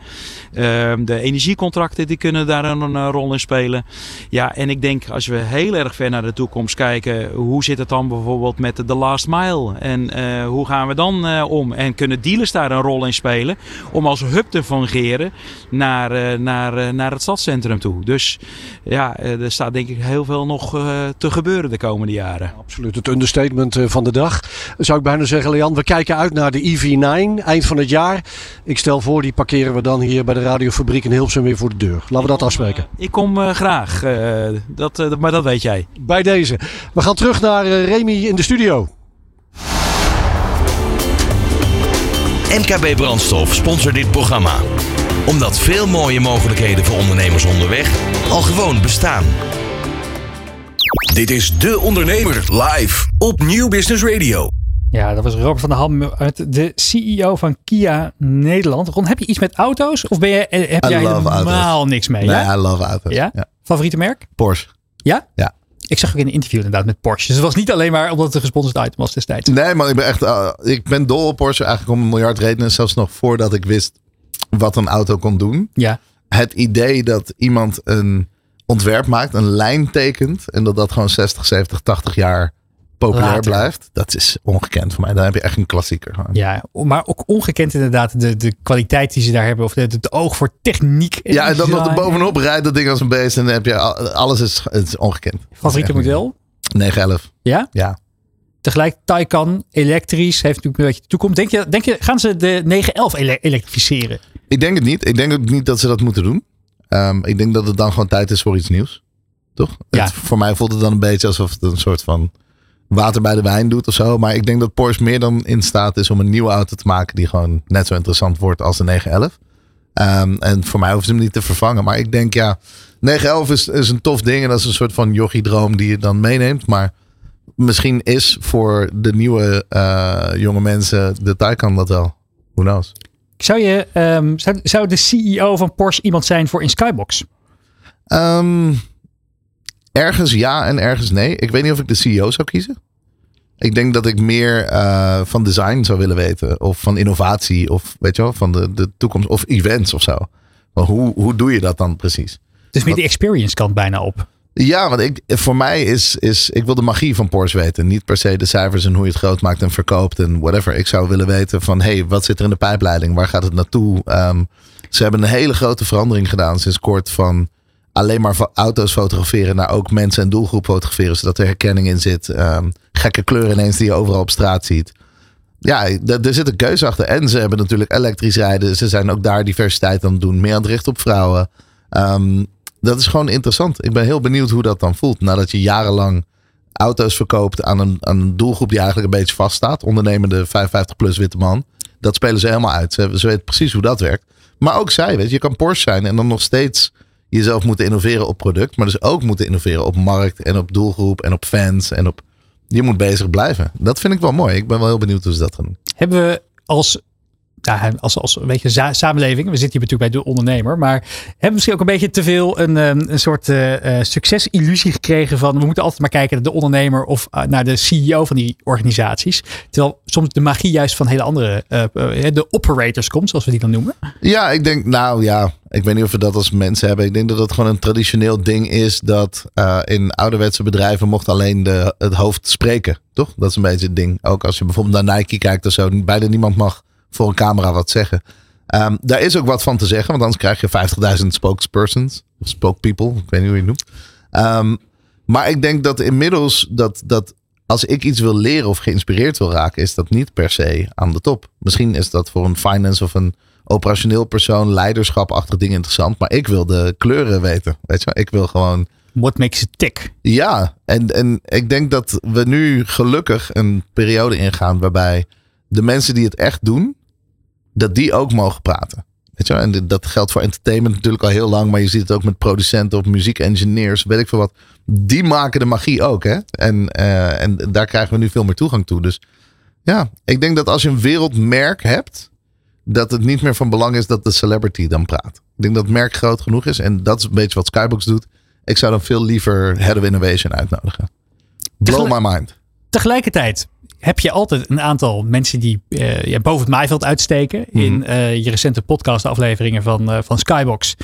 Ehm, de energiecontracten die kunnen daar een, rol in spelen. Ja, en ik denk als we heel erg ver naar de toekomst kijken, hoe zit het dan bijvoorbeeld met de, last mile? En hoe gaan we dan om? En kunnen dealers daar een rol in spelen om als hub te fungeren naar, eh, naar, eh, naar het stadscentrum toe? Dus ja, eh, er staat denk ik heel veel nog te gebeuren de komende jaren. Absoluut, het understatement van de dag. Zou ik bijna zeggen, Leon, we kijken uit naar de EV9 eind van het jaar. Ik stel voor, die parkeren we dan hier bij de radiofabriek in Hilversum weer voor de deur. Laten we dat afspreken. Ik kom graag, dat, maar dat weet jij. Bij deze. We gaan terug naar Remy in de studio. MKB Brandstof sponsort dit programma. Omdat veel mooie mogelijkheden voor ondernemers onderweg al gewoon bestaan. Dit is De Ondernemer live op Nieuw Business Radio. Ja, dat was Robert van der Ham, uit de CEO van Kia Nederland. Ron, heb je iets met auto's? Of ben je, eh, heb I jij love helemaal auto's. niks mee? Nee, ja? I love auto's. Ja? Ja. Favoriete merk? Porsche. Ja? Ja. Ik zag ook in een interview inderdaad met Porsche. Dus het was niet alleen maar omdat het een gesponsord item was destijds. Nee, maar ik ben echt. eh, ik ben dol op Porsche eigenlijk om een miljard redenen. Zelfs nog voordat ik wist wat een auto kon doen. Ja. Het idee dat iemand een ontwerp maakt, een lijn tekent. En dat dat gewoon 60, 70, 80 jaar populair Later. blijft. Dat is ongekend voor mij. Dan heb je echt een klassieker. gewoon. Ja, maar ook ongekend inderdaad de, de kwaliteit die ze daar hebben. Of de- het oog voor techniek. Ja, en dan nog design. erbovenop rijdt dat ding als een beest. En dan heb je al- alles is, het is ongekend. Favoriete model? niet- 911. Ja? Ja. Tegelijk Taycan, elektrisch, heeft natuurlijk een beetje de toekomst. Denk je, denk je gaan ze de 911 ele- elektrificeren? Ik denk het niet. Ik denk ook niet dat ze dat moeten doen. Ehm, ik denk dat het dan gewoon tijd is voor iets nieuws. Toch? Ja. Het, voor mij voelt het dan een beetje alsof het een soort van water bij de wijn doet of zo. Maar ik denk dat Porsche meer dan in staat is om een nieuwe auto te maken die gewoon net zo interessant wordt als de 911. Ehm, en voor mij hoeven ze hem niet te vervangen. Maar ik denk ja, 911 is, is een tof ding en dat is een soort van jochiedroom die je dan meeneemt. Maar misschien is voor de nieuwe eh, jonge mensen de Taycan dat wel. Who knows? Zou, je, ehm, zou, zou de CEO van Porsche iemand zijn voor in Skybox? Ehm, ergens ja en ergens nee. Ik weet niet of ik de CEO zou kiezen. Ik denk dat ik meer eh, van design zou willen weten. Of van innovatie. Of weet je wel, van de, de toekomst. Of events of zo. Maar hoe, hoe doe je dat dan precies? Dus meer de experience kant bijna op. Ja, want ik, voor mij is, is, ik wil de magie van Porsche weten. Niet per se de cijfers en hoe je het groot maakt en verkoopt en whatever. Ik zou willen weten van, hey, wat zit er in de pijpleiding? Waar gaat het naartoe? Ehm, ze hebben een hele grote verandering gedaan sinds kort van alleen maar auto's fotograferen naar ook mensen en doelgroep fotograferen. Zodat er herkenning in zit. Ehm, gekke kleuren ineens die je overal op straat ziet. Ja, er zit een keuze achter. En ze hebben natuurlijk elektrisch rijden. Ze zijn ook daar diversiteit aan het doen. Meer aan het richten op vrouwen. Um, dat is gewoon interessant. Ik ben heel benieuwd hoe dat dan voelt. Nadat je jarenlang auto's verkoopt aan een, aan een doelgroep die eigenlijk een beetje vaststaat. Ondernemende 55-plus witte man. Dat spelen ze helemaal uit. Ze, ze weten precies hoe dat werkt. Maar ook zij, weet je, je kan Porsche zijn en dan nog steeds jezelf moeten innoveren op product. Maar dus ook moeten innoveren op markt en op doelgroep en op fans en op... Je moet bezig blijven. Dat vind ik wel mooi. Ik ben wel heel benieuwd hoe ze dat gaan doen. Hebben we als als, als een beetje samenleving. We zitten hier natuurlijk bij de ondernemer. Maar hebben misschien ook een beetje te veel een, ehm, een soort uh, succesillusie gekregen van we moeten altijd maar kijken naar de ondernemer of uh, naar de CEO van die organisaties. Terwijl soms de magie juist van hele andere, de operators komt, zoals we die dan noemen. Ja, ik denk, nou ja, ik weet niet of we dat als mensen hebben. Ik denk dat het gewoon een traditioneel ding is dat in ouderwetse bedrijven mocht alleen de, het hoofd spreken. Toch? Dat is een beetje het ding. Ook als je bijvoorbeeld naar Nike kijkt of zo, bijna niemand mag voor een camera wat zeggen. Um, daar is ook wat van te zeggen, want anders krijg je 50.000 spokespersons. Of spokepeople, ik weet niet hoe je het noemt. Um, maar ik denk dat inmiddels dat, dat als ik iets wil leren of geïnspireerd wil raken, is dat niet per se aan de top. Misschien is dat voor een finance of een operationeel persoon, leiderschapachtig ding interessant. Maar ik wil de kleuren weten. Weet je, ik wil gewoon. What makes it tick? Ja, en, en ik denk dat we nu gelukkig een periode ingaan waarbij de mensen die het echt doen, dat die ook mogen praten. Weet je wel? En dat geldt voor entertainment natuurlijk al heel lang, maar je ziet het ook met producenten of muziekengineers, weet ik veel wat. Die maken de magie ook, hè? En, uh, en daar krijgen we nu veel meer toegang toe. Dus ja, ik denk dat als je een wereldmerk hebt, dat het niet meer van belang is dat de celebrity dan praat. Ik denk dat het merk groot genoeg is en dat is een beetje wat Skybox doet. Ik zou dan veel liever Head of Innovation uitnodigen. Blow my mind. Tegelijkertijd heb je altijd een aantal mensen die uh, ja, boven het maaiveld uitsteken. In mhm. uh, je recente podcastafleveringen van, uh, van Skybox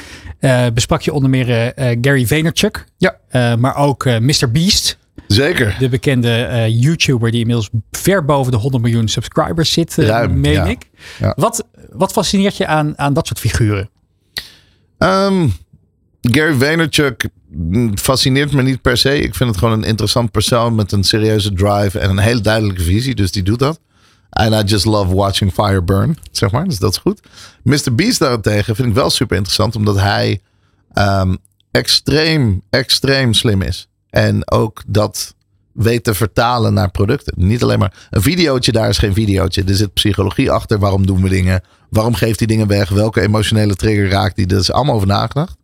besprak je onder meer Gary Vaynerchuk. Ja. maar ook Mr. Beast. Zeker. De bekende YouTuber die inmiddels ver boven de 100 miljoen subscribers zit, Ruim, meen ja. ik. Ja. Wat, wat fascineert je aan, aan dat soort figuren? Um, Gary Vaynerchuk fascineert me niet per se. Ik vind het gewoon een interessant persoon met een serieuze drive en een hele duidelijke visie. Dus die doet dat. And I just love watching fire burn, zeg maar. Dus dat is goed. Mr. Beast daarentegen vind ik wel super interessant, omdat hij um, extreem, extreem slim is. En ook dat weet te vertalen naar producten. Niet alleen maar een videootje, daar is geen videootje. Er zit psychologie achter. Waarom doen we dingen? Waarom geeft hij dingen weg? Welke emotionele trigger raakt hij? Dat is allemaal over nagedacht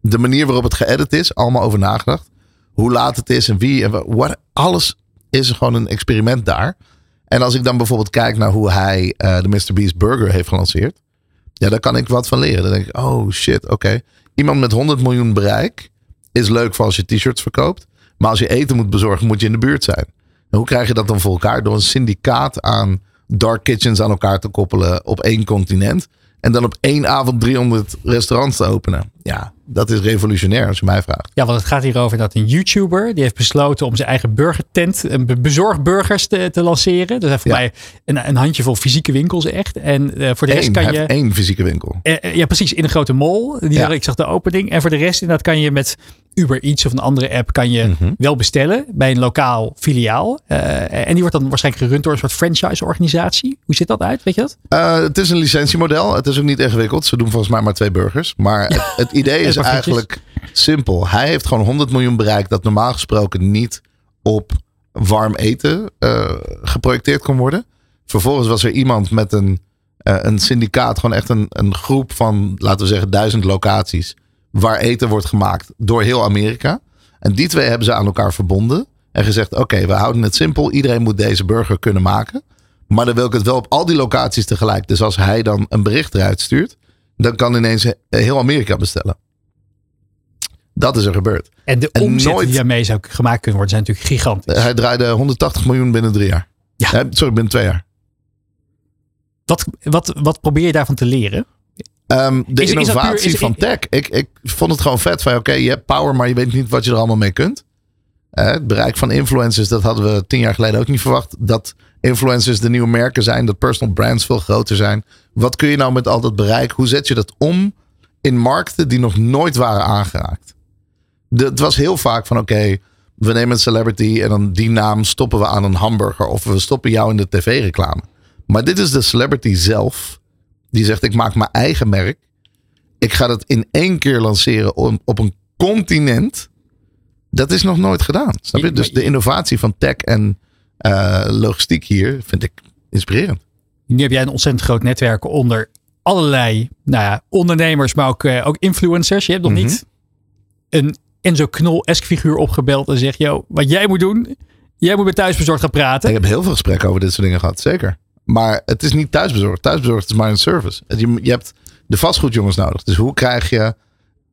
de manier waarop het geëdit is, allemaal over nagedacht. Hoe laat het is en wie en wat. Alles is gewoon een experiment daar. En als ik dan bijvoorbeeld kijk naar hoe hij uh, de Mr. Beast Burger heeft gelanceerd. Ja, daar kan ik wat van leren. Dan denk ik, oh shit, oké. Iemand met 100 miljoen bereik is leuk voor als je t-shirts verkoopt. Maar als je eten moet bezorgen, moet je in de buurt zijn. En hoe krijg je dat dan voor elkaar? Door een syndicaat aan dark kitchens aan elkaar te koppelen op één continent. En dan op één avond 300 restaurants te openen. Ja, dat is revolutionair als je mij vraagt. Ja, want het gaat hier over dat een YouTuber die heeft besloten om zijn eigen burgertent, een bezorgburgers te, te lanceren. Dus voor mij een, een handjevol fysieke winkels echt. En uh, voor de rest kan je. één fysieke winkel. Uh, ja, precies. In een grote mall. Die ja. ik zag de opening. En voor de rest inderdaad kan je met Uber Eats of een andere app kan je mm-hmm. wel bestellen bij een lokaal filiaal. Uh, en die wordt dan waarschijnlijk gerund door een soort franchise organisatie. Hoe ziet dat uit? Weet je dat? het is een licentiemodel. Het is ook niet ingewikkeld. Ze doen volgens mij maar twee burgers. Maar het, het idee is eigenlijk simpel. Hij heeft gewoon 100 miljoen bereikt dat normaal gesproken niet op warm eten uh, geprojecteerd kon worden. Vervolgens was er iemand met een, uh, een syndicaat, gewoon echt een, een groep van, laten we zeggen, duizend locaties. Waar eten wordt gemaakt door heel Amerika. En die twee hebben ze aan elkaar verbonden. En gezegd, oké, we houden het simpel. Iedereen moet deze burger kunnen maken. Maar dan wil ik het wel op al die locaties tegelijk. Dus als hij dan een bericht eruit stuurt, dan kan ineens heel Amerika bestellen. Dat is er gebeurd. En de En omzet nooit- die daarmee zou gemaakt kunnen worden, zijn natuurlijk gigantisch. Hij draaide 180 miljoen binnen drie jaar. Ja. Sorry, binnen twee jaar. Wat, wat, wat probeer je daarvan te leren? Ehm, de Is- is dat puur- innovatie is- van tech. Ik, ik vond het gewoon vet van, oké, je hebt power, maar je weet niet wat je er allemaal mee kunt. Het bereik van influencers, dat hadden we tien jaar geleden ook niet verwacht. Dat influencers de nieuwe merken zijn, dat personal brands veel groter zijn. Wat kun je nou met al dat bereik? Hoe zet je dat om in markten die nog nooit waren aangeraakt? Het was heel vaak van, oké, we nemen een celebrity en dan die naam stoppen we aan een hamburger. Of we stoppen jou in de tv-reclame. Maar dit is de celebrity zelf die zegt: Ik maak mijn eigen merk. Ik ga dat in één keer lanceren op, op een continent. Dat is nog nooit gedaan. Snap je? Dus de innovatie van tech en eh, logistiek hier vind ik inspirerend. Nu heb jij een ontzettend groot netwerk onder allerlei nou ja, ondernemers, maar ook, eh, ook influencers. Je hebt nog Mhm. niet een Enzo Knol-esk figuur opgebeld en zegt, yo, wat jij moet doen, jij moet met thuisbezorgd gaan praten. Ik heb heel veel gesprekken over dit soort dingen gehad, zeker. Maar het is niet thuisbezorgd. Thuisbezorgd is maar een service. Je, je hebt de vastgoedjongens nodig. Dus hoe krijg je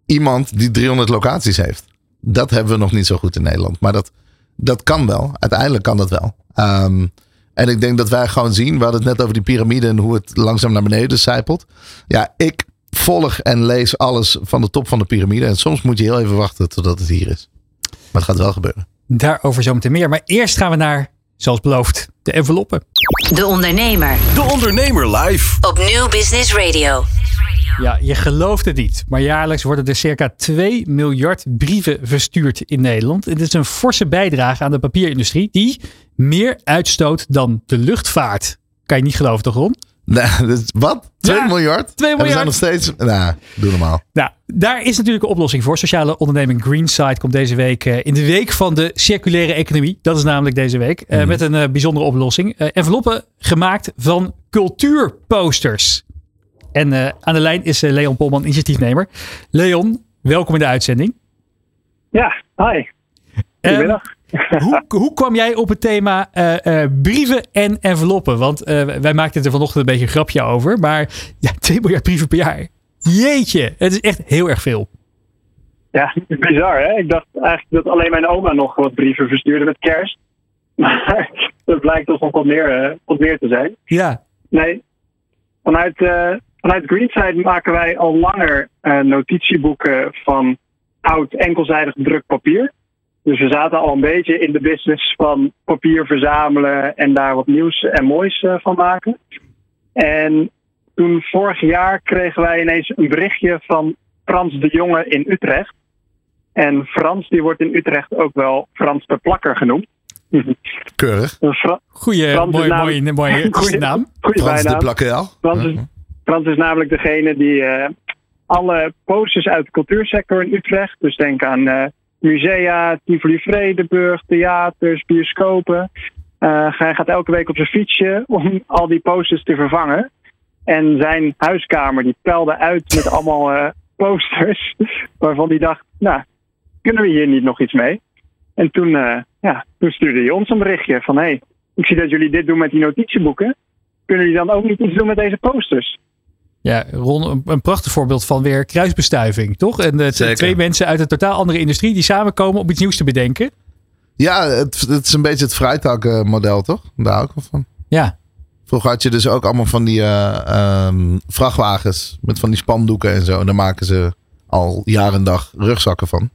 iemand die 300 locaties heeft? Dat hebben we nog niet zo goed in Nederland. Maar dat, dat kan wel. Uiteindelijk kan dat wel. Ehm, en ik denk dat wij gewoon zien. We hadden het net over die piramide en hoe het langzaam naar beneden zijpelt. Ja, ik volg en lees alles van de top van de piramide. En soms moet je heel even wachten totdat het hier is. Maar het gaat wel gebeuren. Daarover zometeen meer. Maar eerst gaan we naar, zoals beloofd, de enveloppen. De Ondernemer De Ondernemer live. op Nieuw Business Radio. Ja, je gelooft het niet. Maar jaarlijks worden er circa 2 miljard brieven verstuurd in Nederland. Het is een forse bijdrage aan de papierindustrie die meer uitstoot dan de luchtvaart. Kan je niet geloven toch, Ron? Nee, dat is- wat? 2 Ja, miljard? 2 En we zijn miljard. nog steeds... Nou, doe normaal. Nou, daar is natuurlijk een oplossing voor. Sociale onderneming Greenside komt deze week eh, in de week van de circulaire economie. Dat is namelijk deze week. eh, Met een eh, bijzondere oplossing. Eh, enveloppen gemaakt van cultuurposters. En eh, aan de lijn is Leon Polman, initiatiefnemer. Leon, welkom in de uitzending. Ja, hi. Goedemiddag. Hoe, hoe kwam jij op het thema eh, eh, brieven en enveloppen? Want eh, wij maakten er vanochtend een beetje een grapje over. Maar ja, 2 miljard brieven per jaar. Jeetje, het is echt heel erg veel. Ja, bizar hè. Ik dacht eigenlijk dat alleen mijn oma nog wat brieven verstuurde met kerst. Maar dat blijkt toch nog wat meer, wat meer te zijn. Ja, Nee, vanuit, vanuit Greenside maken wij al langer notitieboeken van oud enkelzijdig gedrukt papier. Dus we zaten al een beetje in de business van papier verzamelen en daar wat nieuws en moois eh, van maken. En toen vorig jaar kregen wij ineens een berichtje van Frans de Jonge in Utrecht. En Frans die wordt in Utrecht ook wel Frans de Plakker genoemd. Keurig. Fra- goeie, Frans mooi, mooie Goeie- naam. Goeie Frans de bijnaam. Plakkel. Frans is, Frans is namelijk degene die eh, alle posters uit de cultuursector in Utrecht, dus denk aan eh, musea, Tivoli Vredenburg, theaters, bioscopen. Eh, hij gaat elke week op zijn fietsje om al die posters te vervangen. En zijn huiskamer die peilde uit met allemaal eh, posters, waarvan hij dacht, nou, kunnen we hier niet nog iets mee? En toen, eh, ja, toen stuurde hij ons een berichtje van, hé, hey, ik zie dat jullie dit doen met die notitieboeken kunnen jullie dan ook niet iets doen met deze posters? Ja, Ron, een, een prachtig voorbeeld van weer kruisbestuiving, toch? En de Zeker. twee mensen uit een totaal andere industrie die samenkomen om iets nieuws te bedenken. Ja, het, het is een beetje het Freitag model, toch? Daar hou ik wel van. Ja, Vroeger had je dus ook allemaal van die eh, ehm, vrachtwagens met van die spandoeken en zo. En daar maken ze al jaar en dag rugzakken van. Het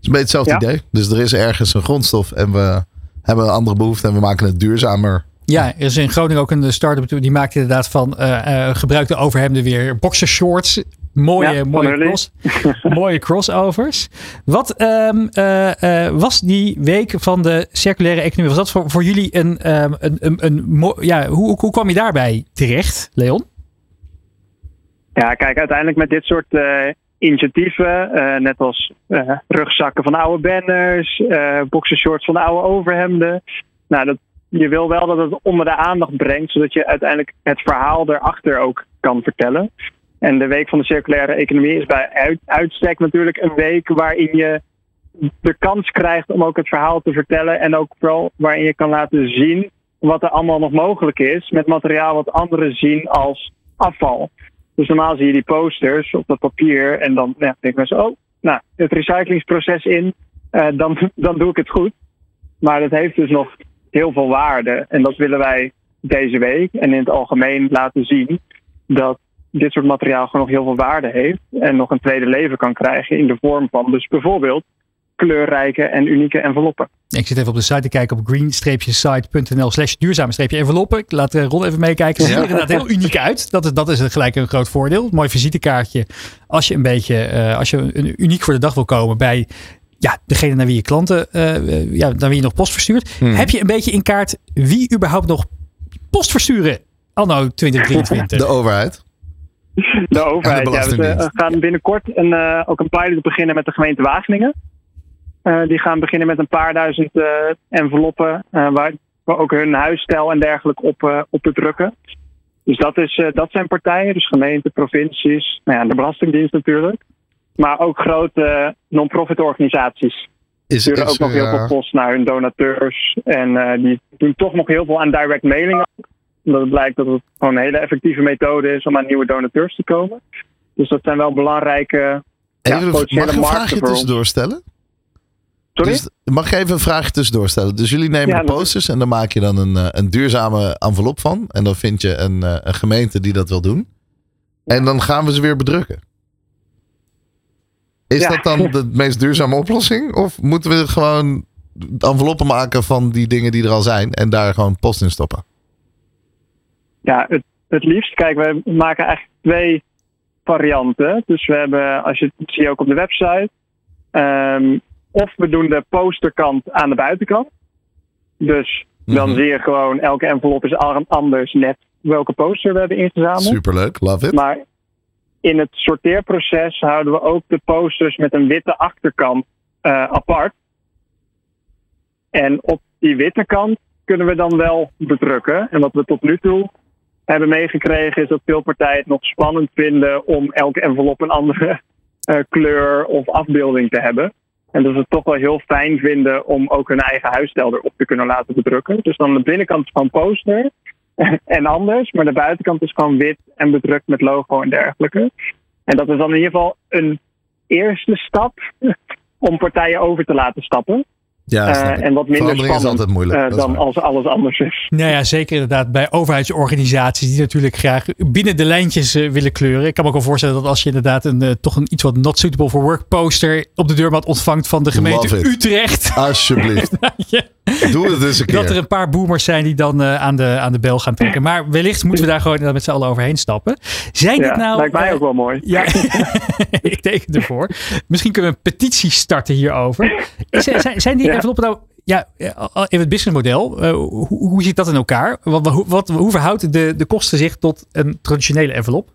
is een beetje hetzelfde Ja. idee. Dus er is ergens een grondstof en we hebben een andere behoefte en we maken het duurzamer. Ja, er is in Groningen ook een start-up die maakt inderdaad van eh, eh, gebruik de overhemden weer boxershorts. Mooie, Ja, mooie, cross, mooie crossovers. Wat ehm, eh, eh, was die week van de circulaire economie? Was dat voor, voor jullie een, ehm, een, een, een ja, hoe, hoe kwam je daarbij terecht, Leon? Ja, kijk, uiteindelijk met dit soort eh, initiatieven, eh, net als eh, rugzakken van oude banners, eh boxershorts van de oude overhemden. Nou, dat, je wil wel dat het onder de aandacht brengt, zodat je uiteindelijk het verhaal erachter ook kan vertellen. En de Week van de Circulaire Economie is bij uit, uitstek natuurlijk een week waarin je de kans krijgt om ook het verhaal te vertellen. En ook vooral waarin je kan laten zien wat er allemaal nog mogelijk is met materiaal wat anderen zien als afval. Dus normaal zie je die posters op dat papier en dan ja, denken mensen, oh, nou, het recyclingsproces in, eh, dan, dan doe ik het goed. Maar dat heeft dus nog heel veel waarde. En dat willen wij deze week en in het algemeen laten zien dat dit soort materiaal gewoon nog heel veel waarde heeft en nog een tweede leven kan krijgen in de vorm van dus bijvoorbeeld kleurrijke en unieke enveloppen. Ik zit even op de site te kijken op green-site.nl slash duurzame-enveloppen. Ik laat eh, Ron even meekijken. Ze zien er inderdaad heel uniek uit. Dat is, dat is gelijk een groot voordeel. Mooi visitekaartje. Als je een beetje, eh, als je een uniek voor de dag wil komen bij ja, degene naar wie je klanten, uh, ja, naar wie je nog post verstuurt. Hmm. Heb je een beetje in kaart wie überhaupt nog post versturen anno 2023? De overheid. De overheid, ja. We Belastingdienst. eh, gaan binnenkort een, eh, ook een pilot beginnen met de gemeente Wageningen. Eh, die gaan beginnen met een paar duizend eh, enveloppen eh, waar we ook hun huisstijl en dergelijke op, eh, op bedrukken. Dus dat, is, eh, dat zijn partijen, dus gemeenten, provincies, nou ja, de Belastingdienst natuurlijk. Maar ook grote non-profit organisaties. Is, sturen ook nog heel veel eh, post naar hun donateurs. En eh, die doen toch nog heel veel aan direct mailing. Omdat het blijkt dat het gewoon een hele effectieve methode is om aan nieuwe donateurs te komen. Dus dat zijn wel belangrijke ja, Even, mag potentiële een markten ons. tussendoor stellen? Sorry? Dus, mag ik even een vraagje tussendoor stellen? Dus jullie nemen Ja, de posters en dan maak je dan een, eh, een duurzame envelop van. En dan vind je een, een gemeente die dat wil doen. En dan gaan we ze weer bedrukken. Is Ja. dat dan de meest duurzame oplossing? Of moeten we gewoon enveloppen maken van die dingen die er al zijn en daar gewoon post in stoppen? Ja, het, het liefst. Kijk, we maken eigenlijk twee varianten. Dus we hebben, als je het zie je ook op de website. ehm, of we doen de posterkant aan de buitenkant. Dus dan Mhm. zie je gewoon, elke envelop is anders net welke poster we hebben ingezameld. Superleuk, love it. Maar in het sorteerproces houden we ook de posters met een witte achterkant eh, apart. En op die witte kant kunnen we dan wel bedrukken. En wat we tot nu toe hebben meegekregen is dat veel partijen het nog spannend vinden om elke envelop een andere eh, kleur of afbeelding te hebben. En dat ze het toch wel heel fijn vinden om ook hun eigen huisstijl erop te kunnen laten bedrukken. Dus dan de binnenkant gewoon poster en anders, maar de buitenkant is gewoon wit en bedrukt met logo en dergelijke. En dat is dan in ieder geval een eerste stap om partijen over te laten stappen. Ja, ik. en wat minder Verandering is spannend altijd moeilijk. eh, is dan als alles anders is. Nou ja, zeker inderdaad bij overheidsorganisaties die natuurlijk graag binnen de lijntjes eh, willen kleuren. Ik kan me ook wel voorstellen dat als je inderdaad een toch een iets wat not suitable for work poster op de deurmat ontvangt van de gemeente. Utrecht. Alsjeblieft. Ja. Doe het eens een keer. Dat er een paar boomers zijn die dan eh, aan, de, aan de bel gaan trekken. Maar wellicht moeten we daar gewoon inderdaad met z'n allen overheen stappen. Zijn Ja, dit nou... lijkt mij eh, ook wel mooi. Ja, ik teken ervoor. Misschien kunnen we een petitie starten hierover. Zijn, zijn die Ja. enveloppen nou... Ja, eh, even het businessmodel. eh, hoe, hoe zit dat in elkaar? Wat, hoe, wat, hoe verhoudt de, de kosten zich tot een traditionele envelop?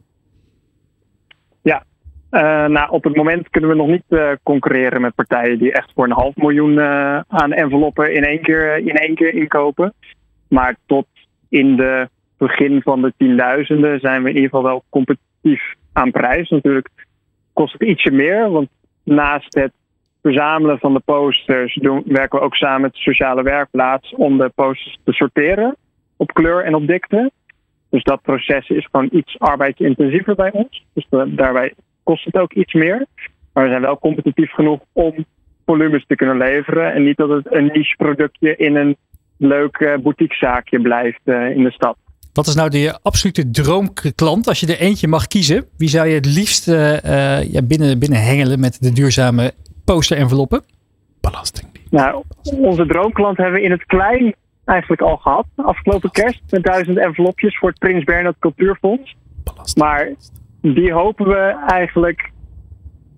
Eh, nou, op het moment kunnen we nog niet eh, concurreren met partijen die echt voor een half miljoen eh, aan enveloppen in één, keer, in één keer inkopen. Maar tot in de begin van de tienduizenden zijn we in ieder geval wel competitief aan prijs. Natuurlijk kost het ietsje meer, want naast het verzamelen van de posters doen, werken we ook samen met de sociale werkplaats om de posters te sorteren op kleur en op dikte. Dus dat proces is gewoon iets arbeidsintensiever bij ons. Dus da- daarbij kost het ook iets meer. Maar we zijn wel competitief genoeg om volumes te kunnen leveren. En niet dat het een niche productje in een leuk eh, boutiquezaakje blijft eh, in de stad. Wat is nou de absolute droomklant? Als je er eentje mag kiezen, wie zou je het liefst ja, binnen, binnen hengelen met de duurzame poster-enveloppen? Belastingdienst. Nou, onze droomklant hebben we in het klein eigenlijk al gehad. Afgelopen kerst met duizend envelopjes voor het Prins Bernhard Cultuurfonds. Maar die hopen we eigenlijk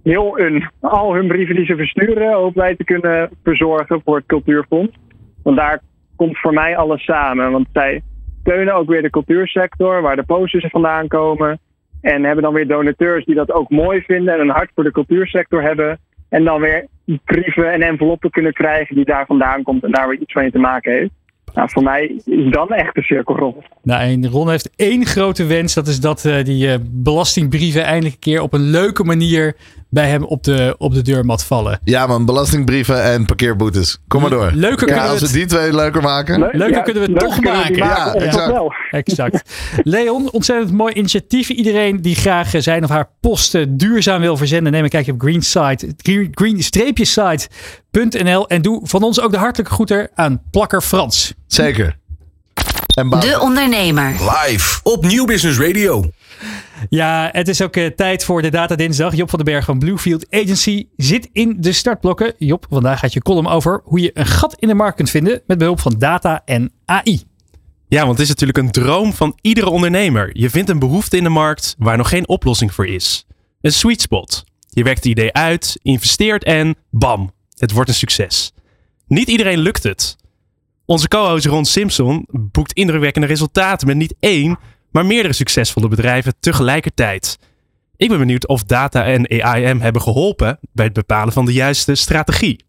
heel hun, al hun brieven die ze versturen, hopen wij te kunnen verzorgen voor het Cultuurfonds. Want daar komt voor mij alles samen. Want zij steunen ook weer de cultuursector, waar de posters vandaan komen. En hebben dan weer donateurs die dat ook mooi vinden en een hart voor de cultuursector hebben. En dan weer brieven en enveloppen kunnen krijgen die daar vandaan komt en daar weer iets mee te maken heeft. Nou, voor mij is dan echt de cirkel rond. Nou, en Ron heeft één grote wens. Dat is dat eh, die eh, belastingbrieven eindelijk een keer op een leuke manier bij hem op de, op de deurmat vallen. Ja man, belastingbrieven en parkeerboetes. Kom maar door. Leuker ja, kunnen als we het- die twee leuker maken. Leuker Ja, kunnen we leuker toch kunnen we die maken. maken, Ja, exact. wel? Exact. Leon, ontzettend mooi initiatief. Iedereen die graag eh, zijn of haar posten duurzaam wil verzenden, neem een kijkje op greensite, green-site.nl en doe van ons ook de hartelijke groeten aan Plakker Frans. Zeker. En De Ondernemer. Live op Nieuw Business Radio. Ja, het is ook eh, tijd voor de Data Dinsdag. Job van den Berg van Bluefield Agency zit in de startblokken. Job, vandaag gaat je column over hoe je een gat in de markt kunt vinden met behulp van data en AI. Ja, want het is natuurlijk een droom van iedere ondernemer. Je vindt een behoefte in de markt waar nog geen oplossing voor is. Een sweet spot. Je werkt het idee uit, investeert en bam, het wordt een succes. Niet iedereen lukt het. Onze co-host Ron Simpson boekt indrukwekkende resultaten met niet één, maar meerdere succesvolle bedrijven tegelijkertijd. Ik ben benieuwd of data en AI hebben geholpen bij het bepalen van de juiste strategie.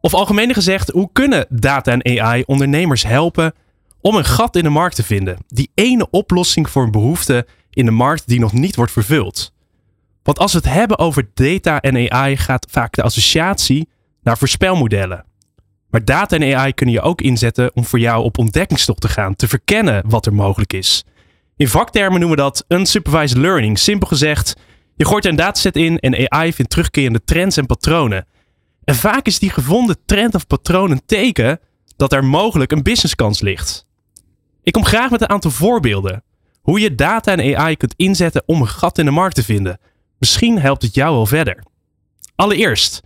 Of algemeen gezegd, hoe kunnen data en AI ondernemers helpen om een gat in de markt te vinden? Die ene oplossing voor een behoefte in de markt die nog niet wordt vervuld. Want als we het hebben over data en AI, gaat vaak de associatie naar voorspelmodellen. Maar data en AI kunnen je ook inzetten om voor jou op ontdekkingstocht te gaan, te verkennen wat er mogelijk is. In vaktermen noemen we dat unsupervised learning. Simpel gezegd, je gooit een dataset in en AI vindt terugkerende trends en patronen. En vaak is die gevonden trend of patroon een teken dat er mogelijk een businesskans ligt. Ik kom graag met een aantal voorbeelden. Hoe je data en AI kunt inzetten om een gat in de markt te vinden. Misschien helpt het jou wel verder. Allereerst,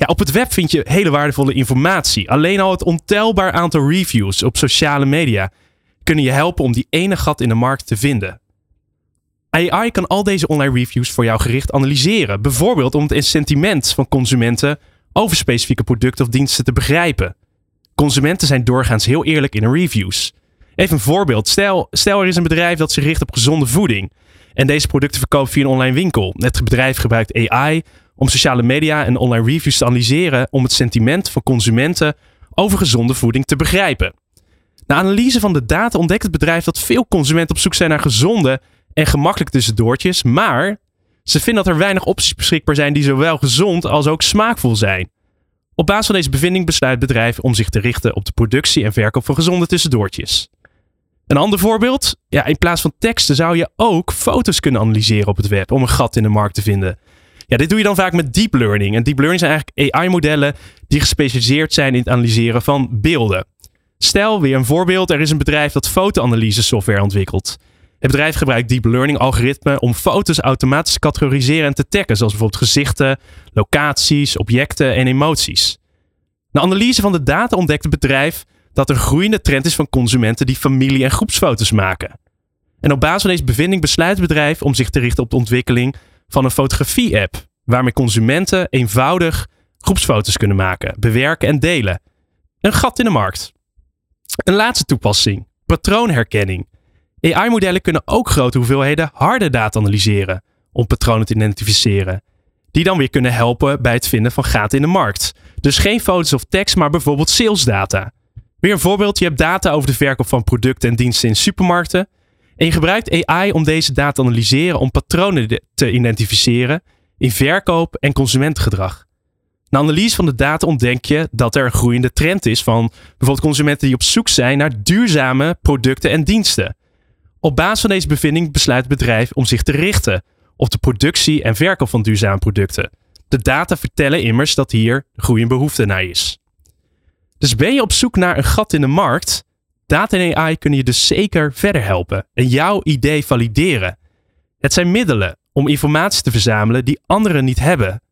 ja, op het web vind je hele waardevolle informatie. Alleen al het ontelbaar aantal reviews op sociale media kunnen je helpen om die ene gat in de markt te vinden. AI kan al deze online reviews voor jou gericht analyseren. Bijvoorbeeld om het sentiment van consumenten over specifieke producten of diensten te begrijpen. Consumenten zijn doorgaans heel eerlijk in hun reviews. Even een voorbeeld. Stel, stel er is een bedrijf dat zich richt op gezonde voeding. En deze producten verkoopt via een online winkel. Het bedrijf gebruikt AI om sociale media en online reviews te analyseren om het sentiment van consumenten over gezonde voeding te begrijpen. Na analyse van de data ontdekt het bedrijf dat veel consumenten op zoek zijn naar gezonde en gemakkelijk tussendoortjes, maar ze vinden dat er weinig opties beschikbaar zijn die zowel gezond als ook smaakvol zijn. Op basis van deze bevinding besluit het bedrijf om zich te richten op de productie en verkoop van gezonde tussendoortjes. Een ander voorbeeld, ja, in plaats van teksten zou je ook foto's kunnen analyseren op het web om een gat in de markt te vinden. Ja, dit doe je dan vaak met deep learning. En deep learning zijn eigenlijk AI-modellen die gespecialiseerd zijn in het analyseren van beelden. Stel weer een voorbeeld, er is een bedrijf dat fotoanalyse software ontwikkelt. Het bedrijf gebruikt deep learning algoritmen om foto's automatisch te categoriseren en te taggen, zoals bijvoorbeeld gezichten, locaties, objecten en emoties. Na analyse van de data ontdekt het bedrijf dat er een groeiende trend is van consumenten die familie- en groepsfoto's maken. En op basis van deze bevinding besluit het bedrijf om zich te richten op de ontwikkeling van een fotografie-app, waarmee consumenten eenvoudig groepsfoto's kunnen maken, bewerken en delen. Een gat in de markt. Een laatste toepassing: patroonherkenning. AI-modellen kunnen ook grote hoeveelheden harde data analyseren om patronen te identificeren, die dan weer kunnen helpen bij het vinden van gaten in de markt. Dus geen foto's of tekst, maar bijvoorbeeld salesdata. Weer een voorbeeld: je hebt data over de verkoop van producten en diensten in supermarkten. En je gebruikt AI om deze data te analyseren om patronen te identificeren in verkoop en consumentengedrag. Na analyse van de data ontdek je dat er een groeiende trend is van bijvoorbeeld consumenten die op zoek zijn naar duurzame producten en diensten. Op basis van deze bevinding besluit het bedrijf om zich te richten op de productie en verkoop van duurzame producten. De data vertellen immers dat hier groeiende behoefte naar is. Dus ben je op zoek naar een gat in de markt? Data en AI kunnen je dus zeker verder helpen en jouw idee valideren. Het zijn middelen om informatie te verzamelen die anderen niet hebben.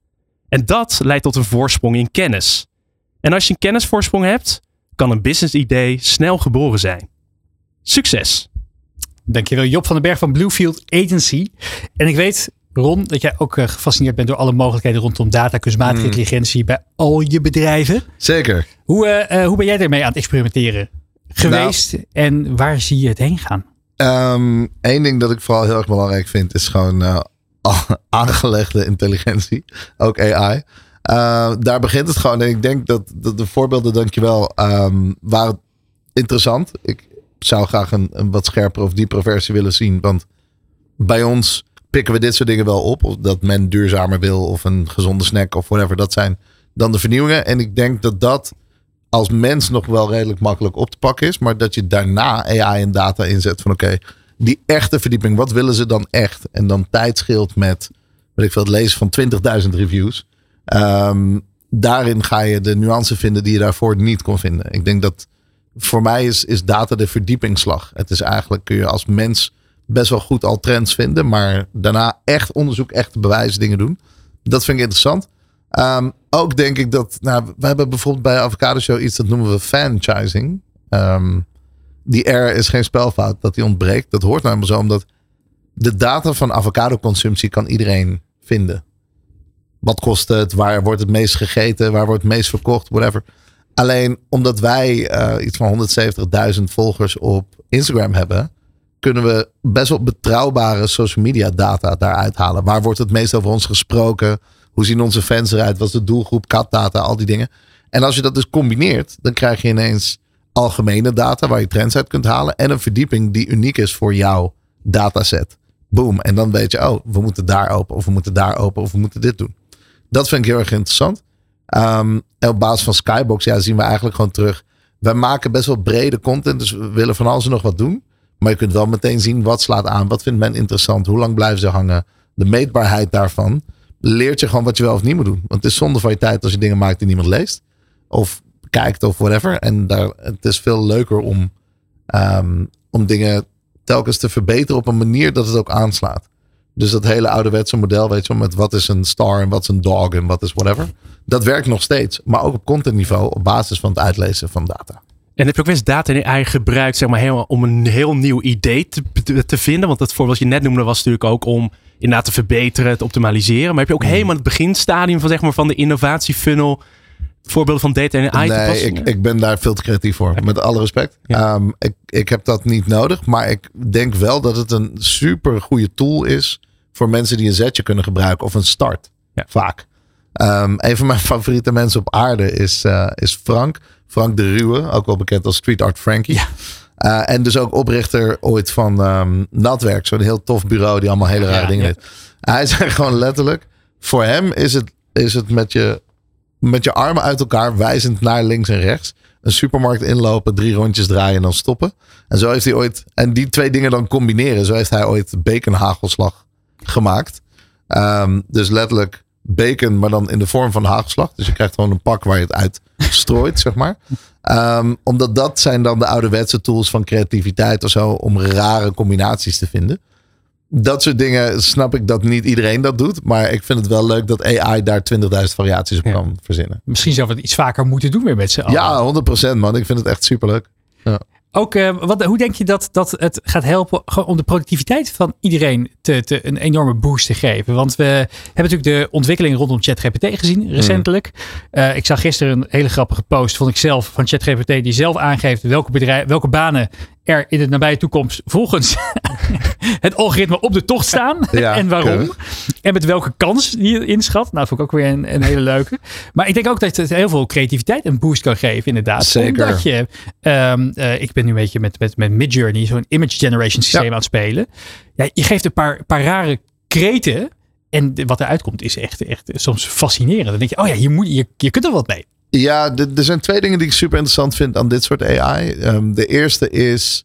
En dat leidt tot een voorsprong in kennis. En als je een kennisvoorsprong hebt, kan een business idee snel geboren zijn. Succes! Dankjewel Job van den Berg van Bluefield Agency. En ik weet, Ron, dat jij ook eh, gefascineerd bent door alle mogelijkheden rondom data, kunstmatige Mm. intelligentie bij al je bedrijven. Zeker. Hoe, eh, eh, hoe ben jij ermee aan het experimenteren geweest en waar zie je het heen gaan? Eén Ehm, ding dat ik vooral heel erg belangrijk vind is gewoon aangelegde intelligentie. Ook AI. Eh, daar begint het gewoon. En ik denk dat, dat de voorbeelden, dankjewel, um, waren interessant. Ik zou graag een, een wat scherpere of diepere versie willen zien. Want bij ons pikken we dit soort dingen wel op. Of dat men duurzamer wil of een gezonde snack of whatever. Dat zijn dan de vernieuwingen. En ik denk dat dat als mens nog wel redelijk makkelijk op te pakken is. Maar dat je daarna AI en data inzet van oké, die echte verdieping. Wat willen ze dan echt? En dan tijd scheelt met, weet ik veel, het lezen van 20.000 reviews. Ehm, daarin ga je de nuance vinden die je daarvoor niet kon vinden. Ik denk dat voor mij is, is data de verdiepingsslag. Het is eigenlijk, kun je als mens best wel goed al trends vinden, maar daarna echt onderzoek, echt bewijzen dingen doen. Dat vind ik interessant. Ehm, ook denk ik dat, nou, we hebben bijvoorbeeld bij Avocado Show iets dat noemen we franchising. Um, die R is geen spelfout, dat die ontbreekt. Dat hoort namelijk zo, omdat de data van avocado consumptie kan iedereen vinden. Wat kost het? Waar wordt het meest gegeten? Waar wordt het meest verkocht? Whatever. Alleen omdat wij uh, iets van 170.000 volgers op Instagram hebben, kunnen we best wel betrouwbare social media data daaruit halen. Waar wordt het meest over ons gesproken? Hoe zien onze fans eruit? Wat is de doelgroep? Katdata, al die dingen. En als je dat dus combineert, dan krijg je ineens algemene data waar je trends uit kunt halen. En een verdieping die uniek is voor jouw dataset. Boom. En dan weet je, oh, we moeten daar open, of we moeten daar open, of we moeten dit doen. Dat vind ik heel erg interessant. Um, en op basis van Skybox ja, zien we eigenlijk gewoon terug. Wij maken best wel brede content, dus we willen van alles en nog wat doen. Maar je kunt wel meteen zien wat slaat aan, wat vindt men interessant, hoe lang blijven ze hangen. De meetbaarheid daarvan leert je gewoon wat je wel of niet moet doen. Want het is zonde van je tijd als je dingen maakt die niemand leest. Of kijkt of whatever. En daar, het is veel leuker om, um, om dingen telkens te verbeteren op een manier dat het ook aanslaat. Dus dat hele ouderwetse model, weet je wel, met wat is een star en wat is een dog en wat is whatever. Dat werkt nog steeds, maar ook op contentniveau op basis van het uitlezen van data. En heb je ook wel eens data in AI gebruikt zeg maar, helemaal om een heel nieuw idee te, te vinden? Want dat voorbeeld wat je net noemde was natuurlijk ook om inderdaad te verbeteren, te optimaliseren. Maar heb je ook mm. helemaal het beginstadium van, zeg maar, van de innovatiefunnel voorbeelden van data en AI nee, ik, ik ben daar veel te creatief voor. Met alle respect. Um, ik, ik heb dat niet nodig. Maar ik denk wel dat het een super goede tool is voor mensen die een zetje kunnen gebruiken of een start. Ja. Vaak. Um, een van mijn favoriete mensen op aarde is, uh, is Frank. Frank de Ruwe, ook wel bekend als Street Art Frankie. Ja. Uh, en dus ook oprichter ooit van um, Natwerk. Zo'n heel tof bureau die allemaal hele rare dingen heeft. Hij zegt gewoon letterlijk, voor hem is het, is het met je met je armen uit elkaar, wijzend naar links en rechts. Een supermarkt inlopen, drie rondjes draaien en dan stoppen. En zo heeft hij ooit, en die twee dingen dan combineren. Zo heeft hij ooit baconhagelslag gemaakt. Um, dus letterlijk bacon, maar dan in de vorm van hagelslag. Dus je krijgt gewoon een pak waar je het uit strooit, zeg maar. Um, omdat dat zijn dan de ouderwetse tools van creativiteit of zo. Om rare combinaties te vinden dat soort dingen snap ik dat niet iedereen dat doet. Maar ik vind het wel leuk dat AI daar 20.000 variaties op kan verzinnen. Misschien zou we het iets vaker moeten doen weer met z'n allen. Ja, 100% man. Ik vind het echt superleuk. Ja. Ook, uh, wat, hoe denk je dat, dat het gaat helpen om de productiviteit van iedereen te, te, een enorme boost te geven? Want we hebben natuurlijk de ontwikkeling rondom ChatGPT gezien recentelijk. Mm. Uh, ik zag gisteren een hele grappige post, vond ik zelf, van ChatGPT, die zelf aangeeft welke, bedrijf, welke banen er in de nabije toekomst volgens het algoritme op de tocht staan. en waarom. En met welke kans die je inschat. Nou, vond ik ook weer een, een, hele leuke. Maar ik denk ook dat het heel veel creativiteit een boost kan geven, inderdaad. Zeker. Omdat je, um, uh, ik ben nu een beetje met, met, met Midjourney, zo'n image generation systeem aan het spelen. Ja, je geeft een paar, paar rare kreten. En wat eruit komt is echt, echt soms fascinerend. Dan denk je, oh ja, je, moet, je, je kunt er wat mee. Ja, er zijn twee dingen die ik super interessant vind aan dit soort AI. Um, de eerste is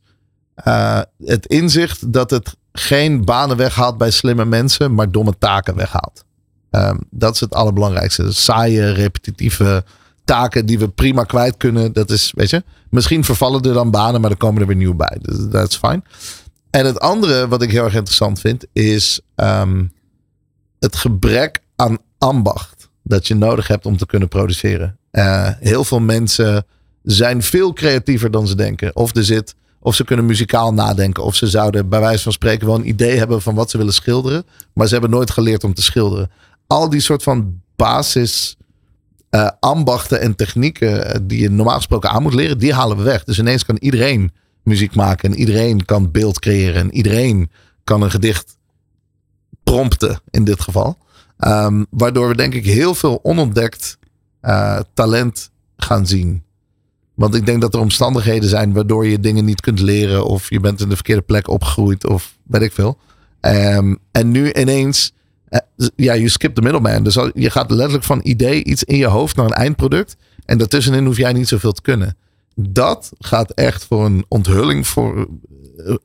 uh, het inzicht dat het geen banen weghaalt bij slimme mensen, maar domme taken weghaalt. Um, dat is het allerbelangrijkste. Saaie, repetitieve taken die we prima kwijt kunnen. Dat is, weet je, misschien vervallen er dan banen, maar er komen er weer nieuw bij. Dus dat is fijn. En het andere wat ik heel erg interessant vind, is um, het gebrek aan ambacht dat je nodig hebt om te kunnen produceren. Uh, heel veel mensen zijn veel creatiever dan ze denken. Of er zit, of ze kunnen muzikaal nadenken. Of ze zouden bij wijze van spreken wel een idee hebben van wat ze willen schilderen. Maar ze hebben nooit geleerd om te schilderen. Al die soort van basis uh, ambachten en technieken eh, die je normaal gesproken aan moet leren, die halen we weg. Dus ineens kan iedereen muziek maken en iedereen kan beeld creëren en iedereen kan een gedicht prompten in dit geval. Um, waardoor we denk ik heel veel onontdekt uh, talent gaan zien. Want ik denk dat er omstandigheden zijn waardoor je dingen niet kunt leren. Of je bent in de verkeerde plek opgegroeid. Of weet ik veel. Ehm, en nu ineens, eh, ja, je skipt de middleman. Dus je gaat letterlijk van idee iets in je hoofd naar een eindproduct. En daartussenin hoef jij niet zoveel te kunnen. Dat gaat echt voor een onthulling voor. eh,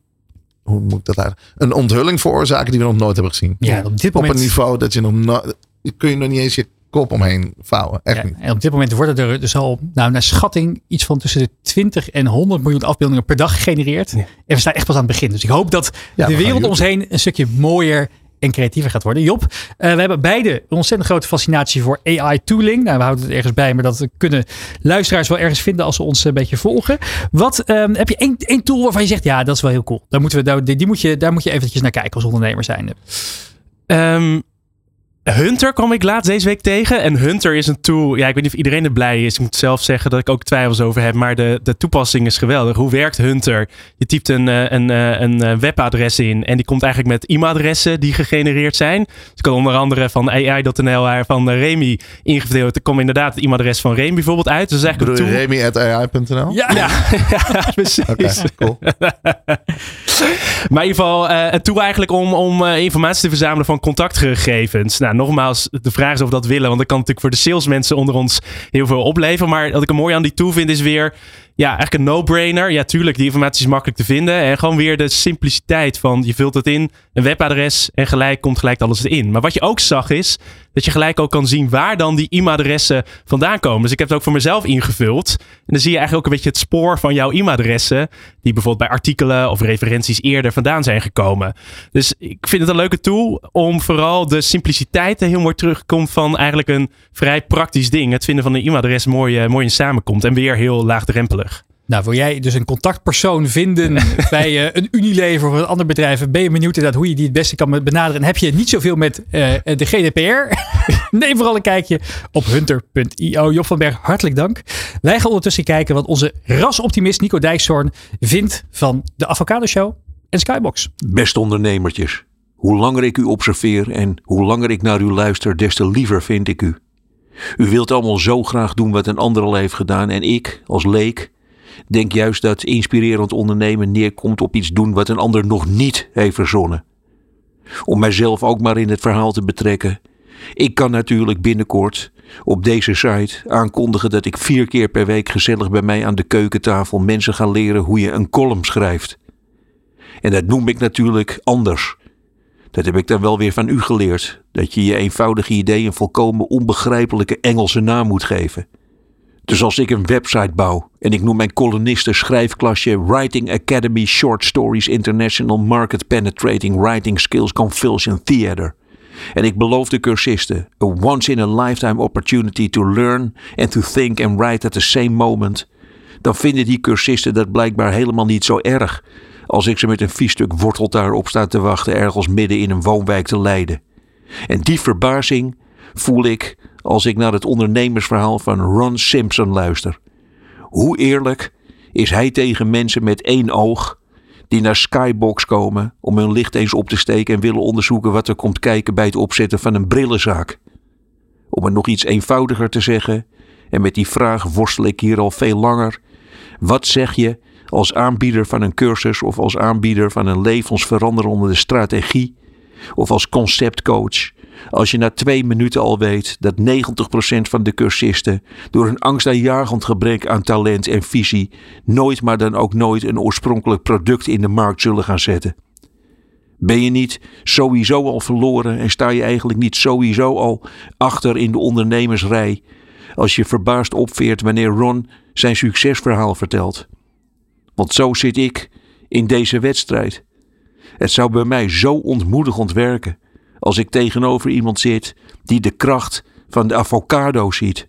hoe moet ik dat uit? Een onthulling veroorzaken die we nog nooit hebben gezien. Ja, op dit moment- Op een niveau dat je nog nooit. Kun je nog niet eens je kop omheen vouwen. Echt niet. En op dit moment worden er dus al, nou, naar schatting, iets van tussen de 20 en 100 miljoen afbeeldingen per dag gegenereerd. En we staan echt pas aan het begin. Dus ik hoop dat Ja, de wereld om ons heen een stukje mooier en creatiever gaat worden. Job, eh, we hebben beide een ontzettend grote fascinatie voor AI-tooling. Nou, we houden het ergens bij, maar dat kunnen luisteraars wel ergens vinden als ze ons een beetje volgen. Wat ehm, heb je één, één tool waarvan je zegt, ja, dat is wel heel cool. Daar, moeten we, daar, die moet je, daar moet je eventjes naar kijken als ondernemer zijn. Ehm, Hunter kwam ik laatst deze week tegen. En Hunter is een tool. Ja, ik weet niet of iedereen er blij is. Ik moet zelf zeggen dat ik ook twijfels over heb. Maar de, de toepassing is geweldig. Hoe werkt Hunter? Je typt een, eh, een, eh, een eh, webadres in. En die komt eigenlijk met e-mailadressen die gegenereerd zijn. Dus ik kan onder andere van AI.nl van Remy ingevuld. Er komt inderdaad het e-mailadres van Remy bijvoorbeeld uit. Dus eigenlijk Bedoel je. Remy.ai.nl? Ja, Ja, ja precies. Oké, cool. Maar in ieder geval een tool eigenlijk om, om informatie te verzamelen van contactgegevens. Nou, nogmaals, de vraag is of we dat willen. Want dat kan natuurlijk voor de salesmensen onder ons heel veel opleveren. Maar wat ik er mooi aan die tool vind is weer... Ja, eigenlijk een no-brainer. Ja, tuurlijk, die informatie is makkelijk te vinden. En gewoon weer de simpliciteit van je vult het in, een webadres en gelijk komt gelijk alles erin. Maar wat je ook zag is dat je gelijk ook kan zien waar dan die e-mailadressen vandaan komen. Dus ik heb het ook voor mezelf ingevuld. En dan zie je eigenlijk ook een beetje het spoor van jouw e-mailadressen. Die bijvoorbeeld bij artikelen of referenties eerder vandaan zijn gekomen. Dus ik vind het een leuke tool om vooral de simpliciteit er heel mooi terugkomt van eigenlijk een vrij praktisch ding. Het vinden van een e-mailadres mooi, eh, mooi in samenkomt. En weer heel laagdrempelig. Nou, wil jij dus een contactpersoon vinden bij eh, een Unilever of een ander bedrijf? Ben je benieuwd inderdaad hoe je die het beste kan benaderen? En heb je niet zoveel met eh, de GDPR? Neem vooral een kijkje op hunter.io. Job van Berg, hartelijk dank. Wij gaan ondertussen kijken wat onze rasoptimist Nico Dijkshoorn vindt van de Avocado Show en Skybox. Beste ondernemertjes, hoe langer ik u observeer en hoe langer ik naar u luister, des te liever vind ik u. U wilt allemaal zo graag doen wat een ander al heeft gedaan en ik, als leek, denk juist dat inspirerend ondernemen neerkomt op iets doen wat een ander nog niet heeft verzonnen. Om mijzelf ook maar in het verhaal te betrekken. Ik kan natuurlijk binnenkort op deze site aankondigen dat ik vier keer per week gezellig bij mij aan de keukentafel mensen ga leren hoe je een column schrijft. En dat noem ik natuurlijk anders. Dat heb ik dan wel weer van u geleerd. Dat je je eenvoudige idee een volkomen onbegrijpelijke Engelse naam moet geven. Dus als ik een website bouw en ik noem mijn kolonisten schrijfklasje Writing Academy Short Stories International Market Penetrating Writing Skills Convulsion Theater. En ik beloof de cursisten a once in a lifetime opportunity to learn and to think and write at the same moment. Dan vinden die cursisten dat blijkbaar helemaal niet zo erg als ik ze met een vies stuk worteltaar op sta te wachten ergens midden in een woonwijk te leiden. En die verbazing voel ik als ik naar het ondernemersverhaal van Ron Simpson luister. Hoe eerlijk is hij tegen mensen met één oog die naar Skybox komen om hun licht eens op te steken en willen onderzoeken wat er komt kijken bij het opzetten van een brillenzaak? Om het nog iets eenvoudiger te zeggen, en met die vraag worstel ik hier al veel langer. Wat zeg je als aanbieder van een cursus of als aanbieder van een levensveranderende strategie of als conceptcoach als je na twee minuten al weet dat 90% van de cursisten door een angstaanjagend gebrek aan talent en visie nooit maar dan ook nooit een oorspronkelijk product in de markt zullen gaan zetten? Ben je niet sowieso al verloren en sta je eigenlijk niet sowieso al achter in de ondernemersrij als je verbaasd opveert wanneer Ron zijn succesverhaal vertelt? Want zo zit ik in deze wedstrijd. Het zou bij mij zo ontmoedigend werken als ik tegenover iemand zit die de kracht van de avocado ziet.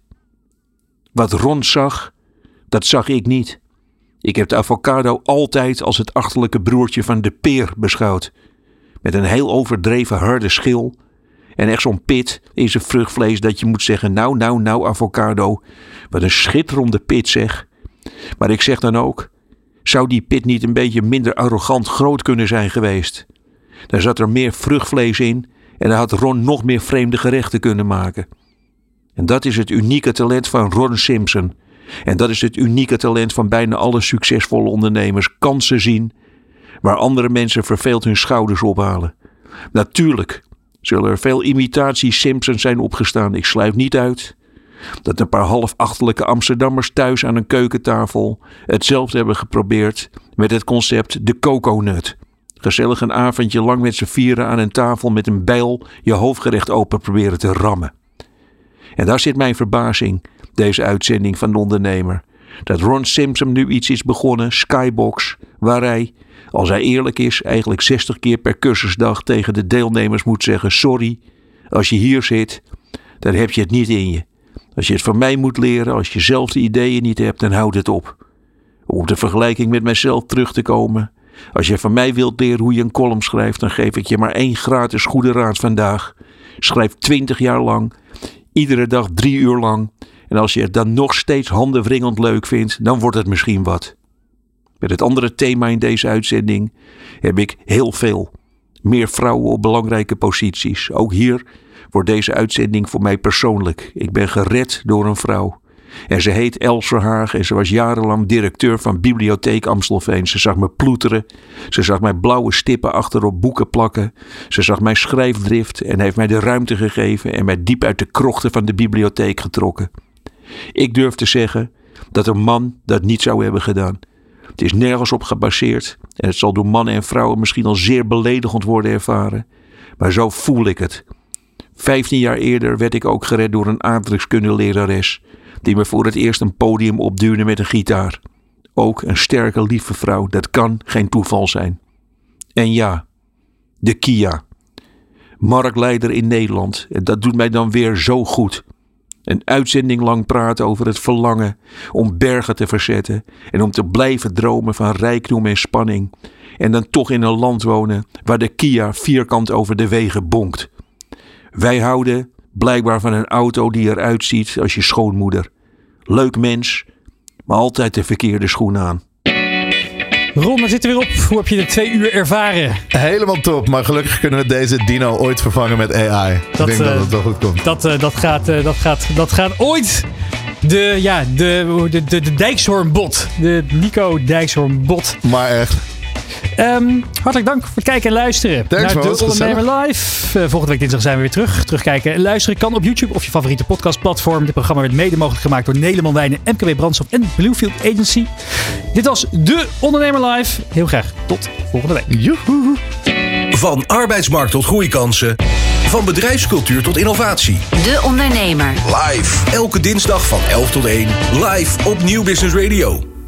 Wat Ron zag, dat zag ik niet. Ik heb de avocado altijd als het achterlijke broertje van de peer beschouwd. Met een heel overdreven harde schil en echt zo'n pit in zijn vruchtvlees dat je moet zeggen: Nou, nou, nou, avocado. Wat een schitterende pit zeg. Maar ik zeg dan ook: zou die pit niet een beetje minder arrogant groot kunnen zijn geweest? Daar zat er meer vruchtvlees in en dan had Ron nog meer vreemde gerechten kunnen maken. En dat is het unieke talent van Ron Simpson. En dat is het unieke talent van bijna alle succesvolle ondernemers: kansen zien waar andere mensen verveeld hun schouders ophalen. Natuurlijk zullen er veel imitatie Simpsons zijn opgestaan. Ik sluit niet uit dat een paar halfachtelijke Amsterdammers thuis aan een keukentafel hetzelfde hebben geprobeerd met het concept de coconut. Gezellig een avondje lang met z'n vieren aan een tafel met een bijl je hoofdgerecht open proberen te rammen. En daar zit mijn verbazing, deze uitzending van de ondernemer. Dat Ron Simpson nu iets is begonnen, Skybox, waar hij, als hij eerlijk is, eigenlijk 60 keer per cursusdag tegen de deelnemers moet zeggen: Sorry, als je hier zit, dan heb je het niet in je. Als je het van mij moet leren, als je zelf de ideeën niet hebt, dan houd het op. Om de vergelijking met mijzelf terug te komen. Als je van mij wilt leren hoe je een column schrijft, dan geef ik je maar één gratis goede raad vandaag. Schrijf 20 jaar lang, iedere dag drie uur lang. En als je het dan nog steeds handenwringend leuk vindt, dan wordt het misschien wat. Met het andere thema in deze uitzending heb ik heel veel. Meer vrouwen op belangrijke posities. Ook hier wordt deze uitzending voor mij persoonlijk. Ik ben gered door een vrouw. En ze heet Els Verhaag en ze was jarenlang directeur van Bibliotheek Amstelveen. Ze zag me ploeteren. Ze zag mij blauwe stippen achterop boeken plakken. Ze zag mijn schrijfdrift en heeft mij de ruimte gegeven en mij diep uit de krochten van de bibliotheek getrokken. Ik durf te zeggen dat een man dat niet zou hebben gedaan. Het is nergens op gebaseerd en het zal door mannen en vrouwen misschien al zeer beledigend worden ervaren. Maar zo voel ik het. Vijftien jaar eerder werd ik ook gered door een aardrijkskundelerares die me voor het eerst een podium opduwde met een gitaar. Ook een sterke, lieve vrouw, dat kan geen toeval zijn. En ja, de Kia. Marktleider in Nederland. En dat doet mij dan weer zo goed. Een uitzending lang praten over het verlangen om bergen te verzetten en om te blijven dromen van rijkdom en spanning. En dan toch in een land wonen waar de Kia vierkant over de wegen bonkt. Wij houden blijkbaar van een auto die eruit ziet als je schoonmoeder. Leuk mens, maar altijd de verkeerde schoen aan. Ron, daar zitten we weer op. Hoe heb je de twee uur ervaren? Helemaal top, maar gelukkig kunnen we deze dino ooit vervangen met AI. Ik denk dat eh, het wel goed komt. Dat, eh, dat, gaat, eh, dat, gaat, dat gaat ooit de, ja, de, de, de, de Dijkshoornbot. De Nico Dijkshoornbot. Maar echt. Ehm, hartelijk dank voor het kijken en luisteren Thanks, naar man, De Ondernemer Live. Eh, volgende week dinsdag zijn we weer terug. Terugkijken en luisteren kan op YouTube of je favoriete podcastplatform. Dit programma werd mede mogelijk gemaakt door Nederland Wijnen, MKW Brandstof en Bluefield Agency. Dit was De Ondernemer Live. Heel graag tot volgende week. Joehoe. Van arbeidsmarkt tot groeikansen. Van bedrijfscultuur tot innovatie. De Ondernemer. Live. Elke dinsdag van 11 tot 1. Live op Nieuw Business Radio.